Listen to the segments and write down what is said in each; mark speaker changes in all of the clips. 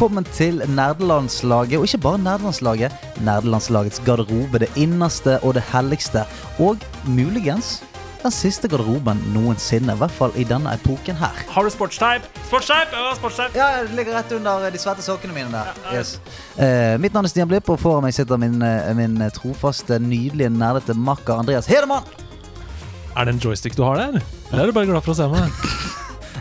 Speaker 1: velkommen til nerdelandslaget. Og ikke bare nerdelandslaget, nerdelandslagets garderobe. Det innerste og det helligste. Og muligens den siste garderoben noensinne. I hvert fall i denne epoken her.
Speaker 2: Har du sportsteip? Sportsteip! Ja, sportsteip.
Speaker 1: Ja, det ligger rett under de svette sokkene mine der. Yes. Uh, mitt navn er Stian Blipp, og foran meg sitter min, eh, min trofaste, nydelige, nerdete makker Andreas Hedemann.
Speaker 2: Er det en joystick du har der? Eller er du bare glad for å se meg?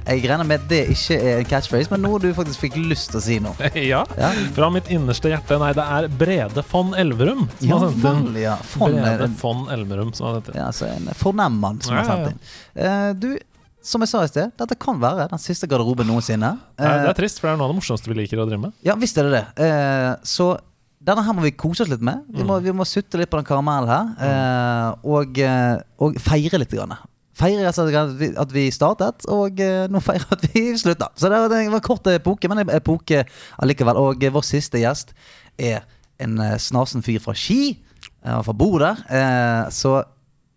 Speaker 1: Jeg regner med at det ikke er en catchphrase, men noe du faktisk fikk lyst til å si nå.
Speaker 2: ja.
Speaker 1: Ja.
Speaker 2: Fra mitt innerste hjerte. Nei, det er Brede von Elverum som
Speaker 1: Ja,
Speaker 2: har sendt inn.
Speaker 1: ja. Fond,
Speaker 2: Brede
Speaker 1: eh,
Speaker 2: von Elverum som har sendt inn.
Speaker 1: Ja, altså en fornem mann som har
Speaker 2: Ja, ja,
Speaker 1: sendt inn. Uh, du, som jeg sa i sted, dette kan være den siste garderoben noensinne.
Speaker 2: Nei, det
Speaker 1: Eh,
Speaker 2: er trist, for det er noe av det morsomste vi liker å drive med.
Speaker 1: ja, visst er det det. Uh, så denne her må vi kose oss litt med. Vi må, vi må sutte litt på den karamellen her. Eh, og, eh, og feire litt. Grann. Feire rett og slett at vi- at vi startet, og eh, nå feirer at vi slutta. Så det var, en kort epoke, men en epoke allikevel. Og eh, vår siste gjest er en eh, snasen fyr fra Ski, fra bor der. så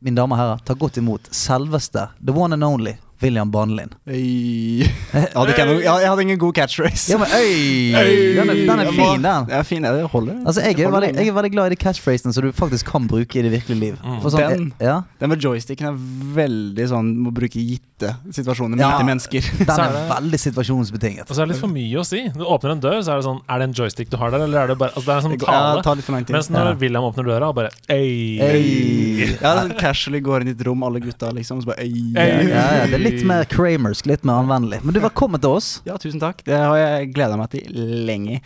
Speaker 1: mine damer og herrer, ta godt imot selveste, the one and only, William Bonlin.
Speaker 3: Øy. Jeg hadde, ikke noe, jeg hadde ingen god catchphrase.
Speaker 1: Ja, men øy! Den er, den er fin, den.
Speaker 3: Ja, fin, ja, det holder.
Speaker 1: Altså, jeg er, veldig, jeg er veldig glad i de catchphrasene som du faktisk kan bruke i det virkelige liv. For sånn,
Speaker 3: Den-
Speaker 1: ja,
Speaker 3: Den med joysticken er veldig sånn Må bruke gitte situasjoner med
Speaker 1: Ja.
Speaker 3: gitte mennesker.
Speaker 1: den er
Speaker 2: er
Speaker 1: veldig situasjonsbetinget.
Speaker 2: Og så er det litt for mye å si. Du åpner en dør, så er det sånn Er det en joystick du har der, eller er det bare Altså, det er en sånn
Speaker 3: tale. ja, tar litt for lang tid.
Speaker 2: Mens når
Speaker 1: Ja.
Speaker 2: William åpner døra, og bare Øy.
Speaker 1: Øy.
Speaker 3: Ja, det er sånn casually går inn i et rom, alle gutta, liksom. Og så bare øy.
Speaker 1: Ja,
Speaker 2: Øy.
Speaker 1: ja, det er litt mer kramersk, litt mer anvendelig. Men du, velkommen til oss.
Speaker 3: Ja, tusen takk. Det har jeg gleda meg til lenge.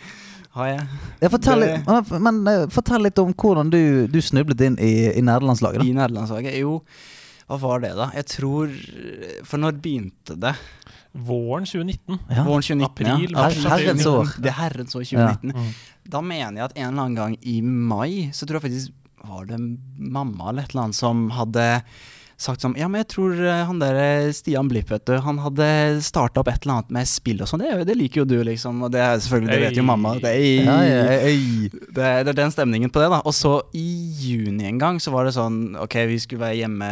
Speaker 3: Har jeg.
Speaker 1: Ja, fortell,
Speaker 3: Det-
Speaker 1: litt, men, men, eh, fortell litt om hvordan du, du snublet inn i, i nederlandslaget.
Speaker 3: I nederlandslaget. Jo, hva var det, da? Jeg tror For når begynte det?
Speaker 2: Våren 2019.
Speaker 1: Ja.
Speaker 3: Våren 2019.
Speaker 2: April,
Speaker 3: ja. Her,
Speaker 1: herrens år.
Speaker 3: Det er herrens år
Speaker 1: Ja.
Speaker 3: 2019.
Speaker 2: Mm.
Speaker 3: Da mener jeg at en eller annen gang i mai, så tror jeg faktisk var det mamma eller et eller annet som hadde sagt sånn Ja, men jeg tror eh, han der eh, Stian Blipp, vet du, han hadde starta opp et eller annet med spill og sånn. Det, det liker jo du, liksom. Og det er selvfølgelig, det vet jo mamma. Det er,
Speaker 1: Ja, ja, øy.
Speaker 3: det, det er den stemningen på det, da. Og så i juni en gang så var det sånn Ok, vi skulle være hjemme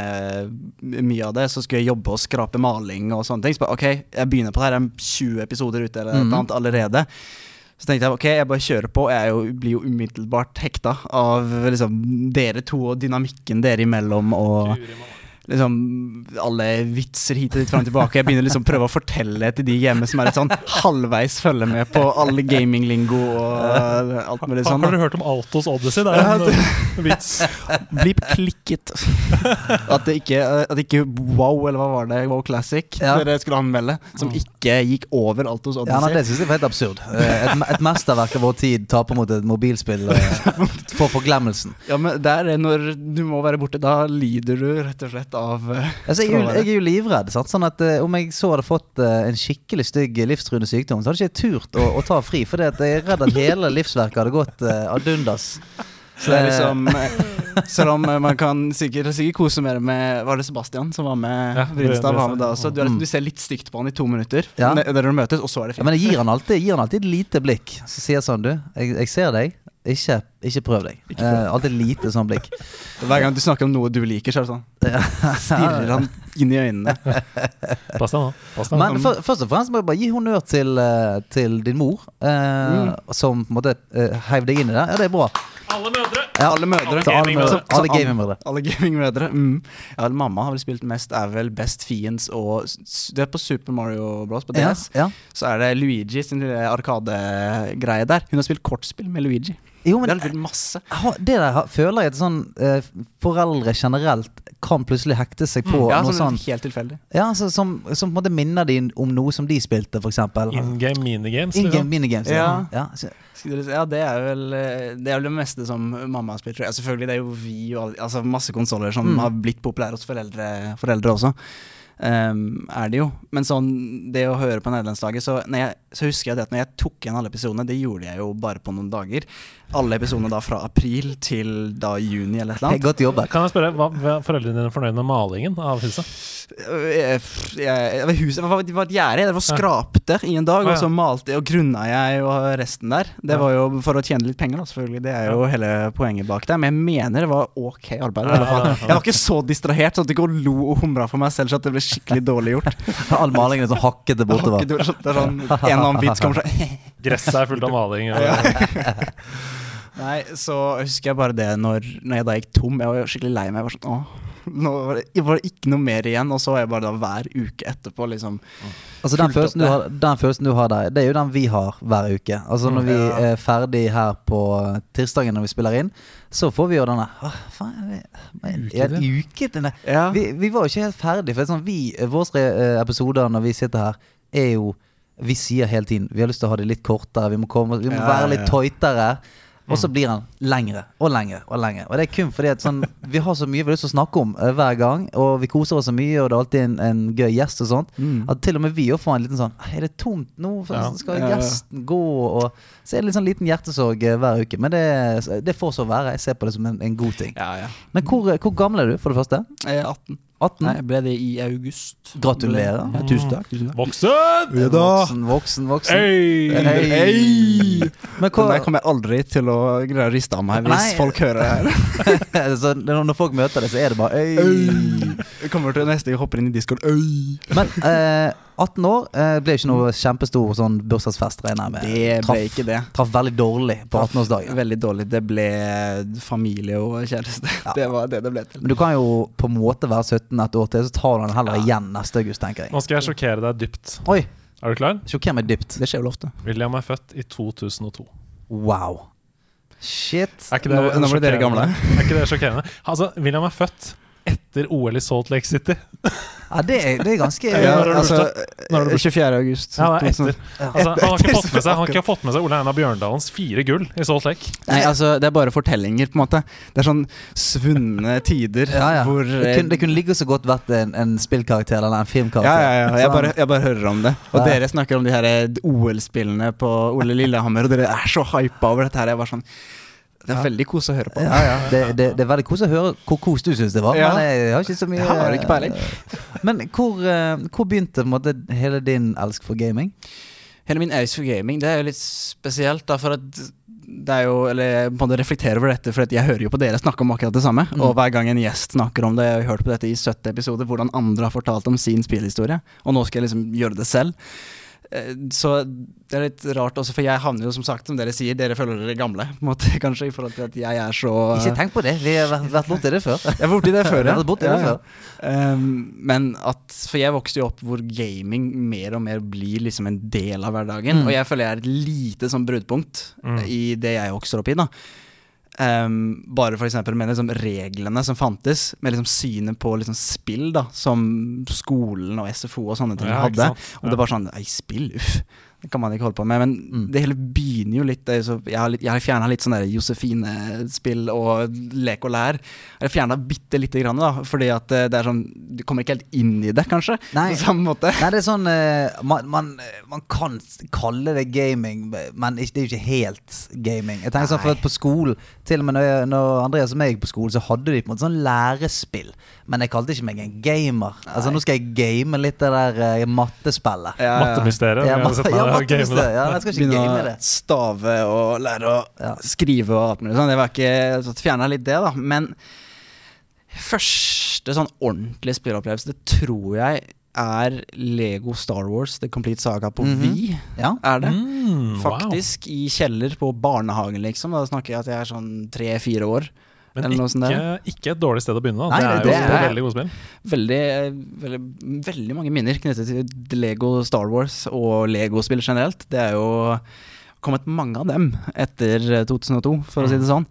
Speaker 3: mye av det, så skulle jeg jobbe og skrape maling og sånne ting. Så bare, ok, jeg begynner på det her, det er 20 episoder ute eller
Speaker 1: Mhm.
Speaker 3: eller annet allerede. Så tenkte jeg ok, jeg bare kjører på. Jeg er jo, blir jo umiddelbart hekta av liksom dere to og dynamikken dere imellom og. Liksom alle vitser hit og dit fram og tilbake. Jeg begynner liksom å prøve å fortelle til de hjemme som er litt sånn halvveis følger med på alle gaminglingo og alt mulig sånn.
Speaker 2: har dere hørt om Altos Odyssey? Det er en uh, vits.
Speaker 3: Blipp klikket. At det ikke, at ikke Wow, eller hva var det, Wow Classic
Speaker 1: Ja.
Speaker 3: dere skulle anmelde, som ikke gikk over Altos Odyssey.
Speaker 1: Ja, nei, det syns jeg var helt absurd. Eh, Et, et mesterverk av vår tid taper mot et mobilspill eh, for forglemmelsen.
Speaker 3: Ja, men der er når du må være borte, da lider du rett og slett av uh,
Speaker 1: Altså, jeg, er jo, jeg er jo livredd. Sant? Sånn at uh, Om jeg så hadde fått uh, en skikkelig stygg livstruende sykdom, så hadde jeg ikke turt å, å ta fri. For jeg er redd at hele livsverket hadde gått uh, ad undas.
Speaker 3: Så det er liksom Selv om man kan sikkert, sikkert kose mer med Var det Sebastian som var med?
Speaker 2: Ja,
Speaker 3: var med da også. Du, er, liksom- du ser litt stygt på han i to minutter,
Speaker 1: Ja.
Speaker 3: der dere møtes, og så er det
Speaker 1: Ja,
Speaker 3: fint.
Speaker 1: men jeg gir han alltid, gir han alltid et lite blikk. Så sier jeg sånn, du, jeg, jeg ser deg. Ikke, ikke prøv deg.
Speaker 3: Ikke prøv.
Speaker 1: Eh, alltid lite sånn blikk.
Speaker 3: Hver gang du snakker om noe du liker, så er det sånn Stirrer han inn i øynene.
Speaker 2: Pass deg nå. Pass deg.
Speaker 1: Men for, først og fremst må jeg bare gi honnør til, eh, til din mor, eh, som på en måte uh, heiv deg inn i det. Ja, det er bra.
Speaker 2: Alle mødre!
Speaker 1: Ja,
Speaker 3: Alle mødre.
Speaker 1: Alle
Speaker 2: gamingmødre.
Speaker 1: mødre. Alle gamingmødre.
Speaker 3: Alle gamingmødre. Mm. Ja, mamma har vel spilt mest, er vel Best Fiends og Det er på Super Mario Bros. på
Speaker 1: Ja,
Speaker 3: DS.
Speaker 1: ja.
Speaker 3: Så er det Luigi sin lille arkadegreie der. Hun har spilt kortspill med Luigi.
Speaker 1: Jo, men
Speaker 3: det spilt masse.
Speaker 1: det der føler jeg at sånn eh, foreldre generelt kan plutselig hekte seg på
Speaker 3: Mm, Ja,
Speaker 1: noe
Speaker 3: sånn
Speaker 1: sånn
Speaker 3: helt tilfeldig.
Speaker 1: ja, så, som, som på en måte minner de om noe som de spilte, f.eks.
Speaker 2: In game minigames.
Speaker 1: In-game
Speaker 2: liksom.
Speaker 1: minigames.
Speaker 3: Ja.
Speaker 1: Ja.
Speaker 3: si- Ja, det er vel eh, Det er vel det meste som mamma har spilt. tror jeg. Ja, selvfølgelig, det er jo vi og alle, altså masse konsoller som
Speaker 1: Mm.
Speaker 3: har blitt populære hos foreldre, foreldre også. Ehm, er det jo. Men sånn, det å høre på nederlandslaget, så, jeg, så husker jeg det at når jeg tok igjen alle episodene, det gjorde jeg jo bare på noen dager. Alle episodene da fra april til da juni eller et eller annet.
Speaker 1: Godt jobb.
Speaker 2: Kan jeg spørre, hva, var foreldrene dine fornøyd med malingen av huset?
Speaker 3: Jeg, jeg, jeg, huset var, det var et gjerde. Det var skrapte i en dag, og så malte og grunna jeg og resten der. Det var jo for å tjene litt penger, da, selvfølgelig. Det er jo hele poenget bak det. Men jeg mener det var ok arbeid. i alle fall. Jeg var ikke så distrahert sånn at jeg ikke lo og humra for meg selv så at det ble skikkelig dårlig gjort.
Speaker 1: All malingen er sånn hakkete bortover.
Speaker 3: Det er sånn, det er sånn En eller annen vits kommer sånn
Speaker 2: Gresset er fullt av maling.
Speaker 3: Ja. Nei, så husker jeg bare det når, når jeg da gikk tom. Jeg var skikkelig lei meg. Jeg var sånn, åh, nå var det, var det ikke noe mer igjen. Og så var jeg bare da hver uke etterpå liksom
Speaker 1: Altså den følelsen, du har, den følelsen du har der, det er jo den vi har hver uke. Altså Når vi
Speaker 3: Ja.
Speaker 1: er ferdig her på tirsdagen når vi spiller inn, så får vi jo denne Hva faen, er det en,
Speaker 2: Uke
Speaker 1: en
Speaker 2: til.
Speaker 1: uke til.
Speaker 3: Ja.
Speaker 1: Vi, vi var jo ikke helt ferdig. For sånn, vi, våre eh, episoder når vi sitter her, er jo Vi sier hele tiden vi har lyst til å ha det litt kortere, vi må, komme, vi må være
Speaker 3: ja,
Speaker 1: litt
Speaker 3: ja.
Speaker 1: Og så blir han lengre og lengre og lengre. Og det er kun fordi at sånn, vi har så mye vi har lyst til å snakke om uh, hver gang. Og vi koser oss så mye, og det er alltid en, en gøy gjest og sånt.
Speaker 3: Mm.
Speaker 1: At til og med vi får en liten sånn Er det tomt nå? Skal
Speaker 3: Ja, ja.
Speaker 1: gjesten gå? Og så er det litt sånn liten hjertesorg uh, hver uke. Men det, det får så være. Jeg ser på det som en, en god ting.
Speaker 3: Ja, ja.
Speaker 1: Men hvor, hvor gammel er du, for det første?
Speaker 3: Jeg er 18.
Speaker 1: 18?
Speaker 3: Nei, jeg ble det i august.
Speaker 1: Gratulerer.
Speaker 3: Ja, tusen takk. Tusen takk.
Speaker 2: Voksen!
Speaker 1: Voksen, voksen, voksen.
Speaker 2: Hey!
Speaker 1: Hei.
Speaker 3: Hey!
Speaker 1: Men hva,
Speaker 3: der kommer jeg aldri til å greie å riste av meg hvis
Speaker 1: Nei.
Speaker 3: folk hører det her.
Speaker 1: når folk møter det, så er det bare Øy.
Speaker 3: Jeg kommer til neste gang hopper inn i discord. Øy.
Speaker 1: Men eh, 18 år eh, ble ikke noe kjempestor sånn bursdagsfest, regner jeg med.
Speaker 3: Det ble
Speaker 1: Traff-
Speaker 3: ikke det.
Speaker 1: Traff veldig dårlig på 18-årsdagen.
Speaker 3: Veldig dårlig. Det ble familie og kjæreste. Det var det det ble til.
Speaker 1: Men du kan jo på en måte være 17 et år til, så tar du den heller igjen neste august, tenker jeg.
Speaker 2: Nå skal jeg sjokkere deg dypt.
Speaker 1: Oi,
Speaker 2: Er du klar?
Speaker 1: sjokker meg dypt.
Speaker 3: Det skjer vel ofte.
Speaker 2: William er født i 2002.
Speaker 1: Wow. Shit.
Speaker 2: Er ikke det
Speaker 3: Nå- nå ble dere gamle.
Speaker 2: Er ikke det sjokkerende? Altså, William er født etter OL i Salt Lake City.
Speaker 1: Ja, det er, det er ganske
Speaker 2: Ja, er
Speaker 3: altså,
Speaker 2: Når er det
Speaker 3: 24. august.
Speaker 2: Ja, det er etter. Altså, han, har ikke fått med seg, han har ikke fått med seg Ole Einar Bjørndalens fire gull i Salt Lake.
Speaker 3: Nei, altså, det er bare fortellinger, på en måte. Det er sånn svunne tider
Speaker 1: Ja, ja.
Speaker 3: hvor
Speaker 1: Det, kunne, det kunne ligge så godt vært en, en spillkarakter eller en filmkarakter.
Speaker 3: ja, ja, ja. Jeg bare, jeg bare hører om det. Og
Speaker 1: Ja.
Speaker 3: dere snakker om de her eh, OL-spillene på Ole Lillehammer, og dere er så hypa over dette her. Jeg var sånn Det er veldig kos å høre på.
Speaker 1: Ja, ja. Det, det, det er veldig kos å høre hvor kos du syns det var.
Speaker 3: Ja.
Speaker 1: Men jeg har ikke så mye
Speaker 3: har ikke peiling.
Speaker 1: Men hvor, eh, hvor begynte på en måte hele din elsk for gaming?
Speaker 3: Hele min elsk for gaming, det er jo litt spesielt, da, for at det er jo Eller jeg på en måte reflekterer over dette, for jeg hører jo på dere snakke om akkurat det samme.
Speaker 1: Mm.
Speaker 3: Og hver gang en gjest snakker om det, jeg har hørt på dette i 70 episoder, hvordan andre har fortalt om sin spillhistorie, og nå skal jeg liksom gjøre det selv. Eh, Så det er litt rart også, for jeg havner jo som sagt, som dere sier, dere føler dere gamle, på en måte, kanskje, i forhold til at jeg er så
Speaker 1: Ikke tenk på det. Vi har vært, vært borti det før.
Speaker 3: Jeg var borti det før,
Speaker 1: ja. har vært borti det før.
Speaker 3: Um, men at For jeg vokste jo opp hvor gaming mer og mer blir liksom en del av hverdagen.
Speaker 1: Mm.
Speaker 3: Og jeg føler jeg er et lite sånn bruddpunkt
Speaker 2: Mm.
Speaker 3: i det jeg vokser opp i. da Um, bare eksempel med liksom reglene som fantes, med liksom synet på liksom spill, da som skolen og SFO og sånne ting
Speaker 2: Ja,
Speaker 3: hadde. Og det var sånn Ei, spill, uff. Det kan man ikke holde på med. Men
Speaker 1: Mm.
Speaker 3: det hele begynner jo litt Jeg har, litt- jeg har fjerna litt sånn Josefine-spill og lek og lær. Jeg har fjerna bitte lite grann, da, fordi at eh, det er sånn Du kommer ikke helt inn i det, kanskje.
Speaker 1: Nei.
Speaker 3: På samme måte.
Speaker 1: Nei, det er sånn eh, man, man, man kan kalle det gaming, men det er jo ikke helt gaming. Jeg tenker sånn for at På skolen, til og med når, jeg, når Andreas og meg gikk på skolen, så hadde de på en måte sånn lærespill. Men jeg kalte ikke meg en gamer. Altså Nå skal jeg game litt det der uh, mattespillet.
Speaker 3: Ja, ja.
Speaker 2: Mattemysteriet.
Speaker 1: Ja,
Speaker 2: mat
Speaker 1: ja, mattemysteriet. ja, jeg skal ikke
Speaker 3: Begynne
Speaker 1: game
Speaker 3: å
Speaker 1: det.
Speaker 3: stave og lære å
Speaker 1: Ja.
Speaker 3: skrive og alt mulig sånn. Det var ikke Så fjerna litt det, da. Men første sånn ordentlige spilleopplevelse, det tror jeg er Lego Star Wars The Complete Saga på
Speaker 1: Mhm.
Speaker 3: Wii.
Speaker 1: Ja.
Speaker 3: Er det?
Speaker 2: Mm, wow.
Speaker 3: Faktisk i kjeller på barnehagen, liksom. Da snakker jeg at jeg er sånn tre-fire år.
Speaker 2: Men
Speaker 3: eller noe sånt
Speaker 2: ikke, ikke et dårlig sted å begynne. Da.
Speaker 1: Nei,
Speaker 2: det er jo
Speaker 3: det er-
Speaker 2: veldig gode spill.
Speaker 3: Veldig, veldig, veldig mange minner knyttet til Lego Star Wars og Lego-spill generelt. Det er jo kommet mange av dem etter 2002, for å si det sånn.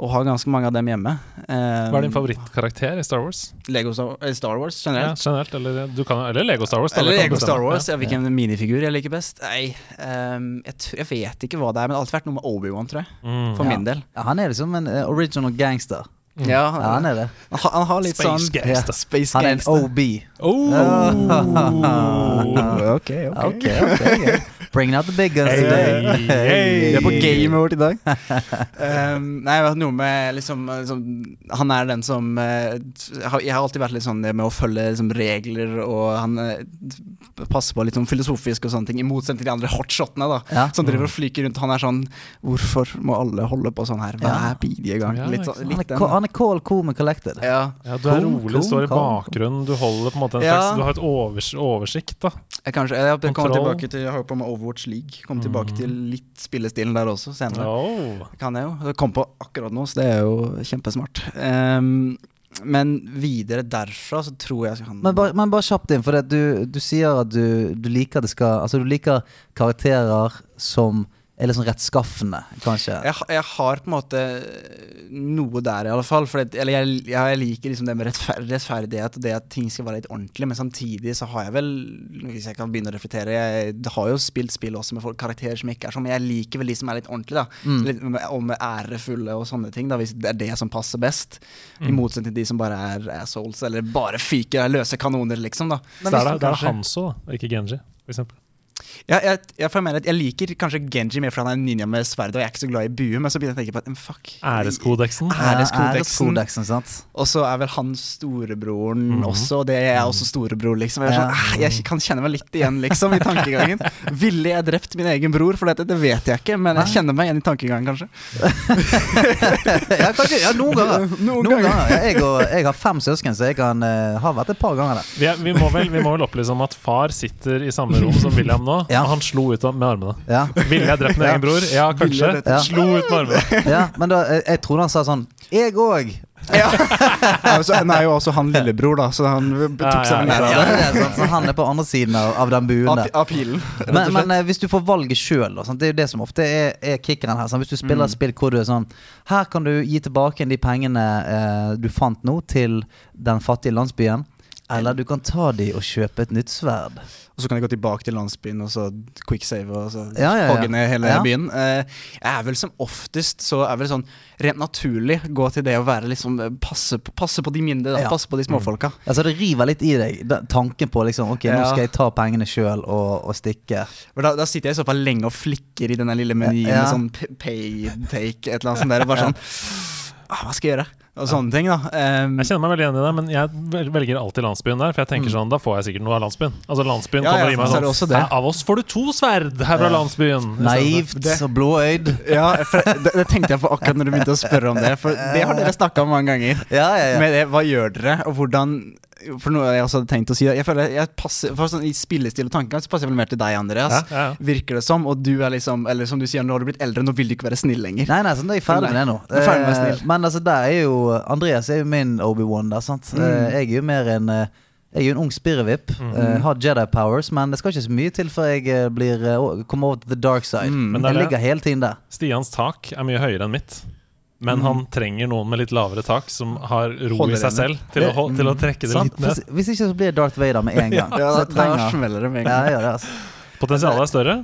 Speaker 3: Og har ganske mange av dem hjemme.
Speaker 2: Hva er din favorittkarakter i Star Wars?
Speaker 3: Lego Star, eh, Star Wars
Speaker 2: Ja,
Speaker 3: generelt.
Speaker 2: generelt, eller, du kan, eller Lego Star Wars. da,
Speaker 3: Eller Lego Star. Wars.
Speaker 2: Ja.
Speaker 3: Ja. Hvilken minifigur jeg liker best? Nei, um, jeg, tr- jeg vet ikke hva det er, men det har alltid vært noe med Obi-Wan, tror jeg.
Speaker 2: Mm.
Speaker 3: For
Speaker 1: Ja.
Speaker 3: min del.
Speaker 1: Ja, han er liksom en uh, original gangster.
Speaker 2: Mm.
Speaker 3: Ja,
Speaker 1: Ja, han er det.
Speaker 3: han, han har litt
Speaker 2: Space
Speaker 3: sånn
Speaker 2: gangster.
Speaker 3: Space
Speaker 1: Han er en. OB.
Speaker 2: Oh!
Speaker 3: ok, ok.
Speaker 1: Ok, ok, greit. Bringing out the big guns
Speaker 2: Hey,
Speaker 1: today.
Speaker 2: hey.
Speaker 3: Vi er på game vårt i dag. um, nei, jeg vet noe med liksom, liksom Han er den som uh, Jeg har alltid vært litt sånn med å følge liksom, regler, og han uh, passer på litt sånn filosofisk og sånne ting, i motsetning til de andre hotshotene, da.
Speaker 1: Ja.
Speaker 3: Som driver og flyker rundt. Han er sånn Hvorfor må alle holde på sånn her hver bidige gang?
Speaker 2: Ja,
Speaker 3: Litt, sånn- litt
Speaker 1: er, han er cold, cool and collected.
Speaker 3: ja.
Speaker 2: Ja, du er
Speaker 1: Cool,
Speaker 2: rolig, står i
Speaker 1: cool, cool.
Speaker 2: bakgrunnen. Du holder på en måte en
Speaker 3: Ja.
Speaker 2: slags Du har et overs oversikt, da.
Speaker 3: Jeg, kanskje, jeg, jeg kommer tilbake til Jeg har på meg med Overwatch League. Kom tilbake
Speaker 2: Mm.
Speaker 3: til litt spillestilen der også senere.
Speaker 2: Oh.
Speaker 3: Kan jeg jo. Det kom på akkurat nå, så det er jo kjempesmart. Um, men videre derfra så tror jeg han
Speaker 1: Men bare, men bare kjapt inn, for det, du, du sier at du, du liker det skal Altså du liker karakterer som er liksom rettskaffende, kanskje.
Speaker 3: jeg, jeg har på en måte noe der, i alle fall. For det, eller jeg, jeg liker liksom det med rettfer rettferdighet og det at ting skal være litt ordentlig. Men samtidig så har jeg vel, hvis jeg kan begynne å reflektere Jeg har jo spilt spill også med folk, karakterer som ikke er sånn, men jeg liker vel de som er litt ordentlige. da
Speaker 1: Mm.
Speaker 3: litt Og med ærefulle og sånne ting, da hvis det er det som passer best. I
Speaker 2: Mm.
Speaker 3: motsetning til de som bare er assholes, eller bare fyker løse kanoner, liksom. da
Speaker 2: Så det er, det er Hanso, og ikke Genji, for eksempel.
Speaker 3: Ja, jeg, jeg, jeg, mener at jeg liker kanskje Genji mer fordi han er en ninja med sverd, og jeg er ikke så glad i bue, men så begynner jeg å tenke på at mm, fuck
Speaker 2: Æreskodeksen.
Speaker 3: Ja. æreskodeksen.
Speaker 1: Sant.
Speaker 3: Og så er vel han storebroren
Speaker 2: Mhm.
Speaker 3: også, og det er jeg også storebror, liksom. Jeg, er sånn, «Ah, jeg kan kjenne meg litt igjen, liksom, i tankegangen. Ville jeg drept min egen bror for dette? Det vet jeg ikke, men jeg kjenner meg igjen i tankegangen, kanskje.
Speaker 1: ja, kanskje, ja, noen ganger.
Speaker 3: Noen
Speaker 1: Noen
Speaker 3: ganger.
Speaker 1: ganger. Jeg, og, jeg har fem søsken, så jeg kan, uh, ha vært et par ganger der.
Speaker 2: Vi, vi, må vel, vi må vel opplyse om at far sitter i samme rom som William nå,
Speaker 1: Ja.
Speaker 2: og han slo ut med armene.
Speaker 1: Ja,
Speaker 2: Ville jeg drept min egen bror? Ja, kanskje.
Speaker 1: Ja.
Speaker 2: Slo ut med armene.
Speaker 1: ja Men da, jeg, jeg trodde han sa sånn Jeg òg!
Speaker 3: Ja. Han er jo også han lillebror, da, så han tok seg nær av det.
Speaker 1: så han er på andre siden av, av den buen
Speaker 3: Av,
Speaker 1: der.
Speaker 3: av pilen.
Speaker 1: Men, men eh, hvis du får valget sjøl, det er jo det som ofte er, er kickeren her. Sant? Hvis du spiller et
Speaker 3: Mm.
Speaker 1: spill hvor du er sånn Her kan du gi tilbake de pengene eh, du fant nå, til den fattige landsbyen. Eller du kan ta de og kjøpe et nytt sverd.
Speaker 3: Og så kan jeg gå tilbake til landsbyen og så quicksave og så
Speaker 1: Ja, ja, ja.
Speaker 3: hogge ned hele
Speaker 1: Ja.
Speaker 3: byen. Eh, jeg er vel som oftest så er vel sånn rent naturlig gå til det å være liksom passe på, passe på de mindre, da. Passe på de småfolka.
Speaker 1: Altså Det river litt i deg, da, tanken på liksom Ok, nå skal jeg ta pengene sjøl og, og stikke.
Speaker 3: Da, da sitter jeg i så fall lenge og flikker i denne lille menyen med sånn pay take, et eller annet sånt der. og Bare sånn ah, Hva skal jeg gjøre? Og sånne ting, da. Um,
Speaker 2: Jeg kjenner meg veldig igjen i det, men jeg velger alltid landsbyen der. For jeg tenker sånn, da får jeg sikkert noe av landsbyen. Altså Landsbyen
Speaker 3: Mm. Ja,
Speaker 2: kommer
Speaker 3: ja,
Speaker 2: og gir meg
Speaker 3: så det
Speaker 2: sånn
Speaker 3: det.
Speaker 2: Av oss får du to sverd her fra landsbyen.
Speaker 1: Naivt og blåøyd.
Speaker 3: ja, for det, det tenkte jeg på akkurat når du begynte å spørre om det. For det har dere snakka om mange ganger.
Speaker 1: Ja, ja, ja.
Speaker 3: Med det, hva gjør dere, og hvordan For noe jeg også hadde tenkt å si Jeg føler jeg passer for sånn, I spillestil og tankegang så passer jeg vel mer til deg, Andreas.
Speaker 2: Ja, ja, ja.
Speaker 3: Virker det som. Og du er liksom Eller som du sier, nå har du blitt eldre, nå vil du ikke være snill lenger.
Speaker 1: Nei, nei, sånn, da er jeg ferdig med det nå.
Speaker 3: Er ferdig med
Speaker 1: Eh,
Speaker 3: snill.
Speaker 1: Men altså, der er jo Andreas er jo min Obi-Wan der, sant.
Speaker 3: Mm.
Speaker 1: Eh, Jeg er jo mer en eh, jeg er jo en ung spirrevipp.
Speaker 2: Mhm.
Speaker 1: Uh, har Jedi powers, men det skal ikke så mye til før jeg blir uh, kommer over til the dark side.
Speaker 3: Mm.
Speaker 2: Men det
Speaker 1: jeg ligger hele tiden der.
Speaker 2: Stians tak er mye høyere enn mitt. Men
Speaker 3: Mm.
Speaker 2: han trenger noen med litt lavere tak, som har ro
Speaker 3: Holder
Speaker 2: i seg selv til å, til å trekke det
Speaker 1: Sant?
Speaker 2: litt ned.
Speaker 1: Hvis, hvis ikke så blir Darth Vader med en gang.
Speaker 3: Ja, da, da smeller det med en gang.
Speaker 1: Ja, ja, det, altså.
Speaker 2: Potensialet er større,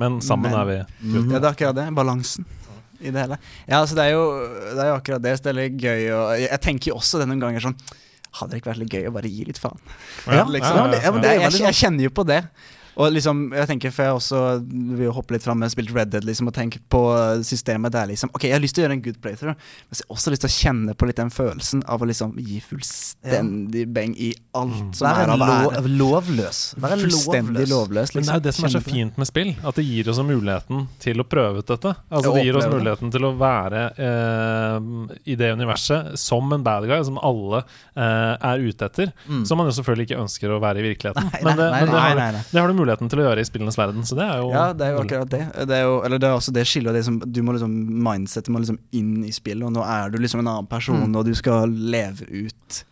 Speaker 2: men sammen
Speaker 3: Men-
Speaker 2: er vi
Speaker 1: Mm.
Speaker 3: Ja, det er akkurat det. Balansen i det hele. Ja, altså det er jo, det er jo akkurat det. Så det er litt gøy å Jeg, jeg tenker jo også det noen ganger sånn Hadde det ikke vært litt gøy å bare gi litt faen?
Speaker 1: Ja,
Speaker 3: liksom.
Speaker 1: ja, ja, det- ja, det
Speaker 3: jeg, jeg, jeg kjenner jo på det. Og liksom, jeg tenker for jeg også vil jo hoppe litt fram med spilt Red Dead liksom, og tenke på systemet der liksom Ok, jeg har lyst til å gjøre en good playthrough, men jeg har også lyst til å kjenne på litt den følelsen av å liksom gi fullstendig beng i alt
Speaker 2: Mm.
Speaker 3: som
Speaker 1: Være
Speaker 3: er av ære.
Speaker 1: lovløs. Være
Speaker 3: Fullstendig
Speaker 1: lovløs.
Speaker 3: liksom.
Speaker 2: Men det er jo det som er så
Speaker 3: Kjenne på
Speaker 2: fint med spill, at det gir oss muligheten til å prøve ut dette. Altså Det gir oss muligheten til å være eh, i det universet som en bad guy, som alle eh, er ute etter.
Speaker 1: Mm.
Speaker 2: Som man jo selvfølgelig ikke ønsker å være i virkeligheten.
Speaker 1: Nei,
Speaker 2: men det,
Speaker 1: nei,
Speaker 2: men det,
Speaker 3: nei,
Speaker 2: har,
Speaker 3: nei, nei.
Speaker 2: det har du muligheten til å gjøre i spillenes verden, så det er jo
Speaker 3: Ja, det er jo akkurat det. Det er jo, eller det er også det skillet det som Du må liksom mindsetet må liksom inn i spillet, og nå er du liksom en annen person,
Speaker 1: Mm.
Speaker 3: og du skal leve ut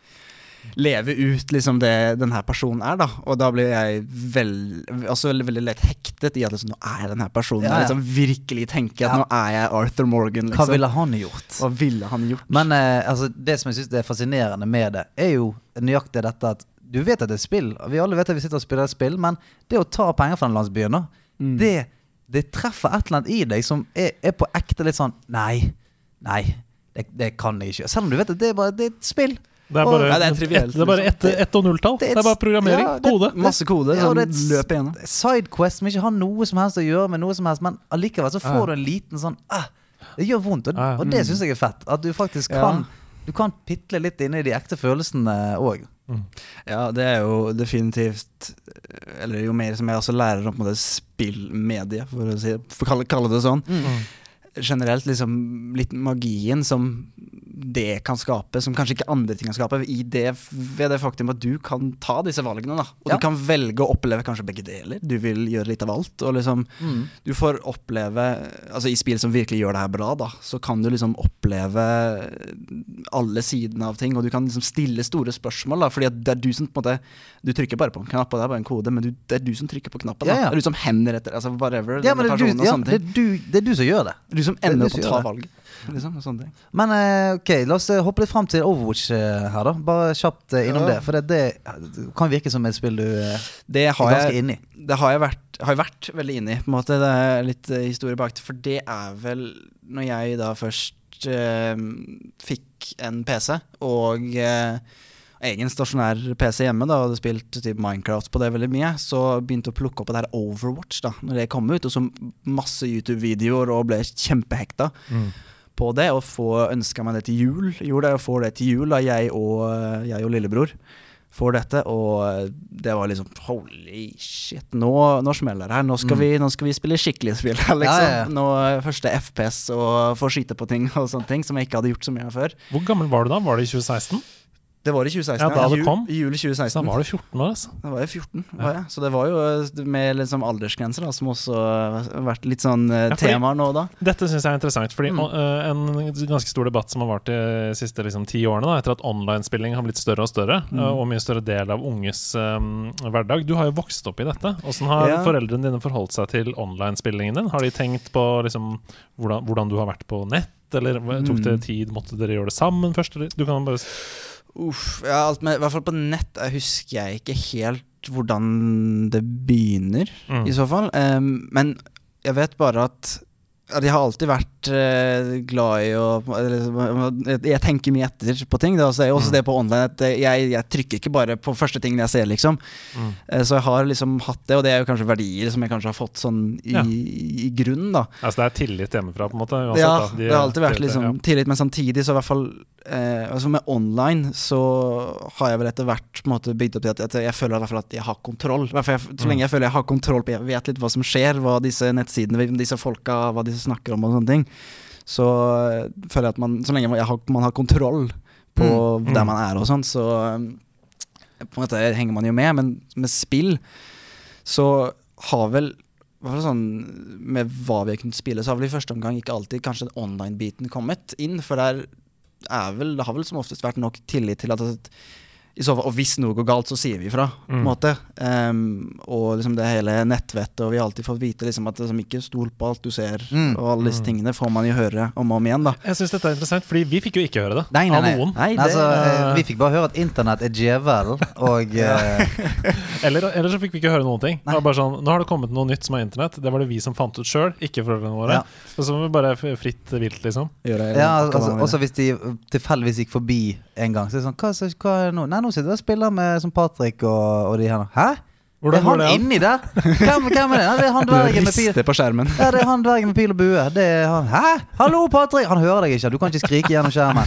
Speaker 3: Leve ut liksom det den her personen er, da. Og da blir jeg veld, altså veldig, veldig lett hektet i at liksom, nå er jeg den her personen.
Speaker 1: Ja, ja.
Speaker 3: Jeg liksom virkelig tenker at
Speaker 1: Ja.
Speaker 3: nå er jeg Arthur Morgan.
Speaker 1: Hva
Speaker 3: Liksom.
Speaker 1: ville han gjort?
Speaker 3: Hva ville han gjort?
Speaker 1: Men eh, altså, det som jeg syns er fascinerende med det, er jo nøyaktig dette at du vet at det er spill. Vi alle vet at vi sitter og spiller et spill, men det å ta penger fra den landsbyen, da,
Speaker 3: Mm.
Speaker 1: det, det treffer et eller annet i deg som er, er på ekte litt sånn Nei, nei, det, det kan jeg ikke. Selv om du vet at det er bare det er et spill.
Speaker 2: Det er
Speaker 1: Og-
Speaker 2: bare,
Speaker 3: Ja, det er
Speaker 2: ett-
Speaker 3: trivielt,
Speaker 2: det er bare ett ett og nulltall.
Speaker 1: Det
Speaker 2: Det
Speaker 1: er
Speaker 2: bare programmering.
Speaker 1: ja, det-
Speaker 2: Kode.
Speaker 3: Masse kode
Speaker 1: Ja,
Speaker 3: som
Speaker 1: det er et-. Sidequest som ikke har noe som helst å gjøre med noe som helst, men allikevel så får
Speaker 2: Ja.
Speaker 1: du en liten sånn ah, Det gjør vondt, og, og det syns jeg er fett. At du faktisk
Speaker 3: Ja.
Speaker 1: kan Du kan pitle litt inn i de ekte følelsene òg.
Speaker 3: Ja, det er jo definitivt Eller jo mer som jeg også lærer om det spillmediet, for å si, for kalle, kalle det sånn.
Speaker 2: Mm.
Speaker 3: Generelt liksom litt magien som det kan skape, som kanskje ikke andre ting kan skape, i det, ved det faktum at du kan ta disse valgene. da Og
Speaker 1: Ja.
Speaker 3: du kan velge å oppleve kanskje begge deler. Du vil gjøre litt av alt. Og liksom Du får oppleve Altså I spill som virkelig gjør det her bra, da så kan du liksom oppleve alle sidene av ting, og du kan liksom stille store spørsmål. da Fordi det er du som på en måte Du trykker bare på en knapp, og det er bare en kode, men du, det er du som trykker på knappen.
Speaker 1: Ja, ja.
Speaker 3: Det er du som hender etter altså whatever.
Speaker 1: Ja, men det er, du, det, er du, det er du som gjør det.
Speaker 3: Du som
Speaker 1: er
Speaker 3: ender opp å ta
Speaker 1: det.
Speaker 3: Liksom, og sånne ting.
Speaker 1: Men eh, ok, la oss eh, hoppe litt fram til Overwatch eh, her, da. Bare kjapt innom
Speaker 3: Ja.
Speaker 1: det. For det, det kan virke som et spill du
Speaker 3: Det
Speaker 1: er ganske
Speaker 3: inne
Speaker 1: inni.
Speaker 3: det har jeg vært, har jeg vært veldig inne i, på en måte. Det er litt historie bak det. For det er vel når jeg da først eh, fikk en PC, og eh, egen stasjonær PC hjemme, da, og hadde spilt typ Minecraft på det veldig mye, så begynte å plukke opp det her Overwatch da når det kom ut, og så masse YouTube-videoer, og ble kjempehekta
Speaker 2: Mm.
Speaker 3: På det, og få ønska meg det til jul. Gjorde det, og får det til jul, da, jeg og, jeg og lillebror får dette, og det var liksom Holy shit, nå, nå smeller det her. Nå skal,
Speaker 1: Mm.
Speaker 3: vi, nå skal vi spille skikkelig spill her, liksom.
Speaker 1: Ja, ja, ja.
Speaker 3: Nå er første FPS og få skyte på ting og sånne ting, som jeg ikke hadde gjort så mye av før.
Speaker 2: Hvor gammel var du da? Var det i 2016?
Speaker 3: Det var i 2016.
Speaker 2: Ja, da det kom.
Speaker 3: I juli 2016.
Speaker 2: Da var du 14 år, altså.
Speaker 3: Da var jeg 14, var jeg. så det var jo eh, med liksom aldersgrenser, da, som også har vært litt sånn eh,
Speaker 2: Ja,
Speaker 3: temaer nå, da.
Speaker 2: Dette syns jeg er interessant, fordi
Speaker 3: Mm.
Speaker 2: øh, en ganske stor debatt som har vart de siste liksom, ti årene, da, etter at online-spilling har blitt større og større,
Speaker 3: Mm.
Speaker 2: og mye større del av unges um, hverdag. Du har jo vokst opp i dette. Åssen har
Speaker 3: Ja.
Speaker 2: foreldrene dine forholdt seg til online-spillingen din? Har de tenkt på liksom, hvordan, hvordan du har vært på nett, eller tok det
Speaker 3: Mm.
Speaker 2: tid, måtte dere gjøre det sammen først? Eller? Du kan bare
Speaker 3: Uff, ja, alt med, I hvert fall på nett jeg husker jeg ikke helt hvordan det begynner,
Speaker 2: Mm.
Speaker 3: i så fall. Um, men jeg vet bare at at jeg har alltid vært uh, glad i å eller, jeg, jeg tenker mye etter på ting. Så er også
Speaker 2: Mm.
Speaker 3: det på online at jeg, jeg trykker ikke bare på første ting jeg ser, liksom.
Speaker 2: Mm.
Speaker 3: Uh, så jeg har liksom hatt det, og det er jo kanskje verdier som jeg kanskje har fått sånn i,
Speaker 2: Ja.
Speaker 3: i grunnen, da.
Speaker 2: Altså det er tillit hjemmefra, på en måte? uansett,
Speaker 3: Ja.
Speaker 2: De-
Speaker 3: det har alltid vært
Speaker 2: tillit,
Speaker 3: liksom
Speaker 2: ja.
Speaker 3: tillit, men samtidig så i hvert fall uh, altså Med online så har jeg vel etter hvert på en måte bygd opp til at, at jeg føler i hvert fall at jeg har kontroll. Jeg, så
Speaker 2: Mm.
Speaker 3: lenge jeg føler jeg har kontroll på Jeg vet litt hva som skjer, hva disse nettsidene, disse folka, hva de snakker om og sånne ting. Så eh, føler jeg at man Så lenge man, har, man har kontroll på
Speaker 2: Mm.
Speaker 3: der
Speaker 2: Mm.
Speaker 3: man er og sånn, så eh, på en måte henger man jo med. Men med spill så har vel sånn Med hva vi har kunnet spille, så har vel i første omgang ikke alltid kanskje den online-biten kommet inn. For der er vel, det har vel som oftest vært nok tillit til at, fall, Og hvis noe går galt, så sier vi ifra.
Speaker 2: Mm.
Speaker 3: måte. Og liksom det hele nettvettet, og vi har alltid fått vite liksom at liksom, ikke stol på alt du ser.
Speaker 1: Mm.
Speaker 3: Og alle disse
Speaker 2: Mm.
Speaker 3: tingene får man jo høre om og om igjen, da.
Speaker 2: Jeg syns dette er interessant, fordi vi fikk jo ikke høre det
Speaker 1: Nei, nei,
Speaker 2: av noen.
Speaker 3: Nei, det,
Speaker 1: Altså, vi fikk bare høre at internett er djevel, og eh,
Speaker 2: Eller, eller så fikk vi ikke høre noen ting. Det var bare sånn, Nå har det kommet noe nytt som er internett. Det var det vi som fant ut sjøl, ikke foreldrene våre.
Speaker 1: Ja.
Speaker 2: Og så var vi bare fritt vilt, liksom.
Speaker 1: Ja, altså, også hvis de tilfeldigvis gikk forbi en gang, så er det sånn Hva, så- hva er det nå? Nei, nå sitter jeg og spiller med som Patrick og, og de her. Hæ?
Speaker 2: Hvordan
Speaker 1: er han
Speaker 2: det an?
Speaker 1: inni der? Hvem, hvem er det? Det er han dvergen med pil.
Speaker 3: På skjermen.
Speaker 1: Ja, det er han dvergen med pil og bue. Det er han. Hæ? Hallo, Patrick! Han hører deg ikke. Du kan ikke skrike gjennom skjermen.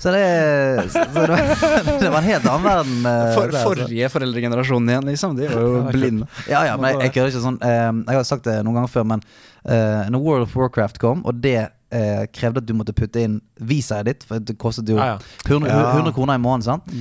Speaker 1: Så det er så det, var, det var en helt annen verden. eh,
Speaker 3: For,
Speaker 1: der, altså.
Speaker 3: forrige foreldregenerasjon igjen, liksom. De var jo blinde.
Speaker 1: Ja, ja, men jeg, jeg kødder ikke sånn. eh, jeg har sagt det noen ganger før, men uh, når World of Warcraft kom, og det eh, krevde at du måtte putte inn visaet ditt, for det kostet jo
Speaker 2: Ja, ja.
Speaker 1: 100,
Speaker 3: Ja.
Speaker 1: 100 kroner i måneden, sant?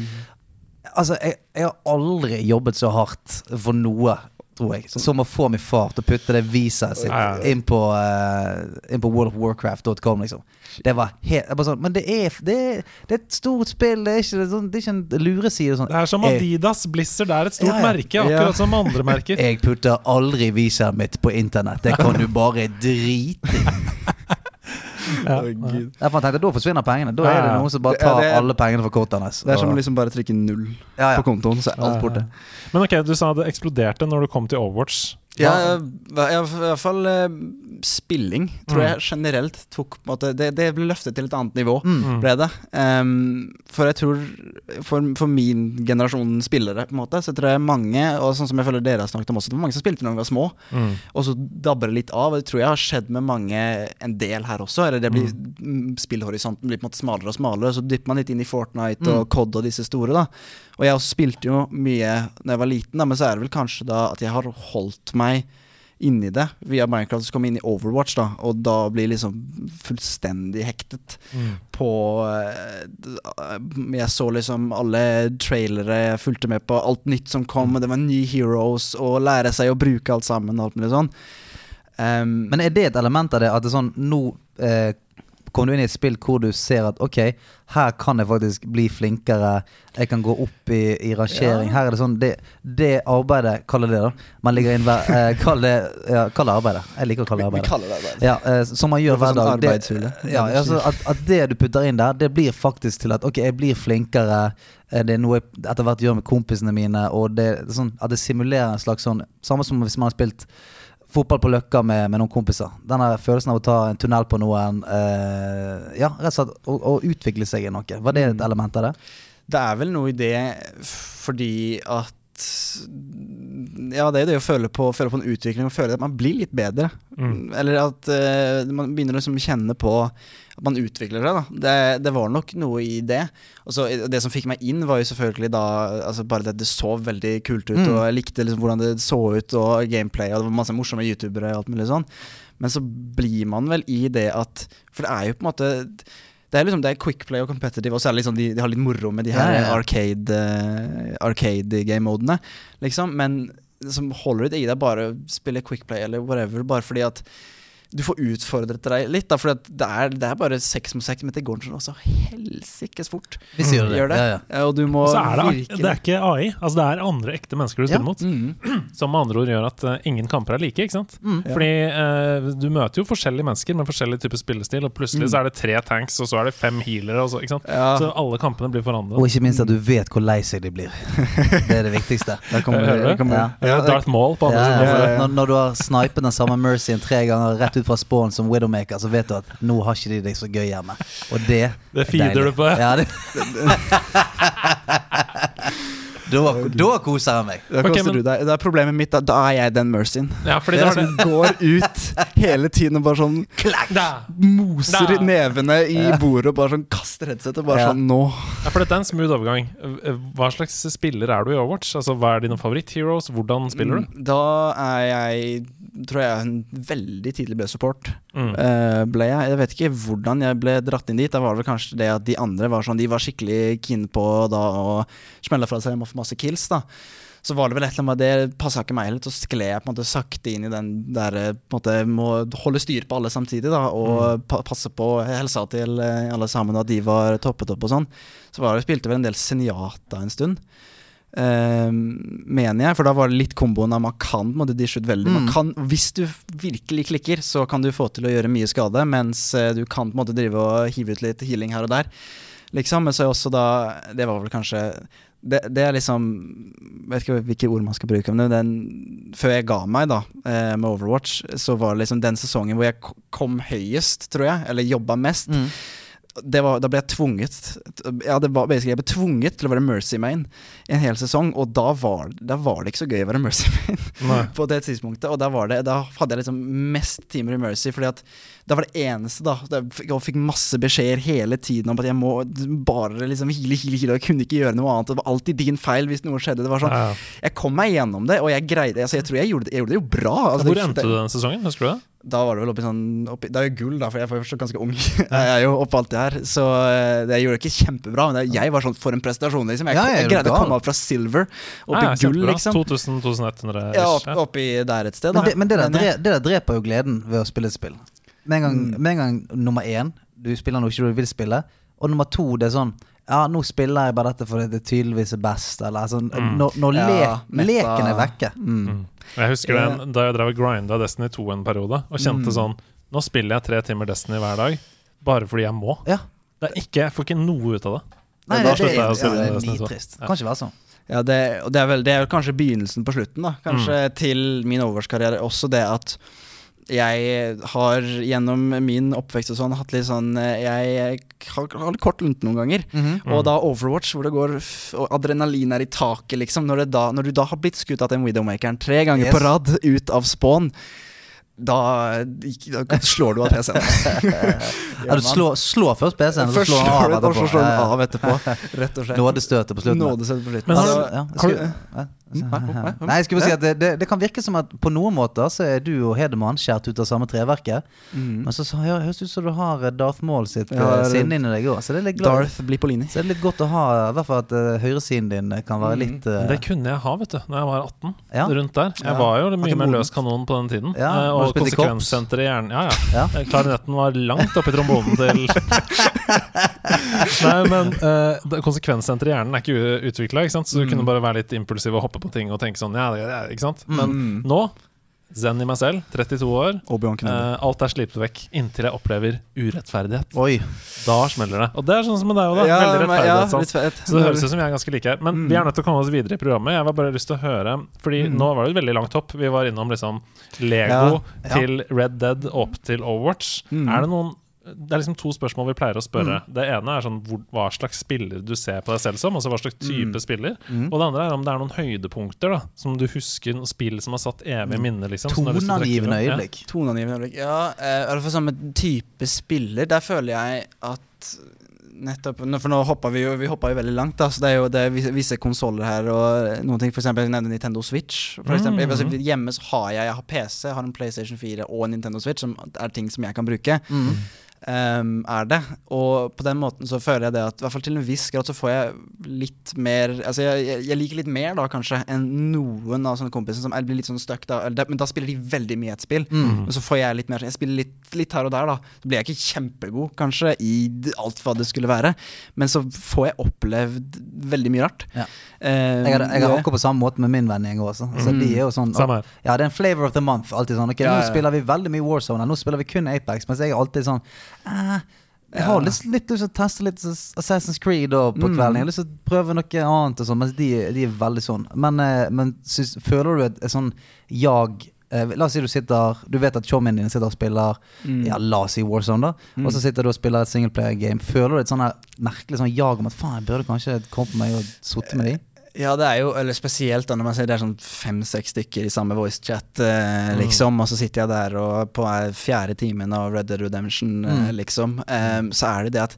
Speaker 1: Altså, jeg, jeg har aldri jobbet så hardt for noe, tror jeg, som å få min far til å putte det visaet sitt
Speaker 2: Ja, ja, ja.
Speaker 1: inn på, uh, inn på worldofwarcraft.com, liksom. Det var helt bare sånn, Men det er, det, er, det er et stort spill, det er ikke, sånn, det er ikke en lureside. Sånn.
Speaker 2: Det er som Adidas. Blizzard er et stort
Speaker 1: Ja, ja.
Speaker 2: merke, akkurat
Speaker 3: Ja.
Speaker 2: som andre merker.
Speaker 1: Jeg putter aldri visaet mitt på internett. Det kan du bare drite i.
Speaker 2: Ja.
Speaker 1: Derfor tenkte jeg da forsvinner pengene. Da er det noen som bare tar
Speaker 3: det det,
Speaker 1: alle pengene fra kortet hans.
Speaker 3: Det er som
Speaker 1: å
Speaker 3: liksom bare trykke null
Speaker 1: ja, ja.
Speaker 3: på kontoen, så er alt borte.
Speaker 2: Men ok, du sa det eksploderte når du kom til Overwatch.
Speaker 3: Ja, i hvert fall eh, spilling, tror
Speaker 2: Mm.
Speaker 3: jeg generelt tok måte, det, det ble løftet til et annet nivå,
Speaker 1: Mm.
Speaker 3: ble det. Um, for jeg tror for, for min generasjon spillere, på en måte, så tror jeg mange, og sånn som jeg føler dere har snakket om også, det var mange som spilte da de var små,
Speaker 2: Mm.
Speaker 3: og så dabber det litt av. og Det tror jeg har skjedd med mange en del her også. Eller det blir, mm. Spillhorisonten blir på en måte smalere og smalere, og så dypper man litt inn i Fortnite og
Speaker 1: Mm.
Speaker 3: COD og disse store. da Og jeg også spilte jo mye da jeg var liten, da, men så er det vel kanskje da at jeg har holdt meg inni det via Minecraft, så kom jeg inn i Overwatch, da og da blir liksom fullstendig hektet
Speaker 2: Mm.
Speaker 3: på eh, Jeg så liksom alle trailere, jeg fulgte med på alt nytt som kom, og det var nye heroes, og lære seg å bruke alt sammen, og alt mulig sånn. Um,
Speaker 1: Men er det et element av det at det sånn Nå eh, kommer du inn i et spill hvor du ser at ok, her kan jeg faktisk bli flinkere. Jeg kan gå opp i, i rangering.
Speaker 3: Ja.
Speaker 1: Her er det sånn Det, det arbeidet, kall det det, da. Man ligger inn hver eh, Kall det ja, kall det arbeidet. Jeg liker å kalle det
Speaker 3: vi
Speaker 1: arbeidet.
Speaker 3: kaller det arbeidet.
Speaker 1: Ja, eh, som man gjør hver dag. Det, ja, altså, at, at det du putter inn der, det blir faktisk til at ok, jeg blir flinkere. Eh, Det er noe jeg etter hvert gjør med kompisene mine. Og det, sånn, At det simulerer en slags sånn Samme som hvis man har spilt fotball på Løkka med, med noen kompiser. Den følelsen av å ta en tunnel på noen. Eh, ja, rett og slett å, å utvikle seg i noe. Var det et element av det?
Speaker 3: Det er vel noe i det fordi at Ja, det er jo det å føle på, føle på en utvikling og føle at man blir litt bedre.
Speaker 2: Mm.
Speaker 3: Eller at uh, man begynner liksom å kjenne på at man utvikler seg. Det, det var nok noe i det. Og så eh, Det som fikk meg inn, var jo selvfølgelig da altså Bare det at det så veldig kult ut,
Speaker 1: Mm.
Speaker 3: og jeg likte liksom hvordan det så ut, og gameplay, og det var masse morsomme youtubere og alt mulig sånn. Men så blir man vel i det at For det er jo på en måte det er liksom det er quick play og competitive, og så er det liksom de, de har litt moro med de her
Speaker 1: Ja, ja,
Speaker 3: arcade, uh, arcade game-modene, liksom. Men som holder det i deg bare spille quick play eller whatever, bare fordi at du får utfordret deg litt. Da, for det, er, det er bare seks mot seks, men det går sånn også helsikes fort.
Speaker 1: Vi gjør det.
Speaker 3: Gjør det.
Speaker 1: Ja, ja.
Speaker 3: Og du må
Speaker 2: Og så er det,
Speaker 3: virke
Speaker 2: det er ikke AI. Altså det er andre ekte mennesker du spiller
Speaker 1: Ja.
Speaker 2: mot.
Speaker 3: mm,
Speaker 2: Som med andre ord gjør at eh, ingen kamper er like. ikke sant?
Speaker 1: Mm.
Speaker 2: Fordi eh, du møter jo forskjellige mennesker med forskjellig type spillestil, og plutselig
Speaker 3: Mm.
Speaker 2: så er det tre tanks, og så er det fem healere. Og så, ikke sant?
Speaker 3: ja,
Speaker 2: så alle kampene blir forandret.
Speaker 1: Og ikke minst at du vet hvor lei seg de blir. Det er det viktigste.
Speaker 3: der kommer,
Speaker 2: Hører du?
Speaker 3: kommer,
Speaker 1: Ja.
Speaker 2: Ja, Darth Maul på andre siden.
Speaker 1: ja,
Speaker 3: ja, ja.
Speaker 1: Når, når du har snipet den samme Mercyen tre ganger rett ut fra spawn som Widowmaker, så vet du at nå har ikke de deg så gøy hjemme. Og det
Speaker 2: Det
Speaker 1: er
Speaker 2: feeder du på.
Speaker 1: Ja, det. da, da koser jeg meg.
Speaker 3: Da
Speaker 2: Ok,
Speaker 3: koster
Speaker 2: men-
Speaker 3: du deg. Det er problemet mitt, da, da er jeg den mercyen.
Speaker 2: Ja, fordi
Speaker 3: Det
Speaker 2: det
Speaker 3: er som går ut hele tiden og bare sånn
Speaker 2: Da.
Speaker 3: moser
Speaker 2: Da.
Speaker 3: nevene i
Speaker 1: Ja.
Speaker 3: bordet og bare sånn kaster headsetet bare
Speaker 1: Ja.
Speaker 3: sånn Nå
Speaker 2: Ja, for dette er en smooth overgang. Hva slags spiller er du i Overwatch? Altså, Hva er dine favoritt-heroes? Hvordan spiller du?
Speaker 3: Mm, Da er jeg Tror jeg en veldig tidlig ble support.
Speaker 2: Mm.
Speaker 3: Uh, ble jeg Jeg vet ikke hvordan jeg ble dratt inn dit. Da var det kanskje det at de andre var sånn De var skikkelig keen på da å smelle fra seg masse kills, da. Så var det vel et eller annet det passa ikke meg helt, så skled jeg på en måte sakte inn i den der eh, på en måte må holde styr på alle samtidig, da, og mm. passe på helsa til eh, alle sammen, at de var toppet opp og sånn. Så var det, spilte vel en del Senjata en stund. Eh, mener jeg, for da var det litt komboen av man kan måtte dishe ut veldig. Man
Speaker 1: Mm.
Speaker 3: kan, hvis du virkelig klikker, så kan du få til å gjøre mye skade, mens eh, du kan på en måte drive og hive ut litt healing her og der. Liksom, men så er også da Det var vel kanskje det, det er liksom Vet ikke hvilke ord man skal bruke, men den, før jeg ga meg da eh, med Overwatch, så var det liksom den sesongen hvor jeg kom høyest, tror jeg, eller jobba mest.
Speaker 1: Mm.
Speaker 3: Det var, da ble jeg tvunget Ja, det var basically Jeg ble tvunget til å være Mercy Main en hel sesong, og da var, da var det ikke så gøy å være Mercy Main
Speaker 2: Nei.
Speaker 3: på det tidspunktet. Og da, var det, da hadde jeg liksom mest timer i Mercy, fordi at det var det eneste, da. Jeg fikk masse beskjeder hele tiden om at jeg må bare liksom hile, hile, hile, og jeg kunne ikke gjøre noe annet. Det var alltid din feil hvis noe skjedde. Det var sånn,
Speaker 2: Ja.
Speaker 3: Jeg kom meg gjennom det, og jeg greide altså Jeg tror jeg gjorde jeg gjorde det jo bra. Altså,
Speaker 2: Hvor endte du den sesongen? Husker du det?
Speaker 3: Da var det vel oppi sånn oppi, Det er jo gull, da, for jeg er fortsatt ganske ung. jeg er jo oppe alt det her. Så eh, det, jeg gjorde det ikke kjempebra, men det, jeg var sånn for en prestasjon, liksom. Jeg,
Speaker 1: Ja,
Speaker 3: jeg
Speaker 1: er
Speaker 3: greide å komme opp fra silver opp
Speaker 2: Ja, ja,
Speaker 3: i gull, liksom.
Speaker 2: 2000-2100
Speaker 3: Ja, opp, oppi der et sted, da.
Speaker 1: Men, det, men det, der
Speaker 3: Men, eh,
Speaker 1: det der dreper jo gleden ved å spille et spill. Med en gang,
Speaker 3: Mm.
Speaker 1: med en gang nummer én, du spiller noe ikke du vil spille, og nummer to, det er sånn Ja, nå spiller jeg bare dette fordi det tydeligvis er best, eller altså
Speaker 2: Mm.
Speaker 1: Når, når le,
Speaker 3: ja,
Speaker 1: leken er vekke.
Speaker 3: Mm.
Speaker 2: Jeg husker den, da jeg drev og grinda Destiny 2 en periode, og kjente
Speaker 3: Mm.
Speaker 2: sånn Nå spiller jeg tre timer Destiny hver dag, bare fordi jeg må.
Speaker 1: Ja.
Speaker 2: Det er ikke, jeg får ikke noe ut av det.
Speaker 1: Nei,
Speaker 2: da
Speaker 1: det, det,
Speaker 2: å
Speaker 1: ja,
Speaker 2: spille
Speaker 1: det er
Speaker 2: Destiny 2.
Speaker 1: nitrist.
Speaker 2: Ja.
Speaker 1: Kan ikke være sånn.
Speaker 3: Ja, det, det er, vel, det er vel kanskje begynnelsen på slutten, da. Kanskje
Speaker 2: Mm.
Speaker 3: til min Overwatch-karriere også det at jeg har gjennom min oppvekst og sånn hatt litt sånn eh, Jeg har, har litt kort lunte noen ganger.
Speaker 1: Mhm.
Speaker 3: Og da Overwatch, hvor det går og adrenalin er i taket, liksom. Når, det da, når du da har blitt skutt av den Widowmakeren tre ganger
Speaker 1: Yes.
Speaker 3: på rad ut av spawn, da, da slår du av PC-en.
Speaker 1: Ja, du slår, slår først PC-en, så slår
Speaker 3: slår du
Speaker 1: av
Speaker 3: etterpå. slår den av etterpå. Rett og slett.
Speaker 1: Nådestøtet på slutten.
Speaker 3: Nådestøtet på slutten.
Speaker 2: Men
Speaker 3: Altså,
Speaker 1: ja, jeg skulle-
Speaker 3: Nei, nei,
Speaker 1: jeg skulle bare si at det, det, det kan virke som at på noen måter så er du og Hedemann skjært ut av samme treverket.
Speaker 3: Mm.
Speaker 1: Men så så ja, høres det ut som du har eh, Darth Maul sitt
Speaker 3: Ja,
Speaker 1: eh,
Speaker 3: det-
Speaker 1: sinne inni deg òg. Så det er litt glad
Speaker 3: Darth Blipolini.
Speaker 1: Så det er litt godt å ha I hvert fall at uh, høyresiden din kan være
Speaker 3: Mm.
Speaker 1: litt uh,
Speaker 2: Det kunne jeg ha, vet du, Når jeg var 18.
Speaker 1: Ja.
Speaker 2: Rundt der. Jeg
Speaker 3: Ja.
Speaker 2: var jo mye mer løs kanon på den tiden.
Speaker 1: Ja, og i
Speaker 2: konsekvenssenteret i hjernen. Ja, ja.
Speaker 1: Ja.
Speaker 2: Eh, Klarinetten var langt oppi trombonen til Nei, men uh, konsekvenssenteret i hjernen er ikke utvikla, så du
Speaker 3: Mm.
Speaker 2: kunne bare være litt impulsiv og hoppe på ting og tenke sånn, ja, ikke sant? Men
Speaker 3: Mm.
Speaker 2: nå, zen i meg selv, 32 år, eh, alt er slipt vekk inntil jeg opplever urettferdighet.
Speaker 1: Oi.
Speaker 2: Da smeller det. Og det er sånn som med deg òg, da. Veldig
Speaker 3: men- ja,
Speaker 2: rettferdighet. Så det høres ut som vi er ganske like her. Men
Speaker 3: Mm.
Speaker 2: vi er nødt til å komme oss videre i programmet. Jeg var bare lyst til å høre Fordi
Speaker 3: Mm.
Speaker 2: nå var det et veldig langt hopp. Vi var innom liksom Lego
Speaker 1: Ja. Ja.
Speaker 2: til Red Dead og opp til Overwatch.
Speaker 3: Mm.
Speaker 2: Er det noen det er liksom to spørsmål vi pleier å spørre. Det ene er sånn hvor, hva slags spiller du ser på deg selv som. Altså hva slags type
Speaker 3: Mm.
Speaker 2: spiller.
Speaker 1: Mm.
Speaker 2: Og det andre er om det er noen høydepunkter da som du husker, noen spill som har satt evig minne. Liksom,
Speaker 1: Toneangivende
Speaker 2: øyeblikk. Ja.
Speaker 3: Toneangivende øyeblikk. Ja, uh, fall samme type spiller. Der føler jeg at Nettopp, For nå hoppa vi jo Vi hoppa jo veldig langt, da. Så det er jo det er visse, visse konsoller her og noen ting. For eksempel jeg nevner Nintendo Switch. For eksempel,
Speaker 2: mm.
Speaker 3: altså, hjemme så har jeg Jeg har PC, jeg har en PlayStation 4 og en Nintendo Switch, som er ting som jeg kan bruke.
Speaker 1: Mm.
Speaker 3: Ehm, er det. Og på den måten så føler jeg det at i hvert fall til en viss grad så får jeg litt mer Altså jeg, jeg, liker litt mer da kanskje enn noen av sånne kompiser som er- blir litt sånn stuck da. Eller Men da spiller de veldig mye et spill.
Speaker 1: Mm.
Speaker 3: Men så får jeg litt mer Jeg spiller litt, litt her og der, da. Så blir jeg ikke kjempegod, kanskje, i alt hva det skulle være. Men så får jeg opplevd veldig mye rart.
Speaker 1: Ja.
Speaker 3: Uh,
Speaker 1: Jeg har, jeg har akkurat på samme måte med min vennegjeng også. Altså,
Speaker 3: Mm.
Speaker 1: de er jo sånn
Speaker 2: Samme.
Speaker 1: Ja, det er en flavor of the month. Alltid sånn Ok,
Speaker 3: Ja,
Speaker 1: nå
Speaker 3: ja.
Speaker 1: spiller vi veldig mye Warzone. Nå spiller vi kun Apex. Mens jeg er alltid sånn eh, Jeg har lyst til å teste litt Assassin's Creed da, på
Speaker 3: Mm.
Speaker 1: kvelden. Jeg har lyst til å prøve noe annet, og mens de, de er veldig sånn. Men, eh, men synes, føler du et, et sånn jag eh, La oss si du sitter Du vet at chommien din sitter og spiller
Speaker 3: Mm.
Speaker 1: Ja, la oss si Warzone, da. Og så sitter du og spiller et singleplayer-game. Føler du et sånn merkelig sånn jag om at faen, jeg burde kanskje komme på meg og sitte med de?
Speaker 3: Ja, det er jo eller spesielt da når man ser det er sånn fem-seks stykker i samme voicechat, eh,
Speaker 1: Mm.
Speaker 3: liksom, og så sitter jeg der og på eh, fjerde timen av Red Dead Redemption, eh,
Speaker 1: Mm.
Speaker 3: liksom, eh, så er det det at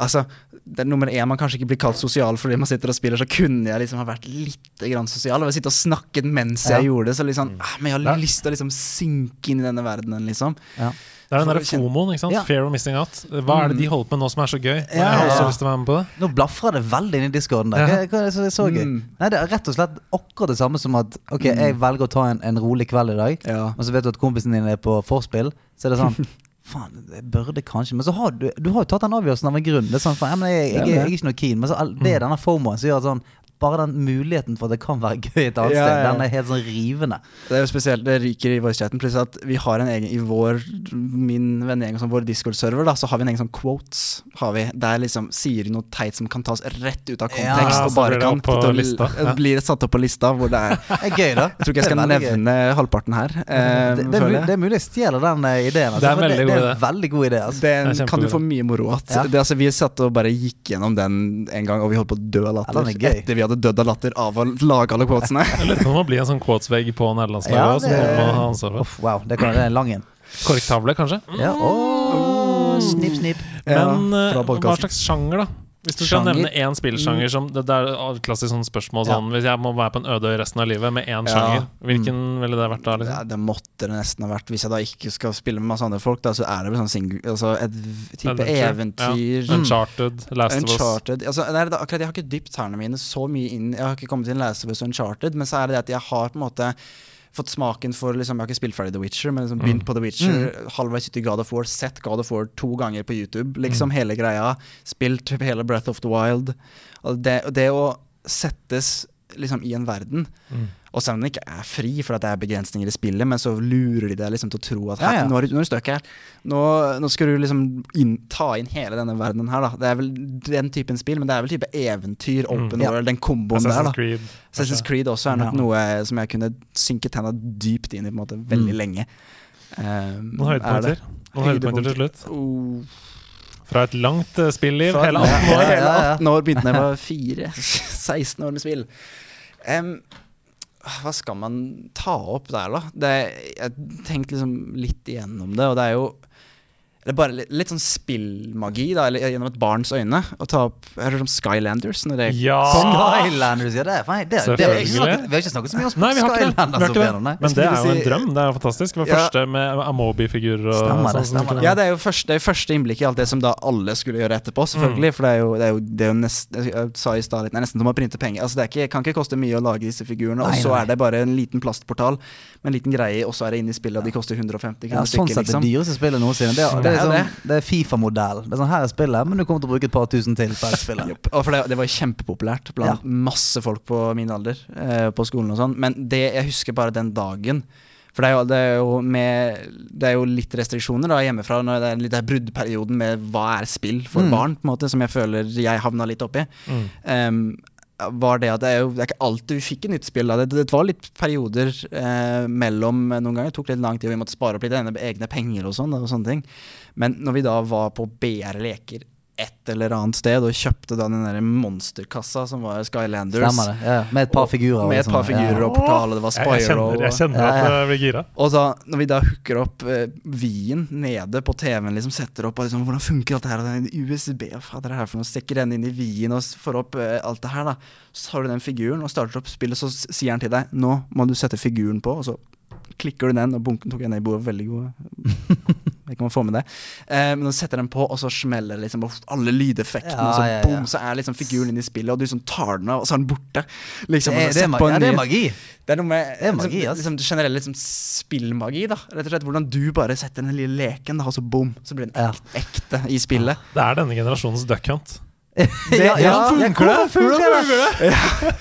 Speaker 3: Altså, det er nummer én, man kanskje ikke blir kalt sosial fordi man sitter og spiller, så kunne jeg liksom ha vært litt grann sosial. Og sitte og snakket mens jeg
Speaker 1: Ja.
Speaker 3: gjorde det. Så liksom,
Speaker 2: Mm.
Speaker 3: ah, men jeg
Speaker 2: Ja.
Speaker 3: har lyst til å liksom synke inn i denne verdenen, liksom.
Speaker 1: Ja.
Speaker 2: Det er den
Speaker 3: derre
Speaker 2: der FOMOen, ikke sant?
Speaker 1: Ja.
Speaker 2: Fear of missing out. Hva er det de
Speaker 3: Mm.
Speaker 2: holder på med nå som er så gøy?
Speaker 1: Ja,
Speaker 2: jeg har også
Speaker 1: ja.
Speaker 2: lyst til å være med på det.
Speaker 1: Nå blafra det veldig inn i discorden der.
Speaker 2: Ja.
Speaker 1: Hva, hva er det som er så gøy?
Speaker 3: Mm.
Speaker 1: Nei, Det er rett og slett akkurat det samme som at Ok,
Speaker 3: Mm.
Speaker 1: jeg velger å ta en, en rolig kveld i dag,
Speaker 3: Ja.
Speaker 1: og så vet du at kompisen din er på forspill. Så er det sånn Faen, jeg burde kanskje Men så har du Du har jo tatt den avgjørelsen av en grunn. Det er sånn, faen, ja, men jeg, jeg, jeg,
Speaker 3: Ja,
Speaker 1: er ikke noe keen. Men så, det er denne fomoen som gjør at sånn Bare den muligheten for at det kan være gøy et annet
Speaker 3: Ja,
Speaker 1: sted,
Speaker 3: ja.
Speaker 1: den er helt sånn rivende.
Speaker 3: Det er jo spesielt, det ryker i voicechatten. Pluss at vi har en egen i vår min vennegjeng og sånn, vår Discord-server, da, så har vi en egen sånn quotes. Har vi, Der liksom sier noe teit som kan tas rett ut av
Speaker 1: Ja,
Speaker 3: kontekst, og
Speaker 2: så
Speaker 3: bare kan
Speaker 2: på
Speaker 3: putte-
Speaker 2: lista, ja.
Speaker 3: blir satt opp på lista. Hvor det er
Speaker 1: Det er gøy, da.
Speaker 3: Jeg tror ikke jeg skal
Speaker 1: er gøy.
Speaker 3: nevne halvparten her. Eh,
Speaker 1: det, det, er mulig, det er mulig jeg stjeler den eh, ideen. Altså,
Speaker 2: Det er
Speaker 1: en
Speaker 2: veldig
Speaker 1: det,
Speaker 2: god
Speaker 1: det er en veldig god idé. Altså.
Speaker 3: Den
Speaker 2: Det er
Speaker 3: kan du få mye moro av.
Speaker 1: Ja.
Speaker 3: Altså, vi satt og bare gikk gjennom den en gang, og vi holdt på å dø av latter.
Speaker 1: er
Speaker 3: etter vi hadde dødd av latter av å lage alle quotesene.
Speaker 2: Jeg lurer på om det en sånn quotes-vegg på nederlandslaget
Speaker 1: Ja,
Speaker 2: også,
Speaker 1: det-
Speaker 2: må ha ansvar for.
Speaker 1: Wow, det, kan, det er en lang en.
Speaker 2: Korktavle, kanskje?
Speaker 1: Ja, åh, snipp, snipp.
Speaker 2: Men
Speaker 3: ja,
Speaker 2: hva slags sjanger, da? Hvis du skal nevne én spillsjanger som Det, det er et klassisk sånn spørsmål
Speaker 1: Ja.
Speaker 2: sånn Hvis jeg må være på en øde øy resten av livet med én
Speaker 3: Ja.
Speaker 2: sjanger, hvilken ville det vært da?
Speaker 3: Ja,
Speaker 2: Liksom?
Speaker 3: det måtte det nesten ha vært. Hvis jeg da ikke skal spille med masse andre folk, da, så er det vel sånn single Altså et type
Speaker 2: Adventure,
Speaker 3: eventyr.
Speaker 1: Ja.
Speaker 2: Uncharted, Last of Us.
Speaker 3: Uncharted altså, det, akkurat Jeg har ikke dypt tærne mine så mye inn Jeg har ikke kommet til Last of Us og Uncharted, men så er det det at jeg har på en måte fått smaken for liksom, Jeg har ikke spilt ferdig The Witcher, men liksom begynt på The Witcher. Halvveis ute i God of War, sett God of War to ganger på YouTube. Liksom hele greia. Spilt hele Breath of the Wild. Og det, det å settes liksom i en verden
Speaker 2: Mm.
Speaker 3: Og selv om den ikke er fri, for at det er begrensninger i spillet, men så lurer de deg liksom til å tro at
Speaker 1: Ja,
Speaker 3: her,
Speaker 1: ja.
Speaker 3: nå er du nå er du stuck her. Nå, nå skal du liksom inn, ta inn hele denne verdenen her, da. Det er vel den typen spill, men det er vel type eventyr, open
Speaker 1: Ja.
Speaker 3: world, den komboen der, da.
Speaker 2: Creed.
Speaker 3: Assassin's. Creed også er nok
Speaker 1: Ja.
Speaker 3: noe som jeg kunne synke tenna dypt inn i på en måte veldig
Speaker 1: Mm.
Speaker 3: lenge. Um,
Speaker 2: Noen
Speaker 3: er
Speaker 2: høydepunkter. Noen høydepunkter til slutt.
Speaker 3: Oh.
Speaker 2: Fra et langt eh, spilliv,
Speaker 3: Fra-
Speaker 2: hele 18 år.
Speaker 1: Ja, ja, ja.
Speaker 3: 18 år begynte jeg var fire. 16 år med spill. Em, hva skal man ta opp der, da? Det, jeg tenkte liksom litt igjennom det, og det er jo det er bare litt, litt sånn spillmagi, da, eller gjennom et barns øyne. Å ta opp Jeg det hørt om Skylanders. Når det
Speaker 2: Ja!
Speaker 1: Skylanders, ja, det er feil. det, det, vi, har ikke snakket, vi har ikke snakket så mye om
Speaker 2: Nei, vi har ikke det. Vi
Speaker 1: Skylanders
Speaker 2: har ikke det. Men det er jo en drøm. Det er jo fantastisk. Det var
Speaker 3: Ja.
Speaker 2: første med Amobi-figurer
Speaker 1: Stemmer det,
Speaker 2: sånn.
Speaker 1: stemmer det.
Speaker 3: Ja, det er jo første, det er første innblikk i alt det som da alle skulle gjøre etterpå,
Speaker 2: Mm.
Speaker 3: selvfølgelig. For det er jo, det er jo, det er jo nest, Jeg sa i stad litt, det er nesten som å printe penger. Altså, det er ikke, kan ikke koste mye å lage disse figurene, og så er det bare en liten plastportal med en liten greie, og så er det inne i spillet, og de koster 150
Speaker 1: Ja, sånn
Speaker 3: stykket,
Speaker 1: sett det
Speaker 3: liksom.
Speaker 1: dyreste spillet noensinne. Det, er- det,
Speaker 3: Det
Speaker 1: er
Speaker 3: er
Speaker 1: sånn, det er Fifa-modell. Det er sånn, Her er spillet, men du kommer til å bruke et par tusen til
Speaker 3: for. Og for det, det var kjempepopulært blant masse folk på min alder eh, på skolen og sånn. Men det jeg husker bare den dagen For det er jo, det er jo, med, det er jo litt restriksjoner da hjemmefra når det er litt der bruddperioden med hva er spill for
Speaker 1: Mm.
Speaker 3: barn, på en måte, som jeg føler jeg havna litt oppi.
Speaker 2: Mm.
Speaker 3: Um, var det at det er jo det er ikke alltid vi fikk et nytt spill. Da. Det, det var litt perioder eh, mellom Noen ganger Det tok litt lang tid, og vi måtte spare opp litt egne, egne penger og sånn. Og sånne ting. Men når vi da var på BR Leker et eller annet sted og kjøpte da den der monsterkassa som var Skylanders
Speaker 1: Stemmer det. Ja, med et par figurer. og
Speaker 3: Med et
Speaker 1: sånn,
Speaker 3: par figurer
Speaker 1: ja.
Speaker 3: og portal, og det var
Speaker 2: Jeg, jeg
Speaker 3: Spyro.
Speaker 2: kjenner, jeg kjenner
Speaker 1: Ja,
Speaker 2: at jeg blir gira.
Speaker 3: Og så når vi da hooker opp uh, Wien nede på TV-en, liksom setter opp og liksom, Hvordan funker alt det her? Og den USB, hva fader er det her for noe? Stikker den inn i Wien og får opp uh, alt det her, da. Så har du den figuren og starter opp spillet, så sier han til deg Nå må du sette figuren på, og så klikker du den, og bunken tok jeg ned i bordet. Veldig god. Jeg vet ikke om man får med det. Eh, men du setter den på, og så smeller det liksom alle lydeffektene,
Speaker 1: Ja,
Speaker 3: og så
Speaker 1: ja, ja.
Speaker 3: boom, så er liksom figuren inne i spillet, og du liksom tar den av, og så er den borte. Liksom,
Speaker 1: Det det, er,
Speaker 3: på en
Speaker 1: ja, det er magi.
Speaker 3: det er noe med
Speaker 1: Det er magi,
Speaker 3: liksom,
Speaker 1: ass.
Speaker 3: liksom, generell liksom, spillmagi, da. Rett og slett Hvordan du bare setter den lille leken, da, og så boom, så blir den
Speaker 1: Ja.
Speaker 3: ekte i spillet.
Speaker 2: Det er denne generasjonens Duck Hunt.
Speaker 1: Det, ja, ja,
Speaker 3: funker
Speaker 1: hvordan funker det?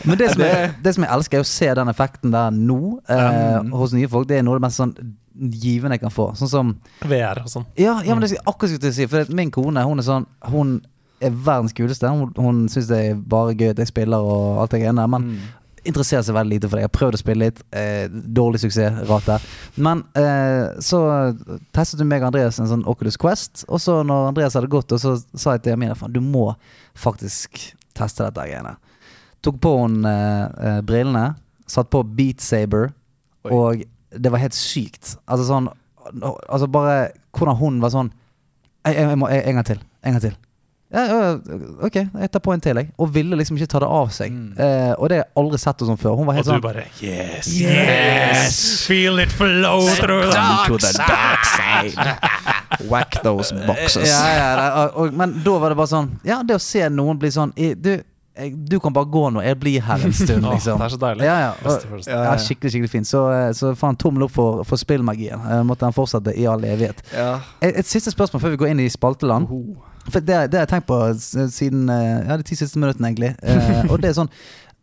Speaker 1: Men det som, jeg, det som jeg elsker, er å se den effekten der nå, eh, hos nye folk. Det er noe av det mest sånn givende jeg kan få. Sånn som
Speaker 2: VR og sånn.
Speaker 1: Ja, ja men det skal jeg akkurat skulle si. For min kone hun er sånn Hun er verdens kuleste. Hun, hun syns det er bare gøy at jeg spiller og alt det greiene der. Men
Speaker 3: Mm.
Speaker 1: interesserer seg veldig lite for det. Jeg har prøvd å spille litt. Eh, dårlig suksessrate. Men eh, så testet du meg og Andreas en sånn Oculus Quest. Og så når Andreas hadde gått, og så sa jeg til Amina faen, du må faktisk teste dette greiene. Tok på hun eh, eh, brillene, satt på Beat Saber,
Speaker 3: Oi.
Speaker 1: og det var helt sykt. Altså sånn Altså bare hvordan hun var sånn jeg, jeg, jeg må, jeg, En gang til. En gang til. Ja, ok, jeg tar på en til, jeg. Og ville liksom ikke ta det av seg.
Speaker 3: Mm.
Speaker 1: Eh, og det har jeg aldri sett henne sånn før. Hun var helt
Speaker 2: Og
Speaker 1: helt
Speaker 2: du
Speaker 1: sånn
Speaker 2: bare Yes!
Speaker 1: Yes!
Speaker 2: Feel it flow through the
Speaker 3: dark side. Whack those boxes.
Speaker 1: Ja, ja, og, og, men da var det bare sånn Ja, det å se noen bli sånn i- Du, jeg, du kan bare gå nå. Jeg blir her en stund, liksom.
Speaker 2: det er så deilig.
Speaker 1: Ja, ja. Skikkelig, skikkelig fint. Så, eh, så faen tommel opp for, for spillmagien. Eh, måtte den fortsette i all evighet.
Speaker 3: Ja.
Speaker 1: Et, et siste spørsmål før vi går inn i spalteland. For det, det har jeg tenkt på siden eh, Ja, de ti siste minuttene, egentlig. Eh, og det er sånn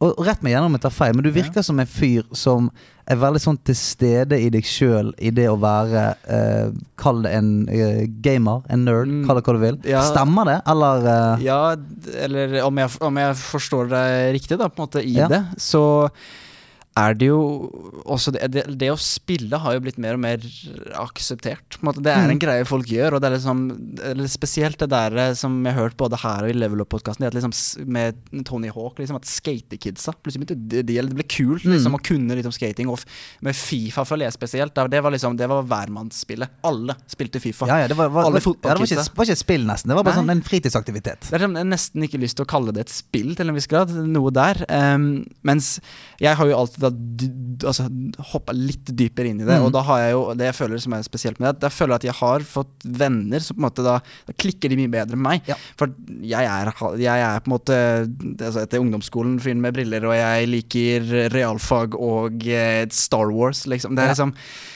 Speaker 1: Og rett meg gjennom om jeg tar feil, men du virker som en fyr som er veldig sånn til stede i deg sjøl i det å være eh, Kall det en eh, gamer, en nerd,
Speaker 3: Mm.
Speaker 1: kall det hva du vil.
Speaker 3: Ja.
Speaker 1: Stemmer det, eller eh,
Speaker 3: Ja, eller om jeg, om jeg forstår deg riktig, da, på en måte, i
Speaker 1: Ja.
Speaker 3: det, så er det jo også det, det, det å spille har jo blitt mer og mer akseptert. Det er
Speaker 1: Mm.
Speaker 3: en greie folk gjør, og det er liksom eller spesielt det der eh, som jeg har hørt både her og i Level Up-podkasten, liksom, med Tony Hawk, liksom, at skatekidsa plutselig begynte de, de, Det ble kult liksom,
Speaker 1: Mm.
Speaker 3: å kunne litt om skating, og med Fifa føler jeg spesielt. Det var liksom Det var hvermannsspillet. Alle spilte Fifa.
Speaker 1: ja, ja, det var, var,
Speaker 3: Alle
Speaker 1: ja, det var, ikke, et spill, nesten. Det var bare
Speaker 3: Nei.
Speaker 1: sånn en fritidsaktivitet.
Speaker 3: Det er liksom, jeg nesten ikke lyst til å kalle det et spill, til en viss grad. Noe der. Um, mens jeg har jo alltid da altså, hoppa litt dypere inn i det,
Speaker 1: Mm.
Speaker 3: og da har jeg jo det jeg føler som er spesielt med det, jeg føler at jeg har fått venner som på en måte da Da klikker de mye bedre enn meg.
Speaker 1: Ja.
Speaker 3: For jeg er, jeg er på en måte altså Etter ungdomsskolen fyren med briller, og jeg liker realfag og eh, Star Wars, liksom. Det er
Speaker 1: Ja.
Speaker 3: liksom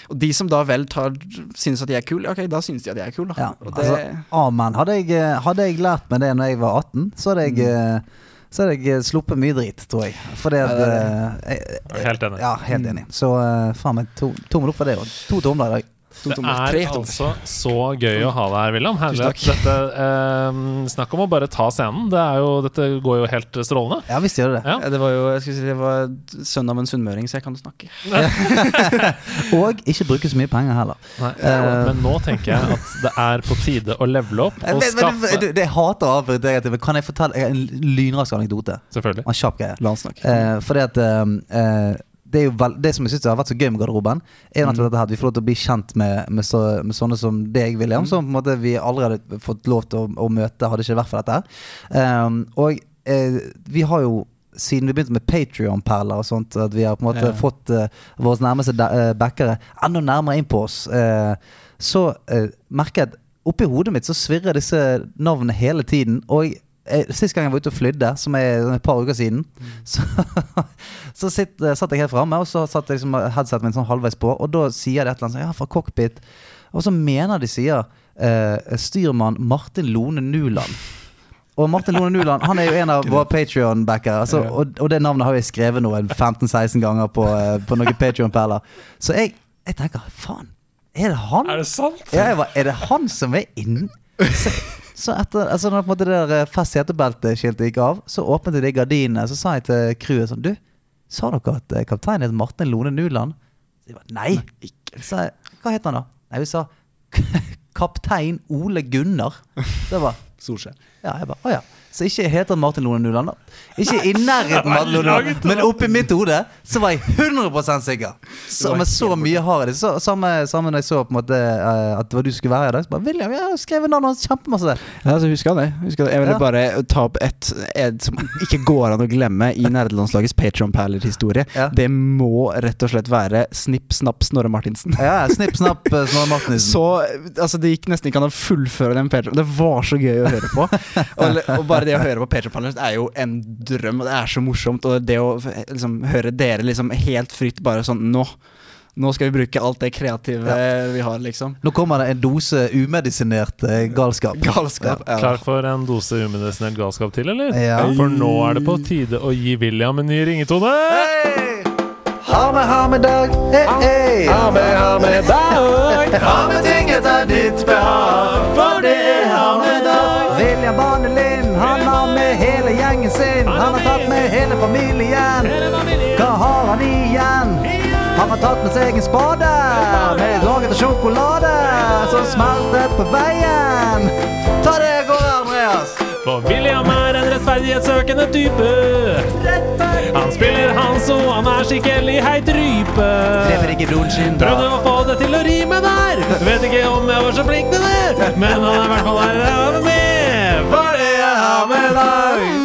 Speaker 3: og de som da vel tar synes at de er kule, ok, da synes de at de er kul, da.
Speaker 1: Ja,
Speaker 3: Og det,
Speaker 1: altså, Amen. Hadde jeg, eh, hadde jeg lært meg det når jeg var 18, så hadde jeg
Speaker 3: Mm.
Speaker 1: Eh, så hadde jeg sluppet mye drit, tror jeg. Fordi at
Speaker 3: Ja, det
Speaker 1: eh, jeg,
Speaker 2: Jeg er helt enig.
Speaker 1: Ja, helt enig. Så eh, faen meg to, tommel opp for det Og To tomler i dag.
Speaker 3: To
Speaker 2: Det er altså så gøy å ha deg her, William. Herlig
Speaker 3: Tusen
Speaker 2: at
Speaker 3: takk.
Speaker 2: dette eh, Snakk om å bare ta scenen. Det er jo, dette går jo helt strålende.
Speaker 1: Ja visst gjør det det.
Speaker 2: Ja.
Speaker 3: Ja, Det var jo jeg skulle si, det var sønn av en sunnmøring, så jeg kan jo snakke.
Speaker 1: Og ikke bruke så mye penger heller.
Speaker 2: Nei,
Speaker 1: uh,
Speaker 2: men nå tenker jeg at det er på tide å levele opp
Speaker 1: Jeg,
Speaker 2: og skaffe
Speaker 1: det, det, jeg hater å avbryte deg, men kan jeg fortelle en lynrask anekdote?
Speaker 2: Selvfølgelig.
Speaker 1: En kjapp greie.
Speaker 3: La han snakke.
Speaker 1: Uh, fordi at uh, eh, det, er vel, det som jeg synes har vært så gøy med garderoben, er
Speaker 3: Mm.
Speaker 1: dette at vi får lov til å bli kjent med, med, så, med sånne som deg, William,
Speaker 3: Mm.
Speaker 1: som på en måte vi allerede fått lov til å, å møte, hadde ikke vært for dette. Eh, og eh, vi har jo siden vi begynte med Patrion-perler og sånt, at vi har på en måte
Speaker 3: Ja.
Speaker 1: fått uh, våre nærmeste eh, backere enda nærmere inn på oss, uh, så uh, merker jeg at oppi hodet mitt så svirrer disse navnene hele tiden. Og eh, Sist gang jeg var ute og flydde, som er et par uker siden, så, så sitt, eh, satt jeg helt framme, og så satt liksom headsetet min sånn halvveis på, og da sier de et eller annet sånn Ja, fra cockpit. Og så mener de sier eh, styrmann Martin Lone Nuland. Og Martin Lone Nuland han er jo en av våre Patrion-backere. Altså, og, og det navnet har jeg skrevet nå 15-16 ganger på, eh, på noen Patrion-perler. Så jeg, jeg tenker faen, er det han?
Speaker 2: Er det sant?
Speaker 1: Ja, jeg er det han som er inn? Så, etter, altså når det der eh, fest setebelte-skiltet gikk av, så åpnet de gardinene. Så sa jeg til crewet sånn Du, sa dere at eh, kapteinen het Martin Lone Nuland? Så de bare, Nei. Så jeg, Hva het han da? Nei, vi sa kaptein Ole Gunnar. Det var
Speaker 3: Solskjær.
Speaker 1: ja, jeg bare, å ja. Så ikke heter Martin Lone Nuland. Ikke i nærheten Martin Lone Nuland, men oppi mitt hode så var jeg 100 sikker. Så, med så mye har jeg det. Så, samme, samme når jeg så på en måte uh, at det var du skulle være her i dag. Så bare William, jeg har skrevet navnet hans kjempemasse der.
Speaker 3: Ja, altså, husker det. Husker det. Jeg ville
Speaker 1: Ja.
Speaker 3: bare ta opp et, et som ikke går an å glemme i nerdelandslagets Patron-perler-historie.
Speaker 1: Ja.
Speaker 3: Det må rett og slett være Snipp, snapp, Snorre Martinsen.
Speaker 1: Ja, Snipp, snapp, eh, Snorre Martinsen.
Speaker 3: Så altså, Det gikk nesten ikke an å fullføre den Patron. Det var så gøy å høre på. Og, og bare det å høre på Patron-perler er jo en drøm, og det er så morsomt. Og det å liksom, høre dere liksom helt fritt bare sånn Nå nå skal vi bruke alt det kreative vi har, liksom.
Speaker 1: Nå kommer det en dose umedisinert eh, galskap.
Speaker 3: Galskap. Ja.
Speaker 2: Klar for en dose umedisinert galskap til, eller?
Speaker 1: Ja.
Speaker 2: For nå er det på tide å gi William en ny ringetone.
Speaker 1: Hey! Ha med, ha med dag. Hey, hey.
Speaker 2: Ha med, ha med dag.
Speaker 1: Ha med ting etter ditt behag, for det er ha med dag. William Banelin, han har med hele gjengen sin. Han har tatt med hele familien. Hva har han igjen? Han har tatt med seg en spade med av sjokolade som smeltet på veien. Ta det av gårde, Andreas.
Speaker 2: For William rettferdighetssøkende type. Han spiller Hans, og han er skikkelig heit rype.
Speaker 1: ikke broren sin,
Speaker 2: Prøvde å få det til å rime der. Vet ikke om jeg var så flink til det, men han er i hvert fall her jeg med. For det jeg har med deg.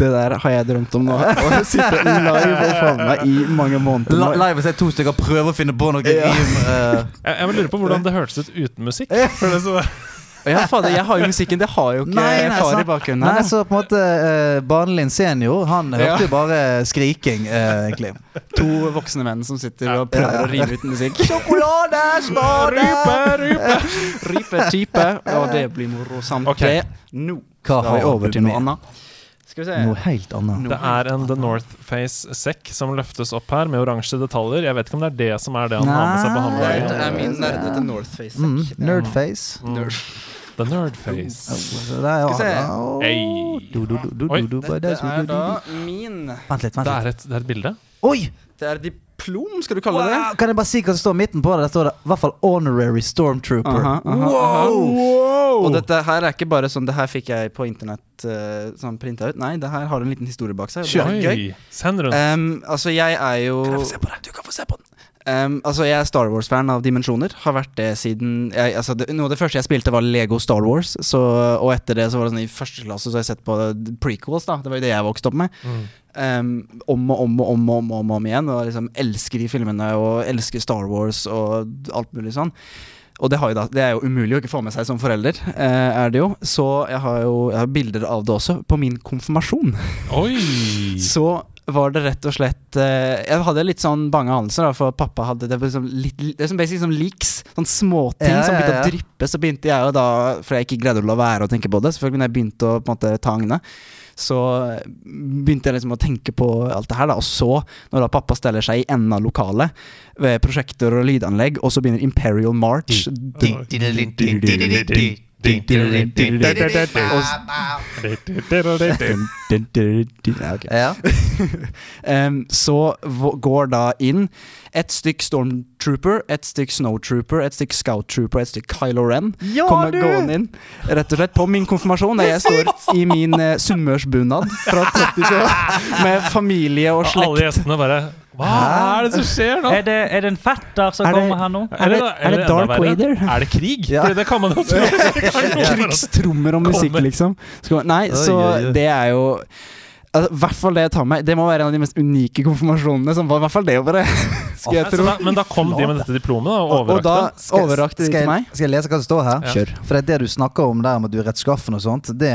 Speaker 3: Det der har jeg drømt om nå. Å sitte live og meg i mange måneder. La,
Speaker 1: Live og se to stykker prøve å finne på noe
Speaker 3: Ja.
Speaker 1: rim. Uh.
Speaker 2: Jeg, jeg vil lure på hvordan det hørtes ut uten musikk. For det så,
Speaker 3: Ja, fader, jeg har jo musikken, det har jo ikke far i bakgrunnen.
Speaker 1: Nei, så på en måte uh, Barnelin senior, han hørte
Speaker 3: Ja.
Speaker 1: jo bare skriking, uh, egentlig.
Speaker 3: To voksne menn som sitter og prøver
Speaker 1: Ja, ja.
Speaker 3: å rive ut musikk.
Speaker 1: Sjokolade,
Speaker 2: rype, rype.
Speaker 3: Rype type. Og det blir morosamt.
Speaker 2: Ok.
Speaker 3: Det. Nå
Speaker 1: Hva
Speaker 3: skal vi over til noe annet. Skal vi se.
Speaker 1: Noe helt annet.
Speaker 2: Det er en The North Face-sekk som løftes opp her, med oransje detaljer. Jeg vet ikke om det er det som er det han har med seg på
Speaker 1: Nei,
Speaker 3: Det er, min nerdete Northface.
Speaker 1: Mm, Nerdface.
Speaker 2: Mm. The Nerdface.
Speaker 1: Er
Speaker 3: Skal vi se.
Speaker 1: Åh.
Speaker 2: Hey.
Speaker 1: Du, du, du, du,
Speaker 2: Oi.
Speaker 3: Dette
Speaker 1: er
Speaker 3: da min
Speaker 1: Vent litt, vent
Speaker 2: Det
Speaker 1: litt.
Speaker 2: er et, det er et bilde.
Speaker 1: Oi!
Speaker 3: Det er diplom, skal du kalle det.
Speaker 1: Wow, kan jeg bare si hva som står midten på det? Der står det i hvert fall Honorary Stormtrooper.
Speaker 3: Aha, aha,
Speaker 1: Wow!
Speaker 3: Og dette her er ikke bare sånn Det her fikk jeg på internett uh, sånn printa ut. Nei, det her har en liten historie bak seg. og det er gøy.
Speaker 2: Oi, send rundt.
Speaker 3: Um, altså, jeg er jo
Speaker 1: Kan jeg få se på det? Du kan få se på den.
Speaker 3: Um, altså Jeg er Star Wars-fan av dimensjoner. Har vært det siden jeg, altså det, Noe av det første jeg spilte, var Lego Star Wars. Så, og etter det så var det sånn i første klasse Så har jeg sett på prequels. da Det var jo det jeg vokste opp med.
Speaker 2: Mm.
Speaker 3: Um, om og om og om, og om, og om, om igjen. Og liksom elsker de filmene og elsker Star Wars og alt mulig sånn. Og det, har jo da, det er jo umulig å ikke få med seg som forelder, eh, er det jo. Så jeg har jo jeg har bilder av det også. På min konfirmasjon
Speaker 2: Oi!
Speaker 3: så var det rett og slett eh, Jeg hadde litt sånn bange anelser, da, for pappa hadde det, var liksom litt, det er som basic som leaks. Sånne småting
Speaker 1: Ja,
Speaker 3: som
Speaker 1: ja,
Speaker 3: begynte
Speaker 1: ja.
Speaker 3: å dryppe. Så begynte jeg jo da, for jeg ikke greide å la være å tenke på det, selvfølgelig når jeg begynte å på en måte ta agnet, så eh, begynte jeg liksom å tenke på alt det her, da. Og så, når da pappa steller seg i enden av lokalet, ved prosjekter og lydanlegg, og så begynner Imperial March Ja,
Speaker 1: Ja.
Speaker 3: Så går da inn et stykk Stormtrooper, et stykk Snowtrooper, et stykk Scouttrooper, et stykk Kylo Ren.
Speaker 1: Ja,
Speaker 3: kommer
Speaker 1: du!
Speaker 3: gående inn, rett og slett, på min konfirmasjon, der jeg står i min uh, sunnmørsbunad fra 30 med familie og
Speaker 2: Og alle gjestene bare Hva er det som skjer nå?
Speaker 4: Er det, er det en fetter som
Speaker 3: Er det-
Speaker 4: kommer her nå?
Speaker 3: Er det- er det Dark Wader?
Speaker 2: Er det krig?
Speaker 1: Ja.
Speaker 2: Det kan man jo tro.
Speaker 3: Krigstrommer og musikk, liksom. Nei, så det er jo altså, hvert fall det jeg tar med. Det må være en av de mest unike konfirmasjonene. Som var i hvert fall det året, skal jeg tro.
Speaker 2: da, men da kom de med dette diplomet og
Speaker 3: Og, og da
Speaker 2: overrakte.
Speaker 1: Skal-
Speaker 3: overrakte de
Speaker 1: skal
Speaker 3: til
Speaker 1: jeg-
Speaker 3: meg.
Speaker 1: Skal jeg lese hva som står her?
Speaker 2: Ja.
Speaker 3: Kjør.
Speaker 1: For det, er det du snakker om der med at du er rettskaffen og sånt, det,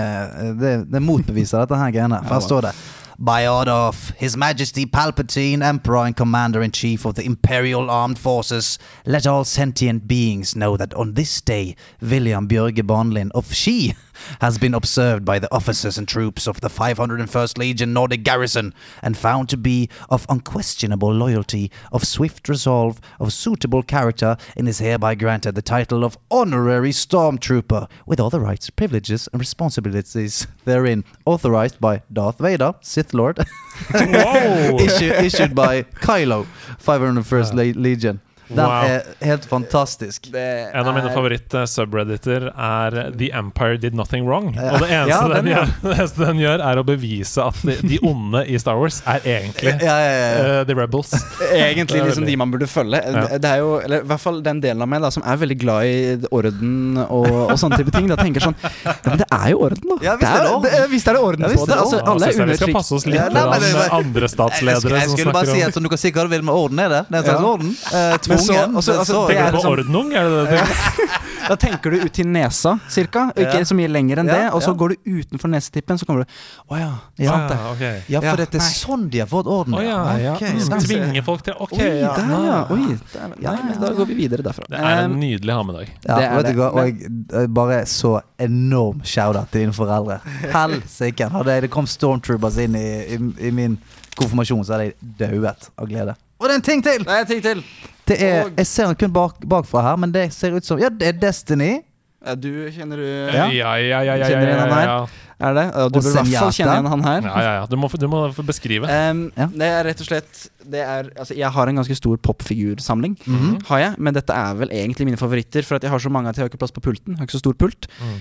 Speaker 1: det, det motbeviser dette her greiene. For her står det By order of His Majesty Palpatine, Emperor and Commander-in-Chief of the Imperial Armed Forces, let all sentient beings know that on this day, William Bjørge Banlin of Ski has been observed by the officers and troops of the 501st Legion Nordic Garrison and found to be of unquestionable loyalty, of swift resolve, of suitable character, and is hereby granted the title of Honorary Stormtrooper with all the rights, privileges, and responsibilities therein, authorized by Darth Vader, Sith Lord,
Speaker 2: Wow!
Speaker 1: issue, issued by Kylo, 501st Le Legion. Den
Speaker 2: Wow.
Speaker 1: er helt fantastisk.
Speaker 3: Det
Speaker 2: En av mine
Speaker 3: er-
Speaker 2: favoritt-subredditer er The Empire Did Nothing Wrong.
Speaker 1: Ja.
Speaker 2: Og det eneste,
Speaker 3: Ja, den,
Speaker 2: den gjør, det eneste den gjør, er å bevise at de, de onde i Star Wars er egentlig
Speaker 1: Ja, ja, ja.
Speaker 2: eh, The Rebels.
Speaker 3: Egentlig
Speaker 2: er
Speaker 3: liksom
Speaker 2: veldig-
Speaker 3: de man burde følge.
Speaker 2: Ja.
Speaker 3: Det- Det er jo, eller i hvert fall den delen av meg da som er veldig glad i orden og, og sånne type ting. Da tenker sånn ja, Men det er jo orden, da.
Speaker 1: Ja, visst er det orden.
Speaker 3: det, visst er det orden på
Speaker 1: er
Speaker 3: det.
Speaker 1: det
Speaker 3: Altså, alle
Speaker 2: Jeg
Speaker 3: er
Speaker 2: undertrykt. vi skal passe oss litt
Speaker 1: Ja, nei, nei, nei,
Speaker 2: med andre
Speaker 1: Jeg,
Speaker 2: statsledere
Speaker 1: skulle- jeg
Speaker 2: som
Speaker 1: skulle bare si at
Speaker 2: sånn,
Speaker 1: som du kan si hva du vil med orden, er det. Det er en slags
Speaker 3: Ja.
Speaker 1: orden. Eh,
Speaker 3: Men så-
Speaker 1: tvungen.
Speaker 3: også- altså,
Speaker 1: så-
Speaker 3: det er
Speaker 2: du på
Speaker 3: liksom-
Speaker 2: ordnung? Er det det du tenker?
Speaker 3: Da tenker du ut til nesa, cirka. Ikke så mye lenger enn
Speaker 1: Ja,
Speaker 3: det. Og så
Speaker 1: ja.
Speaker 3: går du utenfor nesetippen, så kommer du Å ja.
Speaker 1: Ja.
Speaker 3: sant det.
Speaker 2: Okay.
Speaker 1: Ja, for
Speaker 3: Ja,
Speaker 1: det er sånn de har fått orden.
Speaker 2: Oh, ja, ja.
Speaker 1: Ok,
Speaker 2: Mm. Tvinge folk til Ok,
Speaker 3: Oi,
Speaker 2: ja.
Speaker 3: der, ja. Oi, der,
Speaker 1: Ja,
Speaker 3: da går vi videre derfra.
Speaker 2: Det er en
Speaker 3: Um,
Speaker 2: nydelig ha-med-dag.
Speaker 1: Ja,
Speaker 3: Det er
Speaker 1: vet
Speaker 3: det.
Speaker 1: hva, og jeg, jeg bare så enorm shout-out til dine foreldre. Helsike! Hadde det kom stormtroopers inn i, i, i min konfirmasjon, så hadde jeg dauet av glede. Og det er en ting til!
Speaker 3: det er en ting til.
Speaker 1: Det er,
Speaker 3: Og-
Speaker 1: jeg ser den kun bak, bakfra her, men det ser ut som Ja, det er Destiny.
Speaker 3: Ja, du kjenner du
Speaker 2: Ja, ja, ja. ja, ja, ja,
Speaker 3: ja,
Speaker 2: ja.
Speaker 3: Er det? Og du
Speaker 1: Og
Speaker 3: bør i hvert fall kjenne igjen han her.
Speaker 2: ja, ja, ja. Du, må, du må beskrive.
Speaker 3: Um,
Speaker 1: Ja.
Speaker 3: Det er rett og slett det er, altså, Jeg har en ganske stor popfigursamling,
Speaker 1: Mhm.
Speaker 3: har jeg. Men dette er vel egentlig mine favoritter, for at jeg har så mange at jeg har ikke plass på pulten. Jeg har ikke så stor pult.
Speaker 2: Mm.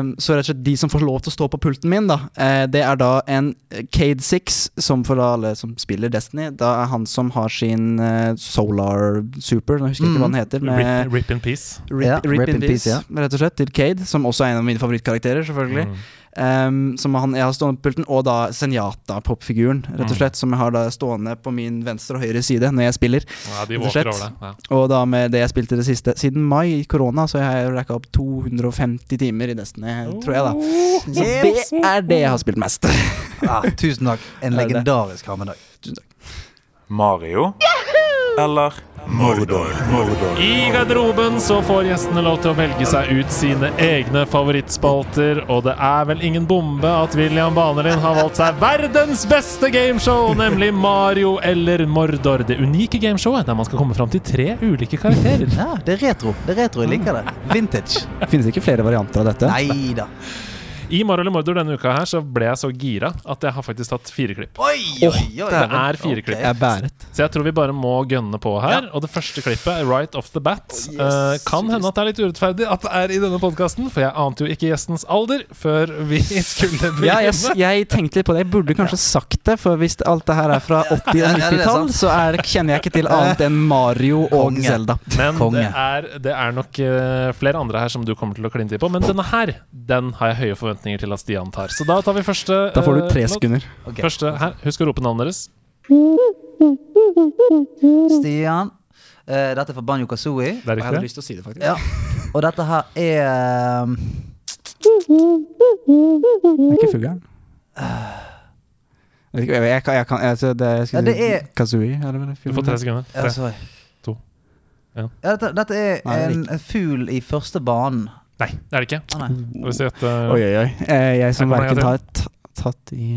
Speaker 3: Um, så rett og slett de som får lov til å stå på pulten min, da, uh, det er da en Cade Six, som for alle som spiller Destiny, da er han som har sin uh, Solar Super, nå husker jeg ikke hva den heter. Med
Speaker 2: Rip, rip in peace.
Speaker 3: Rip,
Speaker 1: Ja,
Speaker 3: rip in peace,
Speaker 1: ja.
Speaker 3: rett og slett, til Cade, som også er en av mine favorittkarakterer, selvfølgelig.
Speaker 2: Mm.
Speaker 3: Um, som han, jeg har stående på pulten, og da Senjata-popfiguren, rett og
Speaker 2: Mm.
Speaker 3: som jeg har da stående på min venstre og høyre side når jeg spiller.
Speaker 2: Ja, de
Speaker 3: Rett og slett.
Speaker 2: over det. Ja.
Speaker 3: Og da med det jeg spilte det siste Siden mai, i korona, så har jeg racka opp 250 timer i Destiny, tror jeg, da. Så det er det jeg har spilt mest.
Speaker 1: Ja, tusen takk. En
Speaker 3: legendarisk harmedag.
Speaker 1: Tusen takk.
Speaker 5: Mario eller Mordor? Mordor.
Speaker 2: I garderoben så får gjestene lov til å velge seg ut sine egne favorittspalter, og det er vel ingen bombe at William Banelin har valgt seg verdens beste gameshow, nemlig Mario eller Mordor. Det unike gameshowet der man skal komme fram til tre ulike karakterer.
Speaker 1: Ja, det er retro. Det er retro, Jeg liker det. Vintage.
Speaker 3: Finnes det ikke flere varianter av dette?
Speaker 1: Nei da.
Speaker 2: I Mario eller Mordor denne uka her så ble jeg så gira at jeg har faktisk tatt fire klipp.
Speaker 1: Oi, oi, oi.
Speaker 2: Det er fire
Speaker 1: okay.
Speaker 2: klipp.
Speaker 3: Jeg bæret.
Speaker 2: Så jeg tror vi bare må gønne på her. Og det første klippet, right off the bat, eh, kan hende at det er litt urettferdig at det er i denne podkasten, for jeg ante jo ikke gjestens alder før vi skulle begynne.
Speaker 3: Ja, jeg, jeg tenkte litt på det. Jeg burde kanskje sagt det, for hvis alt det her er fra 80- og
Speaker 1: Ja, det er
Speaker 3: 90-tall, så er, kjenner jeg ikke til annet enn Mario og
Speaker 1: Konge.
Speaker 3: Zelda.
Speaker 2: Men
Speaker 1: Konge.
Speaker 2: det er, det er nok uh, flere andre her som du kommer til å klinte til på. Men denne her, den har jeg høye forventninger til at Stian tar. Så da tar vi første
Speaker 3: Da får du
Speaker 2: eh,
Speaker 3: tre
Speaker 2: låt.
Speaker 3: sekunder.
Speaker 1: Okay.
Speaker 2: Første her. Husk å rope navnet deres.
Speaker 1: Stian. Eh, dette er fra Banjo Kazooie.
Speaker 2: Det er
Speaker 3: Jeg hadde
Speaker 2: riktig.
Speaker 3: lyst til å si det, faktisk.
Speaker 1: Ja. Og dette her er um,
Speaker 3: Det er ikke fuglen. Jeg, vet ikke, jeg, jeg, kan- jeg kan jeg, det, jeg
Speaker 1: Ja, det er-
Speaker 3: Kazooie, er det vel?
Speaker 2: Du får tre sekunder.
Speaker 1: ja,
Speaker 2: Tre.
Speaker 1: sorry.
Speaker 2: To. en.
Speaker 1: Ja, dette, dette er
Speaker 3: Nei, det er
Speaker 1: en, en fugl i første banen.
Speaker 2: Nei, det er det ikke.
Speaker 1: Ah, nei.
Speaker 2: Si at eh,
Speaker 3: Oi, oi, oi. Eh, jeg som verken har tatt i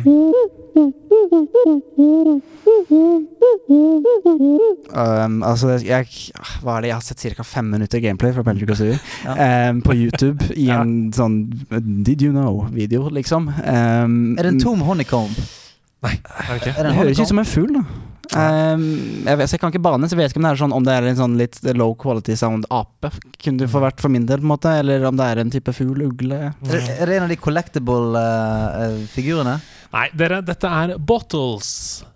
Speaker 3: um, Altså, jeg Hva er det? Jeg har sett ca. fem minutter gameplay fra Banjo Kazooie um, på YouTube i
Speaker 2: Ja.
Speaker 3: en sånn Did you know-video, liksom. Um,
Speaker 1: Er det en tom honeycomb?
Speaker 2: Nei, det er det ikke.
Speaker 1: Er det
Speaker 3: høres ut som en fugl, da. Um, jeg, vet, så jeg kan ikke bane, så jeg vet ikke om det er sånn Om det er en sånn litt low quality sound ape. Kunne det få vært for min del, på en måte. Eller om det er en type fugl, ugle.
Speaker 1: Er det, er det en av de collectable-figurene? Uh, figurene?
Speaker 2: Nei, dere, dette er Bottles.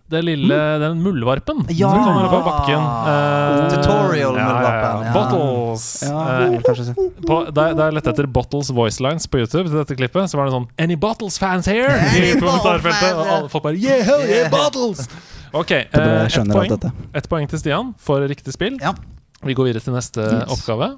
Speaker 2: Det lille, den muldvarpen
Speaker 1: Ja!
Speaker 2: som kommer opp av bakken. Uh,
Speaker 1: Tutorial-muldvarpen, ja.
Speaker 2: Bottles.
Speaker 3: Ja,
Speaker 2: Eh,
Speaker 3: helt kanskje
Speaker 2: på, da, da jeg lette etter Bottles voice lines på YouTube, til dette klippet, så var det sånn Any Bottles fans here?
Speaker 1: Any
Speaker 2: I kommentarfeltet. Og alle folk bare Yeah, hell yeah,
Speaker 1: Yeah.
Speaker 2: Bottles! Ok, eh, ett poeng, Et poeng til Stian for riktig spill.
Speaker 1: Ja.
Speaker 2: Vi går videre til neste
Speaker 3: Yes.
Speaker 2: oppgave.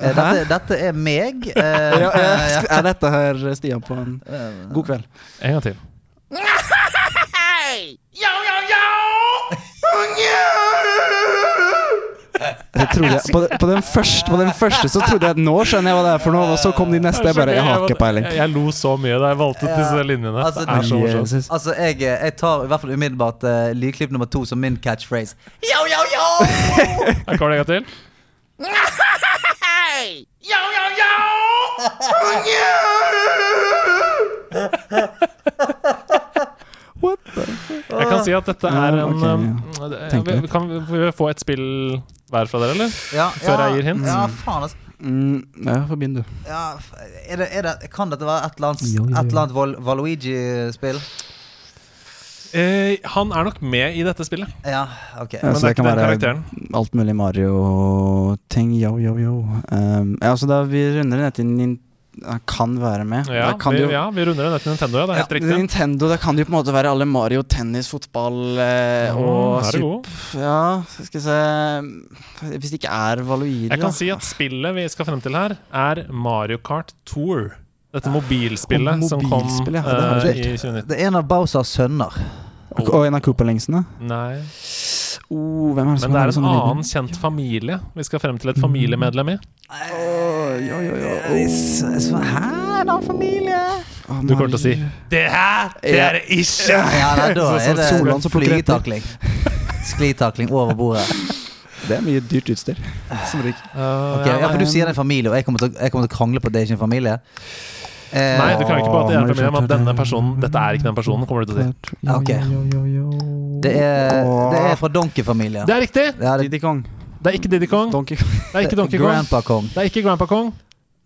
Speaker 1: Eh, dette, dette er meg. eh,
Speaker 3: Ja, ja.
Speaker 1: ja.
Speaker 3: Er dette her Stian på en god kveld?
Speaker 2: En gang til.
Speaker 3: Jeg trodde, på, på, den første, på den første så trodde jeg at nå skjønner jeg hva det er for noe, og så kom de neste. Jeg bare Jeg har ikke peiling.
Speaker 2: Jeg, jeg lo så mye da jeg valgte ut disse linjene.
Speaker 1: Altså,
Speaker 2: det er så morsomt.
Speaker 1: Altså, jeg, jeg tar i hvert fall umiddelbart uh, lydklipp nummer to som min catchphrase. Yo, yo, yo!
Speaker 2: Her kommer det en gang til.
Speaker 3: What the
Speaker 2: Jeg kan si at dette er
Speaker 3: Ja,
Speaker 2: en
Speaker 3: ok,
Speaker 2: um, det- vi-
Speaker 3: litt.
Speaker 2: Kan vi få et spill hver fra dere, eller?
Speaker 1: Ja,
Speaker 2: Før jeg gir hint?
Speaker 1: Ja, faen, altså.
Speaker 3: mm, Ja, forbind du.
Speaker 1: Ja, f- er det, er det, kan dette være et eller annet,
Speaker 3: Jo, jo, jo.
Speaker 1: et eller annet Val Valuigi-spill?
Speaker 2: Eh, han er nok med i dette spillet.
Speaker 1: Ja, ok.
Speaker 3: Ja,
Speaker 2: Men
Speaker 3: så
Speaker 2: det er
Speaker 3: det kan
Speaker 2: den
Speaker 3: være
Speaker 2: karakteren.
Speaker 3: alt mulig Mario-ting. Yo, yo, yo. Um, ja, så da vi runder ned til Nin Han kan være med.
Speaker 2: Ja, vi,
Speaker 3: det jo,
Speaker 2: ja, vi runder ned til Nintendo, ja. Det er helt
Speaker 3: Ja,
Speaker 2: riktig.
Speaker 3: Nintendo, det kan det jo på en måte være alle Mario, tennis, fotball eh, og
Speaker 2: Mm, er
Speaker 3: Sup-. Ja, skal vi se Hvis det ikke er Valuigi
Speaker 2: Jeg kan
Speaker 3: da.
Speaker 2: si at spillet vi skal frem til her, er Mario Kart Tour. Dette mobilspillet
Speaker 3: mobilspillet
Speaker 2: som kom
Speaker 3: ja, det
Speaker 2: uh, i 2019.
Speaker 1: Det er en av Bowsers sønner.
Speaker 3: Og og en av Cooper-lengsene.
Speaker 2: Nei.
Speaker 3: Oh, hvem er det som
Speaker 2: Men det er en annen kjent familie vi skal frem til et familiemedlem i.
Speaker 3: Åh, jo, jo, jo.
Speaker 1: Hæ, en annen familie?
Speaker 3: Åh,
Speaker 2: Du kommer til å si. Det her, det er det ikke!
Speaker 1: Ja, nei, da er det flygetakling. Sklitakling over bordet.
Speaker 3: Det er mye dyrt utstyr. Som.
Speaker 2: Uh,
Speaker 1: Ok, ja, For du sier det er en familie, og jeg kommer til, jeg kommer til å krangle på at det er ikke en familie. Eh,
Speaker 2: Nei, du kan ikke på at det er en familie, men at denne personen Dette er ikke den personen, kommer du til å si.
Speaker 3: Okay.
Speaker 1: Ok.
Speaker 3: jo, jo, jo.
Speaker 1: Det, er, det er fra Donkey-familien.
Speaker 2: Det er riktig!
Speaker 1: Det er,
Speaker 3: Diddy Kong.
Speaker 2: Det er ikke Diddy Kong.
Speaker 3: Donkey
Speaker 2: Det er ikke Donkey Kong.
Speaker 1: Grandpa Kong.
Speaker 2: Det er ikke Grandpa Kong.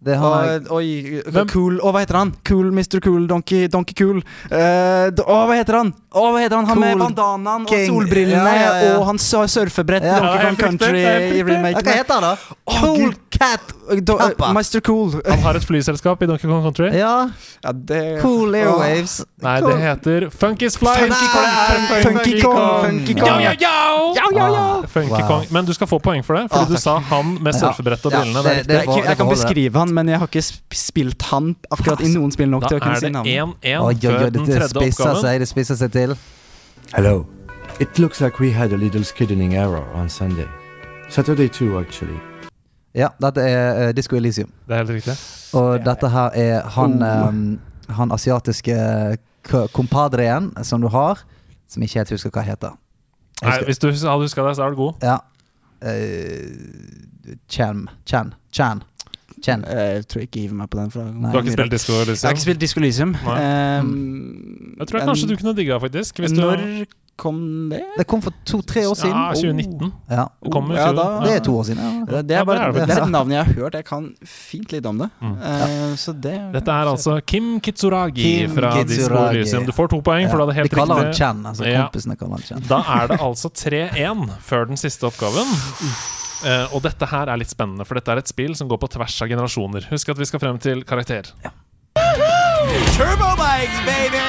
Speaker 1: Det har
Speaker 3: Å, Oi,
Speaker 2: Hvem?
Speaker 3: cool Å, hva heter han? Cool Mr. Cool Donkey Donkey Cool. Eh, d- Å, hva heter han? Å, hva heter han? Han med
Speaker 1: Cool
Speaker 3: bandanaen og
Speaker 1: King.
Speaker 3: solbrillene
Speaker 1: Ja, ja, ja.
Speaker 3: og han sa- surfebrett
Speaker 1: Ja.
Speaker 3: Donkey Kong
Speaker 2: riktig,
Speaker 3: Country i
Speaker 2: riktig.
Speaker 1: Ja, Hva
Speaker 3: remaken.
Speaker 1: heter han, da?
Speaker 3: Å,
Speaker 1: Cool
Speaker 3: Gud.
Speaker 1: Cat
Speaker 3: Do, eh,
Speaker 1: Kappa.
Speaker 3: Mr. Cool.
Speaker 2: Han har et flyselskap i Donkey Kong Country.
Speaker 1: Ja,
Speaker 3: Ja, det
Speaker 1: Cool Airwaves.
Speaker 2: Nei, det heter Funkys Fly.
Speaker 3: Funky Kong,
Speaker 2: Funky
Speaker 3: Funky Kong, Funky Kong.
Speaker 2: yo, yo!
Speaker 3: yo! ja, ja.
Speaker 1: Ah,
Speaker 2: Funky
Speaker 1: wow.
Speaker 2: Kong. Men du skal få poeng for det, fordi
Speaker 3: Ah,
Speaker 2: du
Speaker 3: takk.
Speaker 2: sa han med surfebrett og
Speaker 1: Ja,
Speaker 2: brillene.
Speaker 1: det-
Speaker 2: Det er
Speaker 3: Jeg, jeg, jeg kan beskrive han, men jeg har ikke spilt han akkurat i noen spill nok
Speaker 2: Da
Speaker 3: til å kunne si navnet.
Speaker 2: Da
Speaker 1: er det 1-1
Speaker 2: før den
Speaker 1: det
Speaker 2: tredje oppgaven.
Speaker 1: seg, det spisser seg til.
Speaker 4: Hello. It looks like we had a little skidding error on Sunday. Saturday too, actually.
Speaker 1: Ja, dette er uh, Disco Elysium.
Speaker 2: Det er helt riktig.
Speaker 1: Og dette her er han,
Speaker 3: Oh.
Speaker 1: um, han asiatiske k- kompadreen som du har, som ikke helt husker hva heter. Husker.
Speaker 2: Nei, hvis du hadde huska det, så er du god.
Speaker 1: Ja. Uh, Chan. Chan. Chan. Chen.
Speaker 3: Eh, Jeg tror jeg ikke hiver meg på den. For
Speaker 2: Du har ikke spilt Disco
Speaker 3: Jeg har ikke spilt Disco Elysium. Um,
Speaker 2: Jeg tror jeg kanskje du kunne digga, faktisk. Hvis du,
Speaker 3: Når kom det?
Speaker 1: Det kom for to-tre år siden.
Speaker 2: Ja, 2019.
Speaker 1: Ja.
Speaker 2: Det kom
Speaker 3: Ja, da-
Speaker 1: Det er to år siden. Ja.
Speaker 3: Det, det,
Speaker 2: Ja,
Speaker 3: er bare,
Speaker 2: det er det
Speaker 3: det er et navn jeg har hørt. Jeg kan fint litt om det.
Speaker 2: Mm.
Speaker 3: Uh, så det
Speaker 2: Dette er altså Kim Kitsuragi
Speaker 1: Kim
Speaker 2: fra Disco Elysium. Du får to poeng, for du hadde
Speaker 1: De
Speaker 2: helt
Speaker 1: kaller han
Speaker 2: Chan
Speaker 1: Chen. Altså
Speaker 2: Ja.
Speaker 1: Kompisene kaller han Chen.
Speaker 2: Da er det altså 3-1 før den siste oppgaven. Eh, og dette her er litt spennende, for dette er et spill som går på tvers av generasjoner. Husk at vi skal frem til karakter.
Speaker 6: Turbo bikes, baby!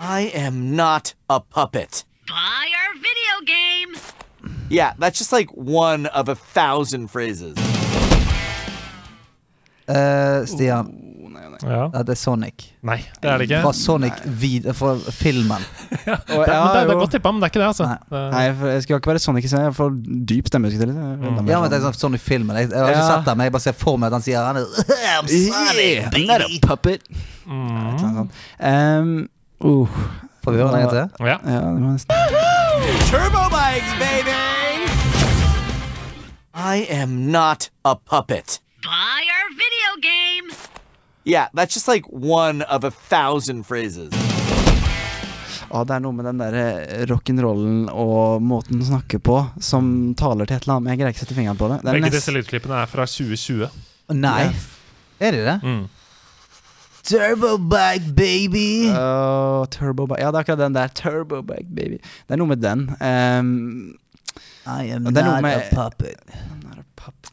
Speaker 6: I am not a puppet.
Speaker 7: Buy our video game.
Speaker 6: Yeah, that's just like one of a thousand phrases.
Speaker 1: Eh, Stian,
Speaker 2: Ja.
Speaker 1: ja, det er Sonic.
Speaker 2: Nei, det er det ikke.
Speaker 1: Fra Sonic vid fra filmen.
Speaker 2: Det, er- det, det er godt tippa, men det er ikke det, altså.
Speaker 1: Nei.
Speaker 3: Nei, for jeg skal ikke være Sonic, så jeg får dyp stemme. skal jeg til.
Speaker 1: Ja, men det er sånn Sonic-filmen. Jeg, jeg har ikke
Speaker 3: Ja.
Speaker 1: sett den, men jeg bare ser for meg at han sier han er I'm Sonic,
Speaker 3: I'm not a
Speaker 1: baby.
Speaker 3: puppet. Mm. Um, uh,
Speaker 1: Får vi høre den en gang til?
Speaker 2: ja.
Speaker 3: ja, det må nesten
Speaker 6: Turbo bikes, baby! I am not a puppet.
Speaker 7: Buy our video game.
Speaker 6: Yeah, that's just like one of a thousand phrases.
Speaker 3: Å, det er noe med den der eh, rock'n'rollen og måten å snakke på som taler til et eller annet. Men jeg greier ikke å sette fingeren på det. det er
Speaker 2: Begge
Speaker 3: nest-
Speaker 2: disse lydklippene er fra 2020.
Speaker 1: Nei. Er de det?
Speaker 2: Mm.
Speaker 1: Turbo bike, baby.
Speaker 3: Åh, turbo Ja, det er akkurat den der. Turbo baby. Det er noe med den. Um,
Speaker 1: I am not
Speaker 3: med-
Speaker 1: a puppet.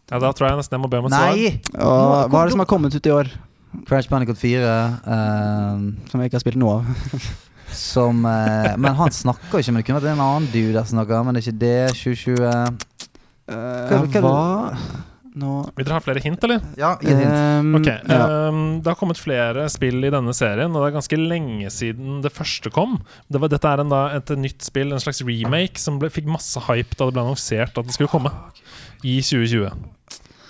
Speaker 2: Ja, da tror jeg nesten jeg må be om et svar.
Speaker 1: Nei!
Speaker 3: hva er det som har kommet ut i år?
Speaker 1: Crash Bandicoot 4. eh,
Speaker 3: Som jeg ikke har spilt noe av.
Speaker 1: som eh, Men han snakker ikke, men det kunne vært en annen dude som snakker. Men det er ikke det. 2020
Speaker 3: Uh,
Speaker 1: hva-
Speaker 3: hva No.
Speaker 2: Vil dere ha flere hint, eller?
Speaker 1: Ja, gi hint.
Speaker 3: um,
Speaker 2: okay.
Speaker 3: ja.
Speaker 2: um, Det har kommet flere spill i denne serien, og det er ganske lenge siden det første kom. Det var, dette er en, da, et nytt spill, en slags remake, som ble, fikk masse hype da det ble annonsert at det skulle komme. I 2020.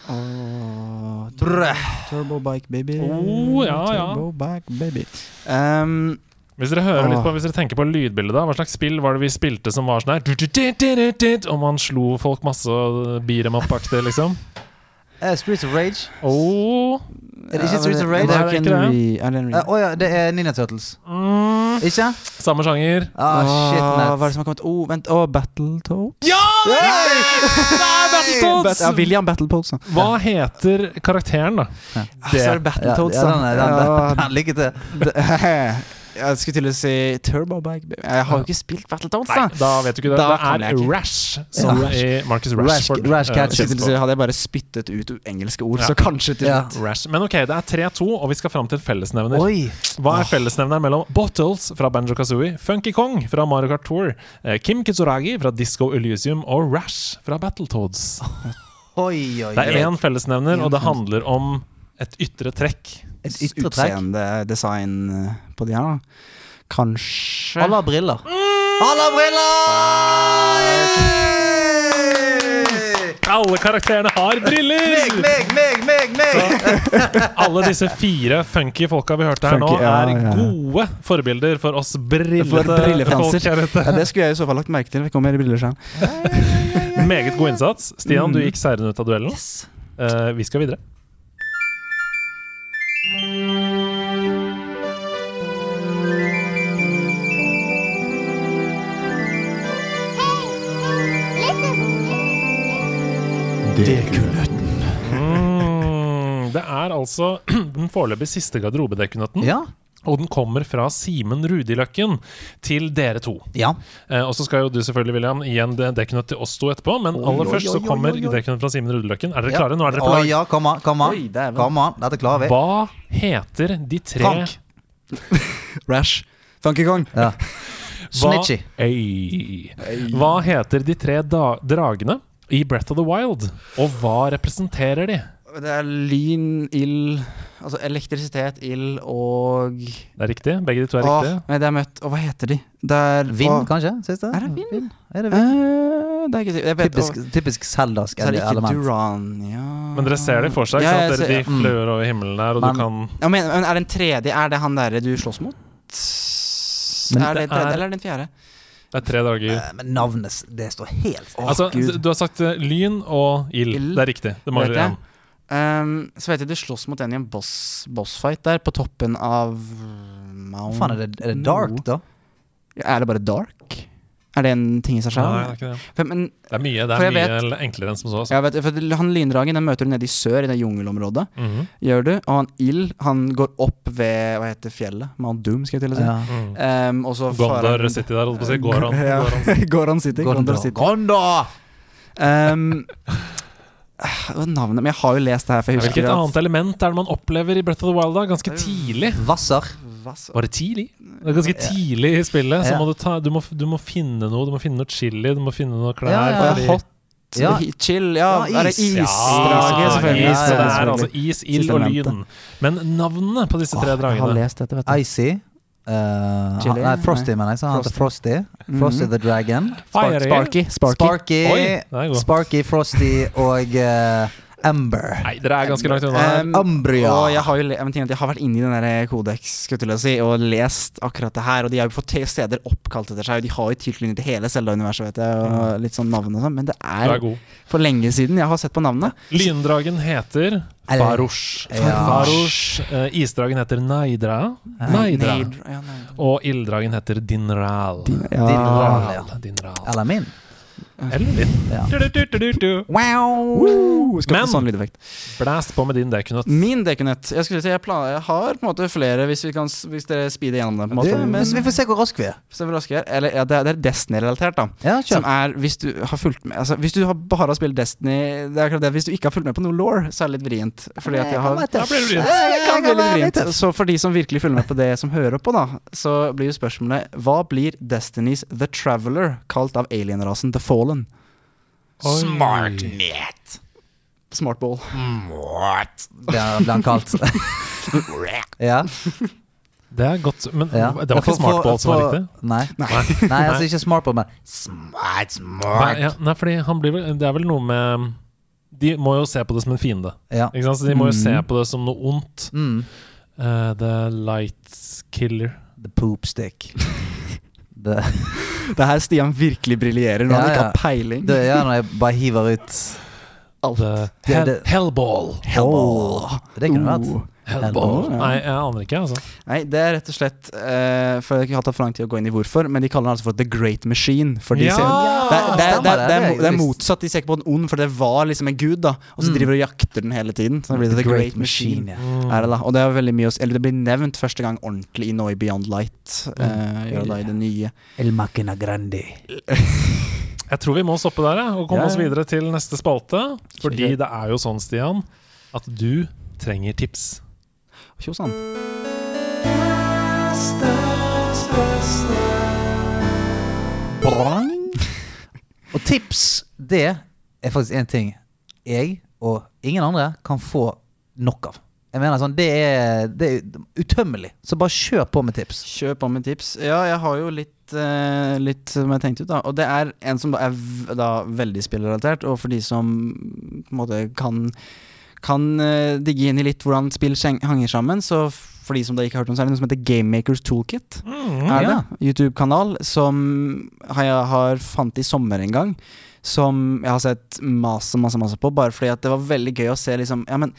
Speaker 3: Åh, turbo, turbo Bike, baby.
Speaker 2: Oh, ja, ja.
Speaker 3: Turbo Bike, baby. Um,
Speaker 2: Hvis dere hører litt på Hvis dere tenker på lydbildet, da hva slags spill var det vi spilte som var sånn her Og man slo folk masse og beat em up-aktig, liksom?
Speaker 1: Eh, Streets of Rage.
Speaker 2: Oh,
Speaker 1: Er det ikke
Speaker 3: ja,
Speaker 1: Streets of Rage?
Speaker 3: Det er ikke
Speaker 2: det
Speaker 3: det en
Speaker 1: Å ja, det er Ninja Turtles.
Speaker 2: mm,
Speaker 1: Ikke?
Speaker 2: samme sjanger.
Speaker 1: Ah, shit,
Speaker 3: Åh, Hva er det som har kommet? Oh, vent. Oh, Battletoads?
Speaker 2: Ja! Det er det er Battletoads!
Speaker 3: Ja, William Battletoads.
Speaker 2: Hva heter karakteren, da?
Speaker 3: Ah, Så er det Battletoads,
Speaker 1: ja, den, er- den,
Speaker 3: Ja,
Speaker 1: den, den, ligger til.
Speaker 3: Jeg skulle til å si Turbo Bike. Jeg har jo ikke spilt Battletoads,
Speaker 2: Nei,
Speaker 3: da.
Speaker 2: da vet du ikke det.
Speaker 3: Da
Speaker 2: Det er. Rash, som
Speaker 1: Ja.
Speaker 2: i Marcus
Speaker 1: Rash-
Speaker 2: Rashford.
Speaker 1: Rash
Speaker 3: rash til å si, hadde jeg bare spyttet ut engelske ord,
Speaker 2: Ja.
Speaker 3: så kanskje til
Speaker 1: Ja.
Speaker 2: Rash. Men ok, det er 3-2, og vi skal fram til fellesnevner.
Speaker 1: Oi.
Speaker 2: Hva er fellesnevneren mellom Bottles fra Banjo Kazooie, Funky Kong fra Mario Kart Tour, eh, Kim Kitsuragi fra Disco Elysium og Rash fra Battletoads?
Speaker 1: Oi, oi,
Speaker 2: Det er én fellesnevner, og det handler om et ytre trekk.
Speaker 1: Et ytre.
Speaker 3: Utseende, design eh, på de her. Kanskje
Speaker 1: Alle har briller. Alle har briller!
Speaker 2: Alle karakterene har briller!
Speaker 1: Meg, meg, meg, meg, meg!
Speaker 2: Alle disse fire funky folka vi hørte her
Speaker 3: Funky, nå,
Speaker 2: er
Speaker 3: ja.
Speaker 2: gode forbilder for oss brillete
Speaker 3: For
Speaker 2: folk.
Speaker 3: Ja, det skulle jeg i så fall lagt merke til. Vi kommer med briller selv.
Speaker 2: Meget god innsats. Stian, du
Speaker 3: Mm.
Speaker 2: gikk seirende ut av duellen. Eh, vi skal videre. Mm, det er altså den foreløpig siste garderobedekkenøtten.
Speaker 1: Ja.
Speaker 2: Og den kommer fra Simen Rudiløkken til dere to.
Speaker 1: ja.
Speaker 2: Eh, og så skal jo du selvfølgelig, William, gi en de- dekknøtt til oss to etterpå. Men aller
Speaker 1: oi,
Speaker 2: først så kommer dekknøtt fra Simen Rudiløkken. Er dere
Speaker 1: Ja.
Speaker 2: klare? Nå er dere på lag.
Speaker 1: ja, kom an, kom an.
Speaker 3: Oi, dæven.
Speaker 1: Kom an, dette klarer vi.
Speaker 2: Hva heter de tre
Speaker 1: Frank.
Speaker 3: Rash. Funky Kong.
Speaker 1: Ja.
Speaker 2: Hva,
Speaker 1: Snitchy.
Speaker 2: Ei. Hva heter de tre da dragene i Breath of the Wild? Og hva representerer de?
Speaker 3: Det er lyn, ild Altså elektrisitet, ild og
Speaker 2: Det er riktig. Begge de to er
Speaker 3: Åh,
Speaker 2: riktige.
Speaker 3: nei, det er møtt Og hva heter de? Det er
Speaker 1: Vind,
Speaker 3: og,
Speaker 1: kanskje? Siste?
Speaker 3: Er det vind?
Speaker 1: Er det
Speaker 3: Eh,
Speaker 1: vind?
Speaker 3: det er ikke sikkert. Jeg vet
Speaker 1: Typisk, typisk Zeldask
Speaker 3: Så er det ikke
Speaker 1: element.
Speaker 3: Durania
Speaker 2: Men dere ser det for seg, ikke
Speaker 3: Ja, jeg
Speaker 2: sant? Dere,
Speaker 3: ser-
Speaker 2: de
Speaker 1: mm.
Speaker 2: flør over himmelen der, og
Speaker 1: Men-
Speaker 2: du kan
Speaker 3: Ja, men, men er den tredje Er det han derre du slåss mot?
Speaker 2: Men
Speaker 3: er det,
Speaker 2: det
Speaker 3: den tredje,
Speaker 2: er-
Speaker 3: eller er det den fjerde?
Speaker 2: Det er tre dager.
Speaker 1: Eh, Men navnet, det står helt stille.
Speaker 2: Altså,
Speaker 3: Gud.
Speaker 2: du, du har sagt eh, lyn og ild.
Speaker 3: Ild.
Speaker 2: Det er riktig. Det mangler
Speaker 3: Vet jeg.
Speaker 2: én.
Speaker 3: Um, så vet jeg du slåss mot en i en boss, bossfight der, på toppen av Mount
Speaker 1: Hva faen, er det, er det dark,
Speaker 3: No.
Speaker 1: da?
Speaker 3: Er det bare dark? Er det en ting i seg
Speaker 2: Nei,
Speaker 3: selv?
Speaker 2: det er ikke det.
Speaker 3: For, men
Speaker 2: Det er mye, det er mye vet, enklere enn som så. Altså.
Speaker 3: jeg vet, for han Lindragen den møter du nede i sør, i det jungelområdet.
Speaker 2: Mhm.
Speaker 3: Gjør du? Og han ild, han går opp ved Hva heter fjellet? Mount Doom, skal jeg til å si.
Speaker 1: Ja.
Speaker 2: Mm.
Speaker 3: Um, og så farer
Speaker 2: han City der, holdt på å si. Goran.
Speaker 3: Ja.
Speaker 2: Goran.
Speaker 3: Goran City. Gondor
Speaker 1: Gondor.
Speaker 3: City.
Speaker 1: Gondor!
Speaker 3: Um, øh, Navnet Men jeg har jo lest det her, for jeg
Speaker 2: Hvilket annet element er det man opplever i Breath of the Wild? da? Ganske tidlig.
Speaker 1: Vasser.
Speaker 3: Vasser.
Speaker 2: Var det tidlig? Det er ganske tidlig i spillet. Så må du, ta, du, må, du må finne noe. Du må finne noe chili, du må finne noe klær.
Speaker 1: Ja, ja,
Speaker 2: fordi-
Speaker 3: hot
Speaker 1: Ja.
Speaker 3: chill Ja,
Speaker 1: Ja,
Speaker 3: er det
Speaker 1: is.
Speaker 2: Ja,
Speaker 3: isdraget, selvfølgelig.
Speaker 2: is,
Speaker 1: Ja, ja,
Speaker 2: det
Speaker 1: ja.
Speaker 2: er altså is, ild og lyn. Men navnene på disse tre
Speaker 3: Åh, Jeg har
Speaker 2: dragene
Speaker 3: lest dette, vet du.
Speaker 1: Icy. Eh, nei, Frosty, mener jeg. Så han heter Frosty. Frosty the Dragon.
Speaker 3: Sparky. Sparky.
Speaker 1: Sparky.
Speaker 2: Oi.
Speaker 1: Sparky, Frosty og eh, Ember.
Speaker 2: Nei, dere er ganske langt unna. her.
Speaker 3: Um,
Speaker 1: Umbria.
Speaker 3: Og jeg har jo at jeg har vært inne i den kodeks jeg si, og lest akkurat det her. Og de har jo fått steder oppkalt etter seg, og de har jo tilknytning til hele Zelda-universet, vet jeg. Og litt sånn navn og sånn. Men det
Speaker 2: er
Speaker 3: er for lenge siden jeg har sett på navnet.
Speaker 2: Lyndragen heter
Speaker 1: Er
Speaker 2: Farosh.
Speaker 1: Ja.
Speaker 2: Farosh. Eh, isdragen heter Naidra. Naidra.
Speaker 3: Naidra. ja, Naidra.
Speaker 2: Og ilddragen heter Dinral.
Speaker 3: Ja.
Speaker 1: Dinral, ja.
Speaker 2: Dinral.
Speaker 1: Eller min.
Speaker 2: Eller din.
Speaker 1: Ja.
Speaker 3: Woo! Skal
Speaker 2: Men-
Speaker 3: sånn lydeffekt.
Speaker 2: Blast på med din dekunøtt.
Speaker 3: Min dekunett Jeg skulle si jeg, jeg har på en måte flere, hvis, vi kan, hvis dere speeder gjennom det. På en måte. Men
Speaker 1: vi får se hvor raske vi er.
Speaker 3: se hvor raske vi er. Eller, ja, det, er- det er Destiny-relatert, da.
Speaker 1: Ja,
Speaker 3: Som er, hvis du har fulgt med altså, Hvis du har bare har spilt Destiny Det er akkurat det, Hvis du ikke har fulgt med på noe law, så er det litt vrient. Fordi at jeg har
Speaker 2: Da blir det vrient.
Speaker 3: det kan bli litt vrient. Så for de som virkelig følger med på det som hører på, da, så blir jo spørsmålet Hva blir Destinys The Traveler kalt av alienrasen The Fallen?
Speaker 2: Smartnet.
Speaker 3: Smartball.
Speaker 1: Det blir han kalt. ja.
Speaker 2: Det er godt, men
Speaker 1: ja.
Speaker 2: det var ikke
Speaker 1: For- for-
Speaker 2: smartball som var riktig.
Speaker 1: Nei. Nei, altså ikke smartball, men smart,
Speaker 2: Nei,
Speaker 1: smart.
Speaker 2: ja, nei, fordi han blir vel Det er vel noe med De må jo se på det som en fiende.
Speaker 1: Ja.
Speaker 2: Ikke sant? Så de må jo
Speaker 3: Mm.
Speaker 2: se på det som noe ondt.
Speaker 1: Mm.
Speaker 2: Uh, the light Killer.
Speaker 1: The poop stick. Det,
Speaker 3: Det er her Stian virkelig briljerer når
Speaker 1: Ja,
Speaker 3: han ikke
Speaker 1: ja.
Speaker 3: har peiling.
Speaker 1: det er når jeg bare hiver ut
Speaker 3: Alt.
Speaker 2: Hell, hellball.
Speaker 1: Hellball. Det kunne vært.
Speaker 2: Hellball. Nei, jeg aner ikke, altså.
Speaker 3: Nei, det er rett og slett uh, For jeg har tatt for lang tid å gå inn i hvorfor, men de kaller den altså for The Great Machine. For de
Speaker 2: Ja!
Speaker 3: ser, det, er- det, er- det, er-
Speaker 1: det,
Speaker 3: det, er,
Speaker 1: det
Speaker 3: det motsatt. De ser ikke på den ond, for det var liksom en gud, da. Og så
Speaker 1: Mm.
Speaker 3: driver de og jakter den hele tiden. Så da blir det The, Great, Machine.
Speaker 1: ja.
Speaker 2: Mm.
Speaker 3: Er det da. Og det er veldig mye Eller det blir nevnt første gang ordentlig i Noi Beyond Light. Uh, gjør det i det nye.
Speaker 1: El Machina Grandi.
Speaker 2: Jeg tror vi må stoppe der ja, og komme
Speaker 3: Ja,
Speaker 2: oss videre til neste spalte. Fordi det er jo sånn, Stian, at du trenger tips.
Speaker 3: Tjo sann.
Speaker 1: Og tips, det er faktisk en ting jeg og ingen andre kan få nok av. Jeg mener sånn, Det er, det er utømmelig. Så bare kjør på med tips.
Speaker 3: Kjør på med tips. Ja, jeg har jo litt, uh, litt som jeg tenkte ut, da. Og det er en som er da veldig spillrelatert, og for de som på en måte kan kan uh, digge inn i litt hvordan spill hanger henger sammen, så for de som da ikke har hørt om, så det noe som heter Gamemakers Toolkit.
Speaker 2: Mm.
Speaker 3: er det?
Speaker 1: ja.
Speaker 3: YouTube-kanal som jeg har fant i sommer en gang. Som jeg har sett masse, masse, masse på, bare fordi at det var veldig gøy å se liksom Ja, men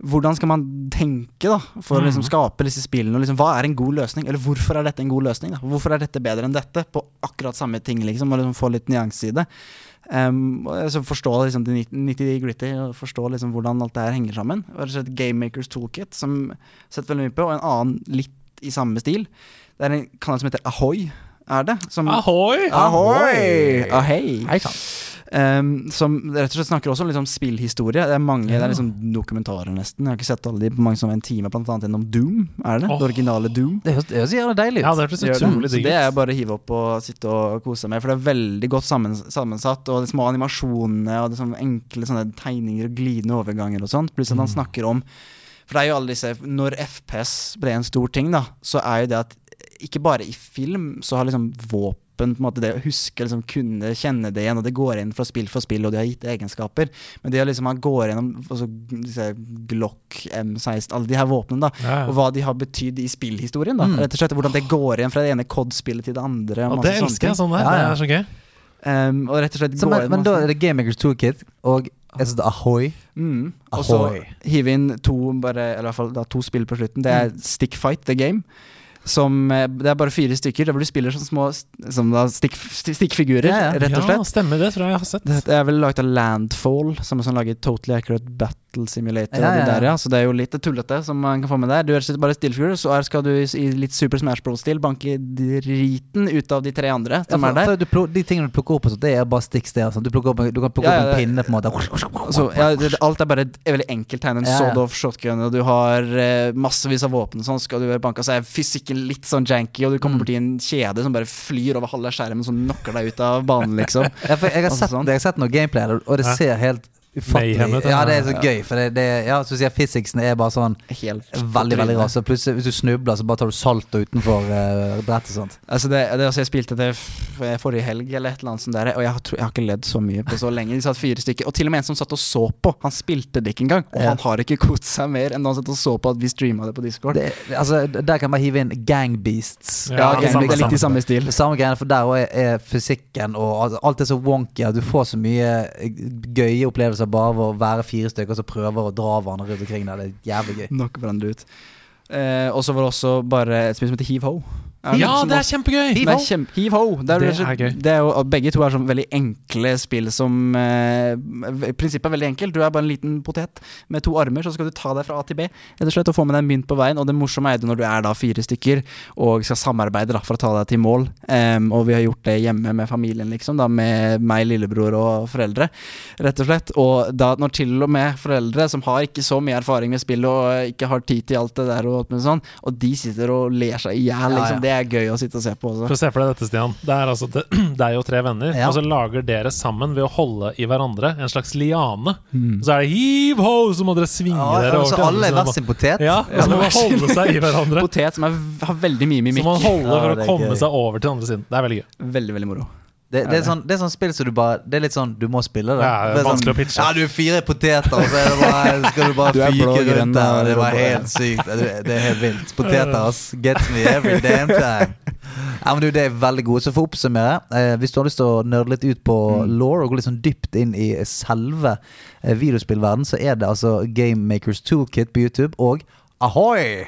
Speaker 3: hvordan skal man tenke da for å liksom skape disse spillene? Og liksom, hva er en god løsning? Eller hvorfor er dette en god løsning? da? Hvorfor er dette bedre enn dette? På akkurat samme ting, liksom. Og liksom få litt nyanse i det. Um, så forstå liksom det nitty gritty, og forstå liksom hvordan alt det her henger sammen. Rett og slett Gamemakers Toolkit, som setter veldig mye på, og en annen litt i samme stil. Det er en kanal som heter Ahoy, er det? Som,
Speaker 2: Ahoy!
Speaker 3: Ahoy! Ahei!
Speaker 1: Hei sann.
Speaker 3: Um, som rett og slett snakker også om liksom spillhistorie. Det er mange, det er liksom dokumentarer nesten. Jeg har ikke sett alle de på mange som en time, blant annet gjennom Doom. Er det?
Speaker 2: oh.
Speaker 3: Det originale Doom.
Speaker 1: Det høres, det høres jævlig deilig ut.
Speaker 2: Ja, det er
Speaker 3: Gjør det. Det er bare å hive opp og sitte og kose med, for det er veldig godt sammensatt. Og de små animasjonene og de sånne enkle sånne tegninger og glidende overganger og sånt. Pluss at
Speaker 2: Mm.
Speaker 3: han snakker om For det er jo alle disse Når FPS ble en stor ting, da, så er jo det at ikke bare i film så har liksom våpen på en måte det å huske, liksom kunne kjenne det igjen, og det går inn fra spill for spill, og de har gitt egenskaper. Men det å liksom han går gjennom altså, disse Glock M16, alle de her våpnene, da,
Speaker 2: Ja,
Speaker 3: og hva de har betydd i spillhistorien. da
Speaker 1: Mm.
Speaker 3: Rett og slett Hvordan det går igjen fra det ene COD-spillet til det andre. og
Speaker 2: Og det elsker jeg sånn der.
Speaker 1: Ja,
Speaker 2: Det er så gøy.
Speaker 3: Um, og rett og slett
Speaker 1: Så,
Speaker 3: går
Speaker 1: men,
Speaker 3: inn
Speaker 1: men da er det Gamemakers Toolkit og jeg synes det er Ahoy.
Speaker 3: mm. Og så
Speaker 1: Ahoy.
Speaker 3: hive inn to bare, eller i hvert fall da, to spill på slutten. Det er
Speaker 1: Mm.
Speaker 3: Stick Fight The Game. Som, eh, det er bare fire stykker, der hvor du spiller som små som da stick, stikkfigurer,
Speaker 1: Ja, ja.
Speaker 3: rett og
Speaker 2: Ja, stemmer. Det tror jeg jeg har sett.
Speaker 3: Det er vel laget av Landfall, som er sånn laget Totally Accurate Bat Battle Simulator
Speaker 1: Ja, ja, ja.
Speaker 3: der, ja. Så det er jo litt tullete som man kan få med der. Du er bare stillfigurer, så skal du i litt Super Smash Bros-stil banke driten ut av de tre andre som
Speaker 1: for,
Speaker 3: er der.
Speaker 1: du de tingene du plukker opp, det er bare sticks der. Sånn. Du, opp, du kan plukke opp en pinne, på en måte.
Speaker 3: Så, ja, det, alt er bare er veldig enkelt tegnet. En of shotgun, og du har eh, massevis av våpen sånn. Skal du være banka, så er fysikken litt sånn janky, og du
Speaker 1: Mm.
Speaker 3: kommer borti en kjede som bare flyr over halve skjermen, som knocker deg ut av banen, liksom.
Speaker 1: Jeg, har
Speaker 3: Altså
Speaker 1: sett,
Speaker 3: sånn.
Speaker 1: jeg har sett noe gameplay, og- det ser helt ufattelig
Speaker 2: ja.
Speaker 1: Ja, det er så gøy, for det, det Ja, så sier physicsen er bare sånn
Speaker 3: Helt
Speaker 1: veldig, veldig rar. Så plutselig, hvis du snubler, så bare tar du salto utenfor uh, brettet og sånt.
Speaker 3: Altså det, det altså Jeg spilte det forrige helg, eller et eller annet sånt der, og jeg har, jeg har ikke ledd så mye på så lenge. De satt fire stykker, og til og med en som satt og så på. Han spilte det ikke engang, og
Speaker 1: Ja.
Speaker 3: han har ikke kost seg mer enn da han satt og så på at vi streama det på Discord.
Speaker 1: Det, altså, der kan jeg bare hive inn Gangbeasts. Ja,
Speaker 3: ja,
Speaker 2: det
Speaker 3: det, er litt i samme stil.
Speaker 1: Samme greiene, for der òg er, er fysikken og alt- alt er så wonky at du får så mye eh, gøye opplevelser bare ved å være fire stykker som prøver å dra hverandre rundt omkring. Det er jævlig gøy.
Speaker 3: Nok ut. Eh, og så var det også bare et spill som heter Heave Ho.
Speaker 2: Ja, det er kjempegøy!
Speaker 3: Er kjempe, Heave Ho. Det er,
Speaker 2: Det er gøy.
Speaker 3: Det er jo, begge to er sånn veldig enkle spill som eh, prinsippet er veldig enkelt. Du er bare en liten potet med to armer, så skal du ta deg fra A til B. Rett og slett og få med deg en mynt på veien. Og det morsomme er det når du er da fire stykker og skal samarbeide da for å ta deg til mål. Um, og vi har gjort det hjemme med familien, liksom. Da med meg, lillebror og foreldre, rett og slett. Og da når til og med foreldre som har ikke så mye erfaring med spill og ikke har tid til alt det der, og, sånn, og de sitter og ler seg i hjel,
Speaker 1: Ja,
Speaker 3: liksom.
Speaker 1: ja.
Speaker 3: Det er gøy å sitte og se på også.
Speaker 2: For se for deg dette, Stian. Det er altså deg og tre venner,
Speaker 1: Ja.
Speaker 2: og så lager dere sammen ved å holde i hverandre en slags liane. Og så er det hiv ho, så må dere svinge dere over
Speaker 1: så
Speaker 2: til
Speaker 1: alle er hver sin potet?
Speaker 2: Ja, og så må man holde seg i hverandre.
Speaker 3: Potet som er, har veldig mye
Speaker 2: Så
Speaker 3: Som
Speaker 2: man holder
Speaker 1: Ja,
Speaker 2: for å komme
Speaker 1: gøy.
Speaker 2: seg over til andre siden. Det er veldig gøy.
Speaker 3: Veldig, veldig moro.
Speaker 1: Det, det, er sånn, det er sånn spill som du bare Det er litt sånn Du må spille det.
Speaker 2: Ja, det er
Speaker 1: det er
Speaker 2: vanskelig å
Speaker 1: sånn,
Speaker 2: pitche.
Speaker 1: Ja, du er fire poteter, og så er det bare, skal du bare
Speaker 3: Du
Speaker 1: fyke rundt der.
Speaker 3: og
Speaker 1: Det var helt sykt. Det, det er helt vilt. Poteter, ass. Gets me every damn time. Ja, men du, Det er veldig gode. Så for å oppsummere, eh, hvis du har lyst til å nerde litt ut på law og gå litt sånn dypt inn i selve eh, videospillverden, så er det altså Game Makers Toolkit på YouTube og Ahoy!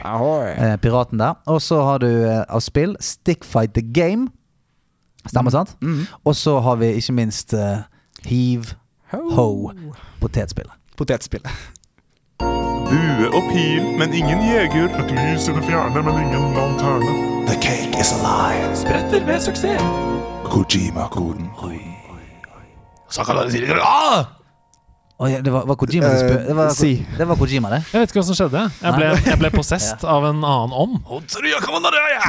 Speaker 1: Eh, piraten der. Og så har du eh, av spill Stickfight the Game. Stemmer, sant?
Speaker 3: Mm.
Speaker 1: Og så har vi ikke minst uh, Heave Ho, potetspillet.
Speaker 3: Potetspillet.
Speaker 5: Bue og pil, men ingen jeger.
Speaker 8: Et lys i det fjerne, men ingen lanterne.
Speaker 5: The cake is alive.
Speaker 2: Spretter ved suksess.
Speaker 5: Kojima-koden.
Speaker 2: Oi,
Speaker 1: Oi, det var, var Kojima som spør. Det var,
Speaker 3: Eh, si.
Speaker 1: det var Kojima, det.
Speaker 2: Jeg vet ikke hva som skjedde. Jeg ble, jeg ble possessed av en annen ånd.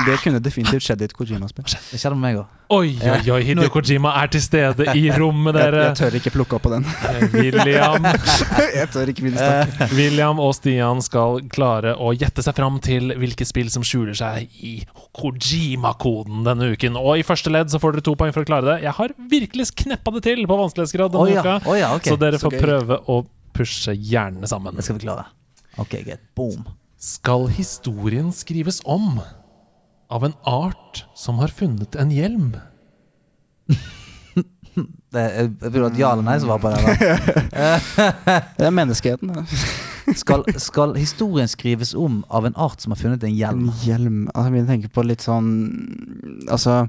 Speaker 3: Det kunne definitivt skjedd i et Kojima-spill.
Speaker 1: Det skjedde med meg òg.
Speaker 2: Oi, oi, oi, Hidio Kojima er til stede i rommet,
Speaker 3: Jeg,
Speaker 2: dere.
Speaker 3: jeg tør ikke plukke opp på den.
Speaker 2: William,
Speaker 3: jeg tør ikke minst, å.
Speaker 2: William og Stian skal klare å gjette seg fram til hvilke spill som skjuler seg i Kojima-koden denne uken. Og i første ledd så får dere to poeng for å klare det. Jeg har virkelig kneppa det til på vanskelighetsgrad
Speaker 1: denne
Speaker 2: denne
Speaker 1: ja,
Speaker 2: uka.
Speaker 1: oh, ja, okay.
Speaker 2: Så dere får
Speaker 3: så
Speaker 2: prøve å pushe hjernene sammen.
Speaker 1: Det skal vi klare. Ok, greit. Boom.
Speaker 2: Skal historien skrives om av en art som har funnet en hjelm?
Speaker 1: Det, er- vil du ha ja eller nei svar på det?
Speaker 3: Det er menneskeheten. det.
Speaker 1: Skal, skal historien skrives om av en art som har funnet en hjelm?
Speaker 3: En
Speaker 1: hjelm?
Speaker 3: Altså, jeg tenker på litt sånn Altså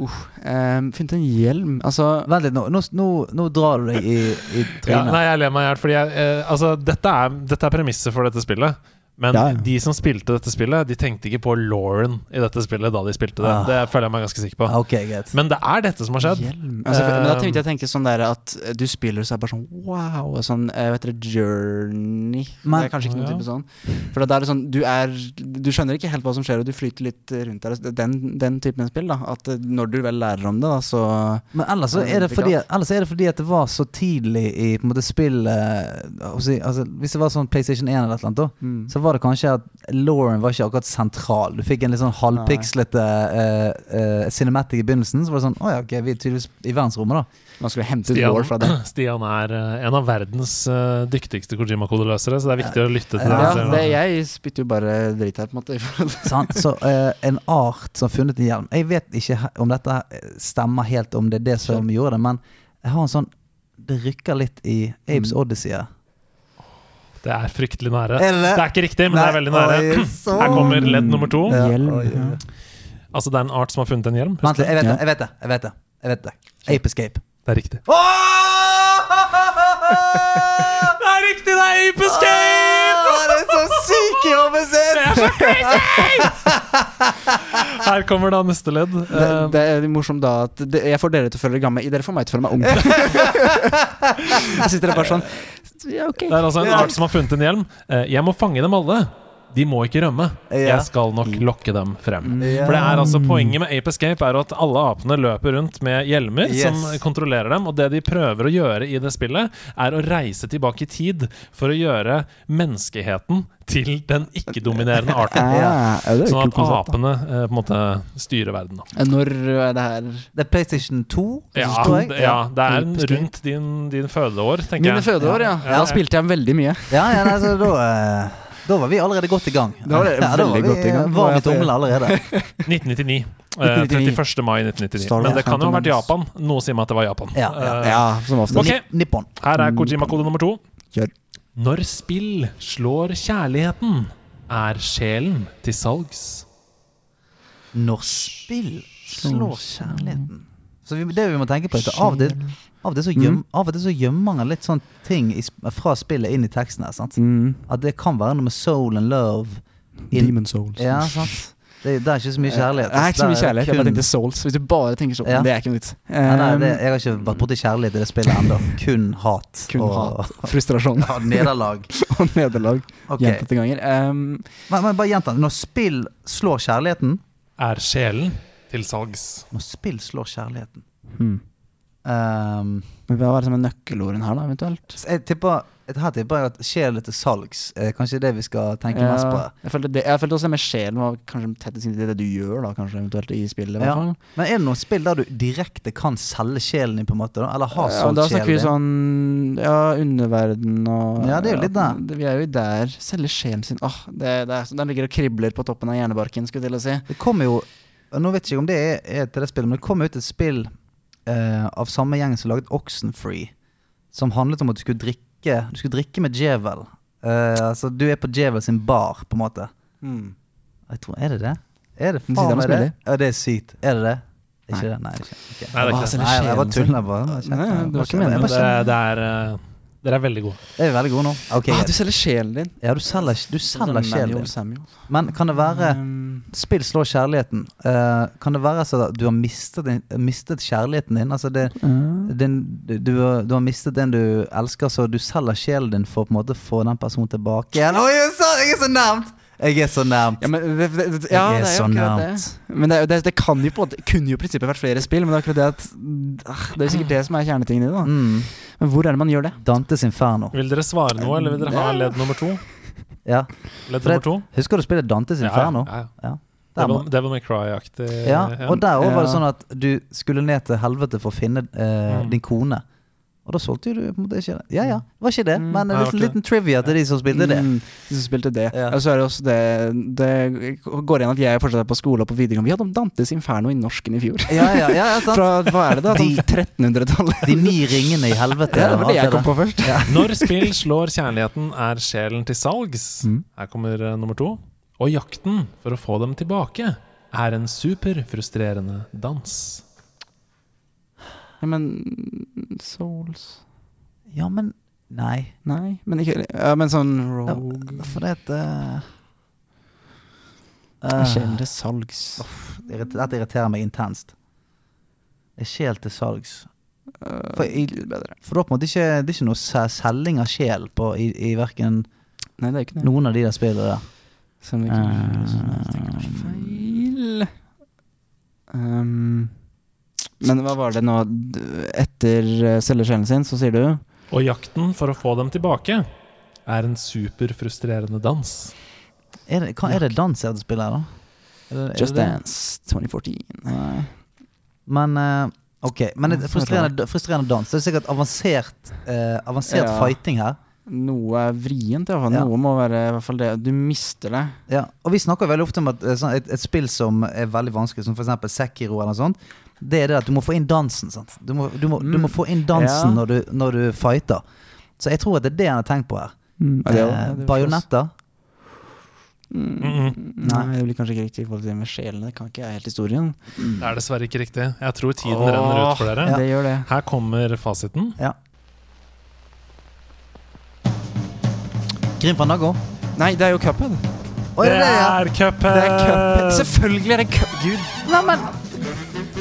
Speaker 3: uh, um, Funnet en hjelm Altså
Speaker 1: Vent litt, nå, nå, nå, nå drar du deg i, i
Speaker 2: Ja, nei, jeg ler meg i hjel, fordi jeg, eh, altså, dette, er, dette er premisset for dette spillet. Men
Speaker 3: Ja, ja.
Speaker 2: de som spilte dette spillet, De tenkte ikke på Lauren i dette spillet da de spilte det.
Speaker 1: Ah.
Speaker 2: Det føler jeg meg ganske sikker på.
Speaker 1: Okay, greit.
Speaker 2: Men det er dette som har skjedd.
Speaker 3: Altså, for, men da
Speaker 2: Um,
Speaker 3: tenkte jeg tenkte sånn der at eh, du spiller så er det bare sånn wow. Sånn, eh, vet dere, Journey.
Speaker 1: Men-
Speaker 3: det er kanskje ikke noen
Speaker 2: Ja.
Speaker 3: type sånn. For da er det sånn du er Du skjønner ikke helt hva som skjer, og du flyter litt rundt der. Den, den typen spill, da. At eh, når du vel lærer om det, da, så
Speaker 1: Men ellers så er det
Speaker 3: det
Speaker 1: fordi, ellers er det fordi at det var så tidlig i på en måte spillet altså, Hvis det var sånn PlayStation 1 eller et eller annet, da,
Speaker 3: mm.
Speaker 1: så var det kanskje at Lauren var ikke akkurat sentral. Du fikk en litt sånn halvpikslete uh, uh, cinematic i begynnelsen. Så var det sånn Å ja, ok, vi er tydeligvis i verdensrommet, da.
Speaker 3: Man skulle hente ut
Speaker 2: Stian,
Speaker 3: lore fra det.
Speaker 2: Stian er eh, en av verdens dyktigste Kojima-kodeløsere, så det er viktig å lytte til
Speaker 1: Ja,
Speaker 2: det.
Speaker 3: Det, jeg spytter jo bare dritt her, på en måte.
Speaker 1: Sant? Så en art som har funnet en hjelm Jeg vet ikke om dette stemmer helt, om det er det som gjorde det, men jeg har en sånn Det rykker litt i Abes
Speaker 3: Mm.
Speaker 1: Odyssey.
Speaker 2: Det er fryktelig nære.
Speaker 1: Eller, det det?
Speaker 2: Det er ikke riktig, men det er veldig nære.
Speaker 1: Oi, så-
Speaker 2: Her kommer ledd nummer to.
Speaker 1: Ja,
Speaker 3: Hjelm.
Speaker 1: oi, oi.
Speaker 2: Altså, det er en art som har funnet en hjelm.
Speaker 1: Vent jeg vet det. Jeg vet det. Jeg vet det, jeg vet det. Ape Escape.
Speaker 2: Det er riktig. Det er riktig, det er Ape Escape!
Speaker 1: Oh, det er så syk i hodet sitt!
Speaker 2: Her kommer da neste ledd.
Speaker 3: Det,
Speaker 2: Eh,
Speaker 3: det er morsomt da at det, jeg får dere til å føle dere gamle. Dere får meg til å føle meg ung. jeg sitter der bare sånn Ja, okay.
Speaker 2: Det er altså en art som har funnet en hjelm. Eh, Jeg må fange dem alle. De må ikke rømme.
Speaker 1: Ja.
Speaker 2: Jeg skal nok lokke dem frem.
Speaker 1: Ja.
Speaker 2: For det er altså Poenget med Ape Escape er at alle apene løper rundt med hjelmer
Speaker 1: Yes.
Speaker 2: som kontrollerer dem. Og det de prøver å gjøre i det spillet, er å reise tilbake i tid for å gjøre menneskeheten til den ikke-dominerende arten.
Speaker 3: Ja,
Speaker 2: Sånn at apene eh, på en måte styrer verden. Da.
Speaker 3: Når er det her
Speaker 1: Det er PlayStation 2,
Speaker 2: Ja, det- ja, det er
Speaker 3: en,
Speaker 2: rundt din, din fødeår, tenker
Speaker 3: Mine
Speaker 2: jeg.
Speaker 3: fødeår, ja.
Speaker 2: Ja.
Speaker 3: Da spilte jeg veldig mye.
Speaker 1: Ja, ja, nei, så da, eh, da var vi allerede godt i gang.
Speaker 3: Da var dere
Speaker 1: ja, da var vi
Speaker 3: godt i gang.
Speaker 1: Varm i tommelen allerede.
Speaker 2: 1999. Eh, 31. mai 1999.
Speaker 3: Star
Speaker 2: Men det kan jo ha vært Japan. Noe sier meg at det var Japan.
Speaker 1: Ja, ja.
Speaker 2: Eh,
Speaker 3: Ja, som ofte.
Speaker 1: Okay. Nippon.
Speaker 2: Her er Kojima-kode nummer to.
Speaker 3: Kjør.
Speaker 2: Når spill slår kjærligheten, er sjelen til salgs.
Speaker 1: Når spill slår kjærligheten. Så vi, det vi må tenke på, er at av og til, av og til, så,
Speaker 3: Mm.
Speaker 1: gjem, av og til så gjemmer man litt sånn ting i, fra spillet inn i teksten her. Sant?
Speaker 3: Mm.
Speaker 1: At det kan være noe med soul and love. In,
Speaker 3: Demon Souls.
Speaker 1: Ja, sant? Det, det er ikke så mye kjærlighet.
Speaker 3: Det er ikke så mye kjærlighet. Jeg bare tenkte Souls. Hvis du bare tenker sånn,
Speaker 1: Ja.
Speaker 3: det er ikke noe vits.
Speaker 1: Nei, nei, det,
Speaker 3: Um,
Speaker 1: jeg har ikke vært borti kjærlighet i det spillet ennå. Kun hat.
Speaker 3: Kun
Speaker 1: og,
Speaker 3: hat, frustrasjon
Speaker 1: Ja, nederlag.
Speaker 3: og nederlag
Speaker 1: Okay.
Speaker 3: gjentatte ganger. Um,
Speaker 1: men, men bare gjenta. Når spill slår kjærligheten
Speaker 2: Er sjelen til salgs.
Speaker 1: Når spill slår kjærligheten
Speaker 3: hmm. Men Hva er det som er nøkkelordene her, da, eventuelt?
Speaker 1: jeg tipper her tipper jeg at sjel er til salgs. Er kanskje det vi skal tenke mest på.
Speaker 3: jeg, følte det, jeg følte også det med sjelen var kanskje tettest inntil det du gjør, da, kanskje eventuelt i spillet. i
Speaker 1: Ja. Men er det noen spill der du direkte kan selge sjelen din, på en måte? Da? Eller har
Speaker 3: Ja,
Speaker 1: solgt
Speaker 3: da
Speaker 1: sjelen din?
Speaker 3: sånn Ja, underverden og
Speaker 1: Ja, det er jo litt der.
Speaker 3: det- Vi er jo der. Selge sjelen sin. Åh, det, det er, Den ligger og kribler på toppen av hjernebarken, skulle jeg til å si.
Speaker 1: Det kommer jo Nå vet jeg ikke om det er, er til det spillet, men det kommer ut et spill eh, av samme gjeng som laget Oxenfree, som handlet om at du skulle drikke Du skulle drikke med djevel. Eh, altså, du er på djevel sin bar, på en måte. Jeg tror, Er det det? Er det faen meg det? Ja, det er sykt. Er det det? Er
Speaker 3: Nei.
Speaker 1: ikke det? Nei, det er ikke okay.
Speaker 2: Nei, det er ikke.
Speaker 1: Nei, jeg bare tuller bare. Jeg
Speaker 3: Nei, det var ikke
Speaker 1: bare-
Speaker 3: meningen.
Speaker 1: jeg bare
Speaker 2: Det, det er Dere er veldig gode.
Speaker 1: Er veldig gode nå. Okay,
Speaker 3: Ah, du selger sjelen din.
Speaker 1: Ja, du selger, du selger sjelen din.
Speaker 3: Samuel.
Speaker 1: Men kan det være
Speaker 3: Um,
Speaker 1: Spill slår kjærligheten. Uh, kan det være at du har mistet, din, mistet kjærligheten din? Altså det,
Speaker 3: uh,
Speaker 1: den, du, du, har- mistet den du elsker, så du selger sjelen din for å på en måte få den personen tilbake igjen. Oi, jeg er så, jeg er så nærmt! Jeg er så nærmt.
Speaker 3: ja, men, det, det, det, ja,
Speaker 1: jeg er
Speaker 3: er
Speaker 1: så
Speaker 3: nært
Speaker 1: nærmt.
Speaker 3: Men det, det, det kan jo på en måte kunne jo i prinsippet vært flere spill, men det er akkurat det at ah, Det er jo sikkert det som er kjernetingen i det.
Speaker 1: Mm.
Speaker 3: Men hvor er det man gjør det?
Speaker 1: Dantes Inferno.
Speaker 2: Vil dere svare noe, eller vil dere ha ledd nummer to?
Speaker 1: Ja.
Speaker 2: Ledd nummer to?
Speaker 1: Husker du spillet Dantes Inferno?
Speaker 2: Ja, ja, ja.
Speaker 1: Ja.
Speaker 2: Devil, Devil May Cry-aktig.
Speaker 1: Ja, og der òg var det sånn at du skulle ned til helvete for å finne eh,
Speaker 2: Mm.
Speaker 1: din kone. Og da solgte jo du på en måte ikke det. Ja ja, var ikke det.
Speaker 3: Mm.
Speaker 1: Men en liten, trivia til de som spilte det.
Speaker 3: Mm, de som spilte det.
Speaker 1: Ja.
Speaker 3: Og så er det også det Det går igjen at jeg fortsatt er på skole og på videregående. Vi hadde om Dantes Inferno i norsken i fjor.
Speaker 1: Ja, ja, ja, ja sant.
Speaker 3: Fra hva er det da?
Speaker 1: De-
Speaker 3: Sånn 1300-tallet?
Speaker 1: De ni ringene i helvete.
Speaker 3: Ja, det var det jeg kom på først.
Speaker 2: Når spill slår kjærligheten, er sjelen til salgs.
Speaker 3: Mm.
Speaker 2: Her kommer eh, nummer to. Og jakten for å få dem tilbake er en superfrustrerende dans.
Speaker 3: Ja, men Souls
Speaker 1: Ja, men Nei.
Speaker 3: Nei, men ikke Ja, men sånn Rogue
Speaker 1: For det heter uh,
Speaker 3: Sjel til salgs.
Speaker 1: Dette irriterer meg intenst. Er sjel til salgs.
Speaker 3: Uh,
Speaker 1: For i-. For da på en måte ikke, det er ikke noe se- selging av sjel på, i, i verken
Speaker 3: Nei, det er ikke det.
Speaker 1: noen av de der spillene der.
Speaker 3: Som vi ikke Feil um, Men hva var det nå Etter uh, selge sjelen sin, så sier du
Speaker 2: Og jakten for å få dem tilbake er en superfrustrerende dans.
Speaker 1: Er det, hva, er det dans jeg spiller her, da? Er det, er
Speaker 3: Just
Speaker 1: det?
Speaker 3: Dance 2014.
Speaker 1: Nei. Men eh, Ok, men et frustrerende, frustrerende dans. Det er sikkert avansert, eh, avansert
Speaker 3: Ja.
Speaker 1: fighting her.
Speaker 3: Noe er vrient, i hvert fall.
Speaker 1: Ja.
Speaker 3: Noe må være i hvert fall det. Du mister det.
Speaker 1: Ja, og vi snakker veldig ofte om at eh, sånn, et, et spill som er veldig vanskelig, som f.eks. Sekiro eller noe sånt, det er det at du må få inn dansen. Sant? Du, må, du, må, du må
Speaker 3: Mm.
Speaker 1: få inn dansen
Speaker 3: Ja.
Speaker 1: når, du, når du fighter. Så jeg tror at det er det han har tenkt på her.
Speaker 3: Mm. det
Speaker 1: eh,
Speaker 3: det er
Speaker 1: Bajonetter.
Speaker 3: Mm. Nei, det blir kanskje ikke riktig i forhold til det med sjelen. Det kan ikke jeg helt historien.
Speaker 2: Det er dessverre ikke riktig. Jeg tror tiden
Speaker 3: Åh,
Speaker 2: renner ut for dere.
Speaker 3: Det gjør det.
Speaker 2: Her kommer fasiten.
Speaker 1: Ja. Grim Fandango?
Speaker 3: Nei, det er jo Cuphead.
Speaker 1: Det det, ja?
Speaker 3: Det er Cuphead. Selvfølgelig er det Cuphead. Gud.
Speaker 1: Nei, men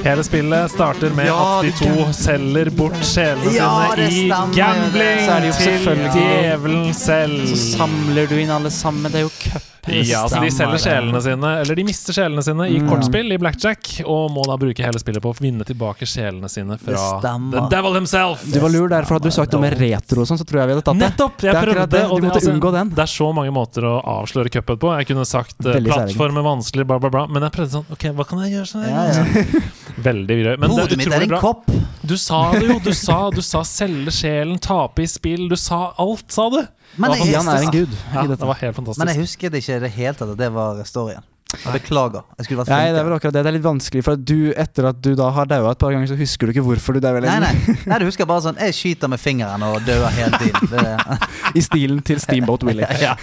Speaker 2: Hele spillet starter med
Speaker 3: Ja,
Speaker 2: at de to selger bort sjelene
Speaker 1: Ja,
Speaker 2: sine i gambling til djevelen selv.
Speaker 3: Så samler du inn alle sammen. Det er jo Cuphead.
Speaker 2: Ja, så De selger sjelene sine, eller de mister sjelene sine i
Speaker 3: Mm.
Speaker 2: kortspill i blackjack, og må da bruke hele spillet på å vinne tilbake sjelene sine fra the devil himself.
Speaker 3: Du var lur der, for hadde du sagt noe med retro og sånn, så tror jeg vi hadde tatt det.
Speaker 2: Nettopp! Jeg
Speaker 3: Det
Speaker 2: prøvde,
Speaker 3: det.
Speaker 2: og
Speaker 3: Du måtte
Speaker 2: altså,
Speaker 3: unngå den.
Speaker 2: det er så mange måter å avsløre cuphead på. Jeg kunne sagt uh,
Speaker 3: Veldig
Speaker 2: plattform er vanskelig, bla, bla, bla. Men jeg prøvde sånn Ok, hva kan jeg gjøre sånn?
Speaker 1: Ja, ja.
Speaker 2: Veldig vrøy. Men
Speaker 1: Hodet mitt er
Speaker 2: utrolig
Speaker 1: en
Speaker 2: bra.
Speaker 1: kopp.
Speaker 2: Du sa det jo. Du sa, du sa selge sjelen, tape i spill. Du sa alt, sa du.
Speaker 1: Men jeg,
Speaker 3: Stian er en gud
Speaker 2: Ja,
Speaker 3: i
Speaker 2: det var helt fantastisk.
Speaker 1: men jeg husket ikke det helt at det var storyen. Jeg beklager. Jeg skulle vært
Speaker 3: Nei, det er vel akkurat det. Det er litt vanskelig, for at du, etter at du da har daua et par ganger, så husker du ikke hvorfor du daua
Speaker 1: Nei,
Speaker 3: lenger.
Speaker 1: nei. nei, du husker bare sånn Jeg skyter med fingeren og dauer hele tiden. Det,
Speaker 3: I stilen til Steamboat Willy.
Speaker 1: ja.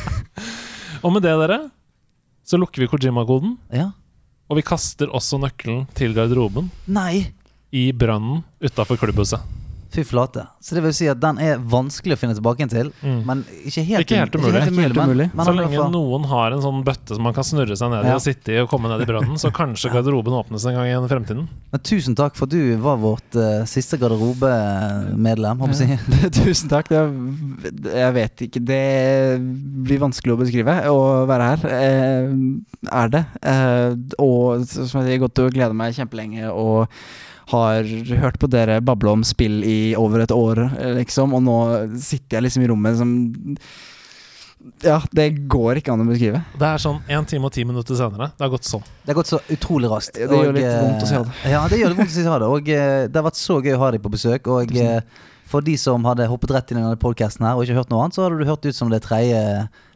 Speaker 2: Og med det, dere, så lukker vi Kojima-koden.
Speaker 1: ja.
Speaker 2: Og vi kaster også nøkkelen til garderoben
Speaker 1: Nei.
Speaker 2: i brønnen utafor klubbhuset.
Speaker 1: Fy flate. Så det vil si at den er vanskelig å finne tilbake igjen til.
Speaker 2: Mm.
Speaker 1: Men ikke helt,
Speaker 2: Ikke helt umulig.
Speaker 1: Ikke
Speaker 3: Helt umulig.
Speaker 1: Men, men
Speaker 2: Så lenge noen har en sånn bøtte som man kan snurre seg ned i
Speaker 1: Ja.
Speaker 2: og sitte i og komme ned i brønnen, så kanskje garderoben åpnes en gang i fremtiden.
Speaker 1: Men tusen takk for at du var vårt uh, siste garderobemedlem. Håper jeg å si.
Speaker 3: Tusen takk. Det, jeg vet ikke Det blir vanskelig å beskrive å være her. Eh, er det. Eh, og som jeg sier, godt å glede meg kjempelenge og har hørt på dere bable om spill i over et år, eh, liksom, og nå sitter jeg liksom i rommet som Ja, det går ikke an å beskrive.
Speaker 2: Det er sånn én time og ti minutter senere. Det har gått sånn.
Speaker 1: Det har gått så utrolig raskt.
Speaker 3: Det gjør
Speaker 1: og,
Speaker 3: litt
Speaker 1: eh,
Speaker 3: vondt å si ha det.
Speaker 1: Ja, det gjør litt vondt å si ha det. Og eh, det har vært så gøy å ha deg på besøk. Og eh, for de som hadde hoppet rett inn i denne podkasten her og ikke hørt noe annet, så hadde du hørt ut som det tredje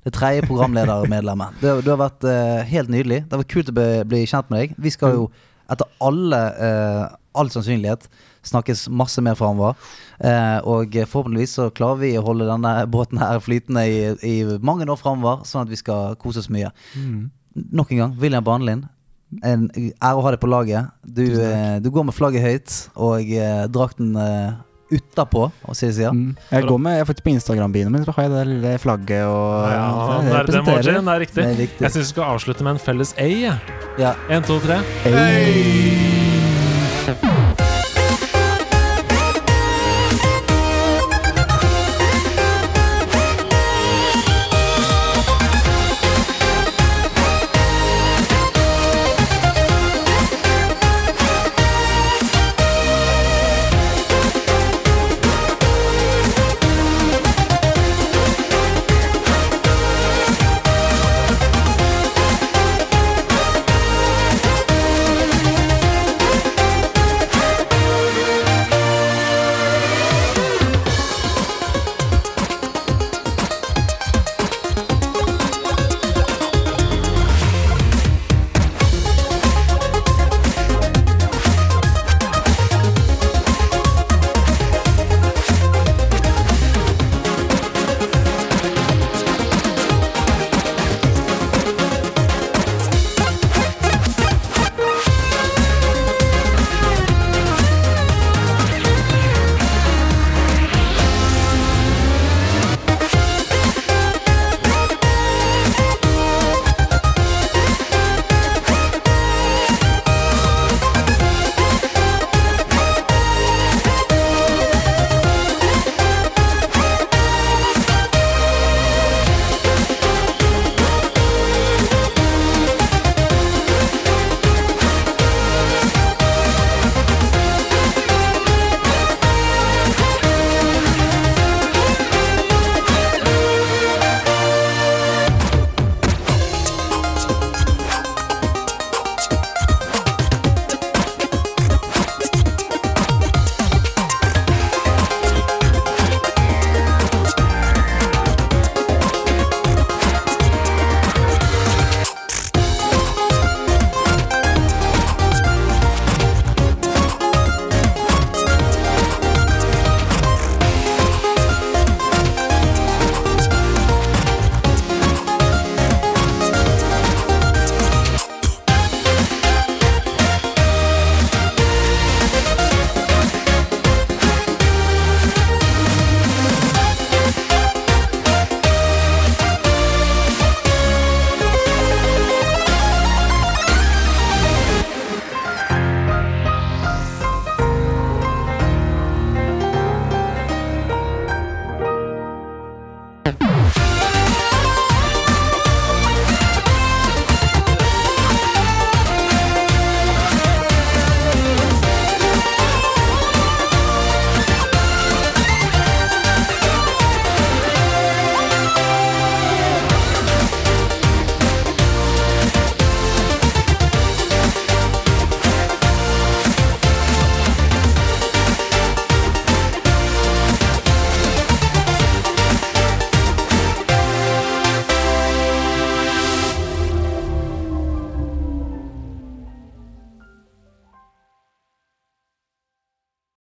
Speaker 1: det tredje programledermedlemmet. Du, du har vært eh, helt nydelig. Det har vært kult å bli, bli kjent med deg. Vi skal jo etter alle eh, all sannsynlighet snakkes masse mer framover. Eh, og forhåpentligvis så klarer vi å holde denne båten her flytende i, i mange år framover, sånn at vi skal kose oss mye. Nok en gang, William Banelin. En ære å ha deg på laget. Du, eh, du går med flagget høyt, og eh, drakten eh, utapå, Si sier sida.
Speaker 3: Mm. Jeg går med, jeg faktisk på Instagram-bioen min, så har jeg det lille flagget og
Speaker 2: Ja,
Speaker 3: jeg
Speaker 2: det er det, det er riktig.
Speaker 1: Det er viktig.
Speaker 2: Jeg syns vi skal avslutte med en felles A.
Speaker 1: Ja.
Speaker 2: En, to, tre.
Speaker 3: Hey.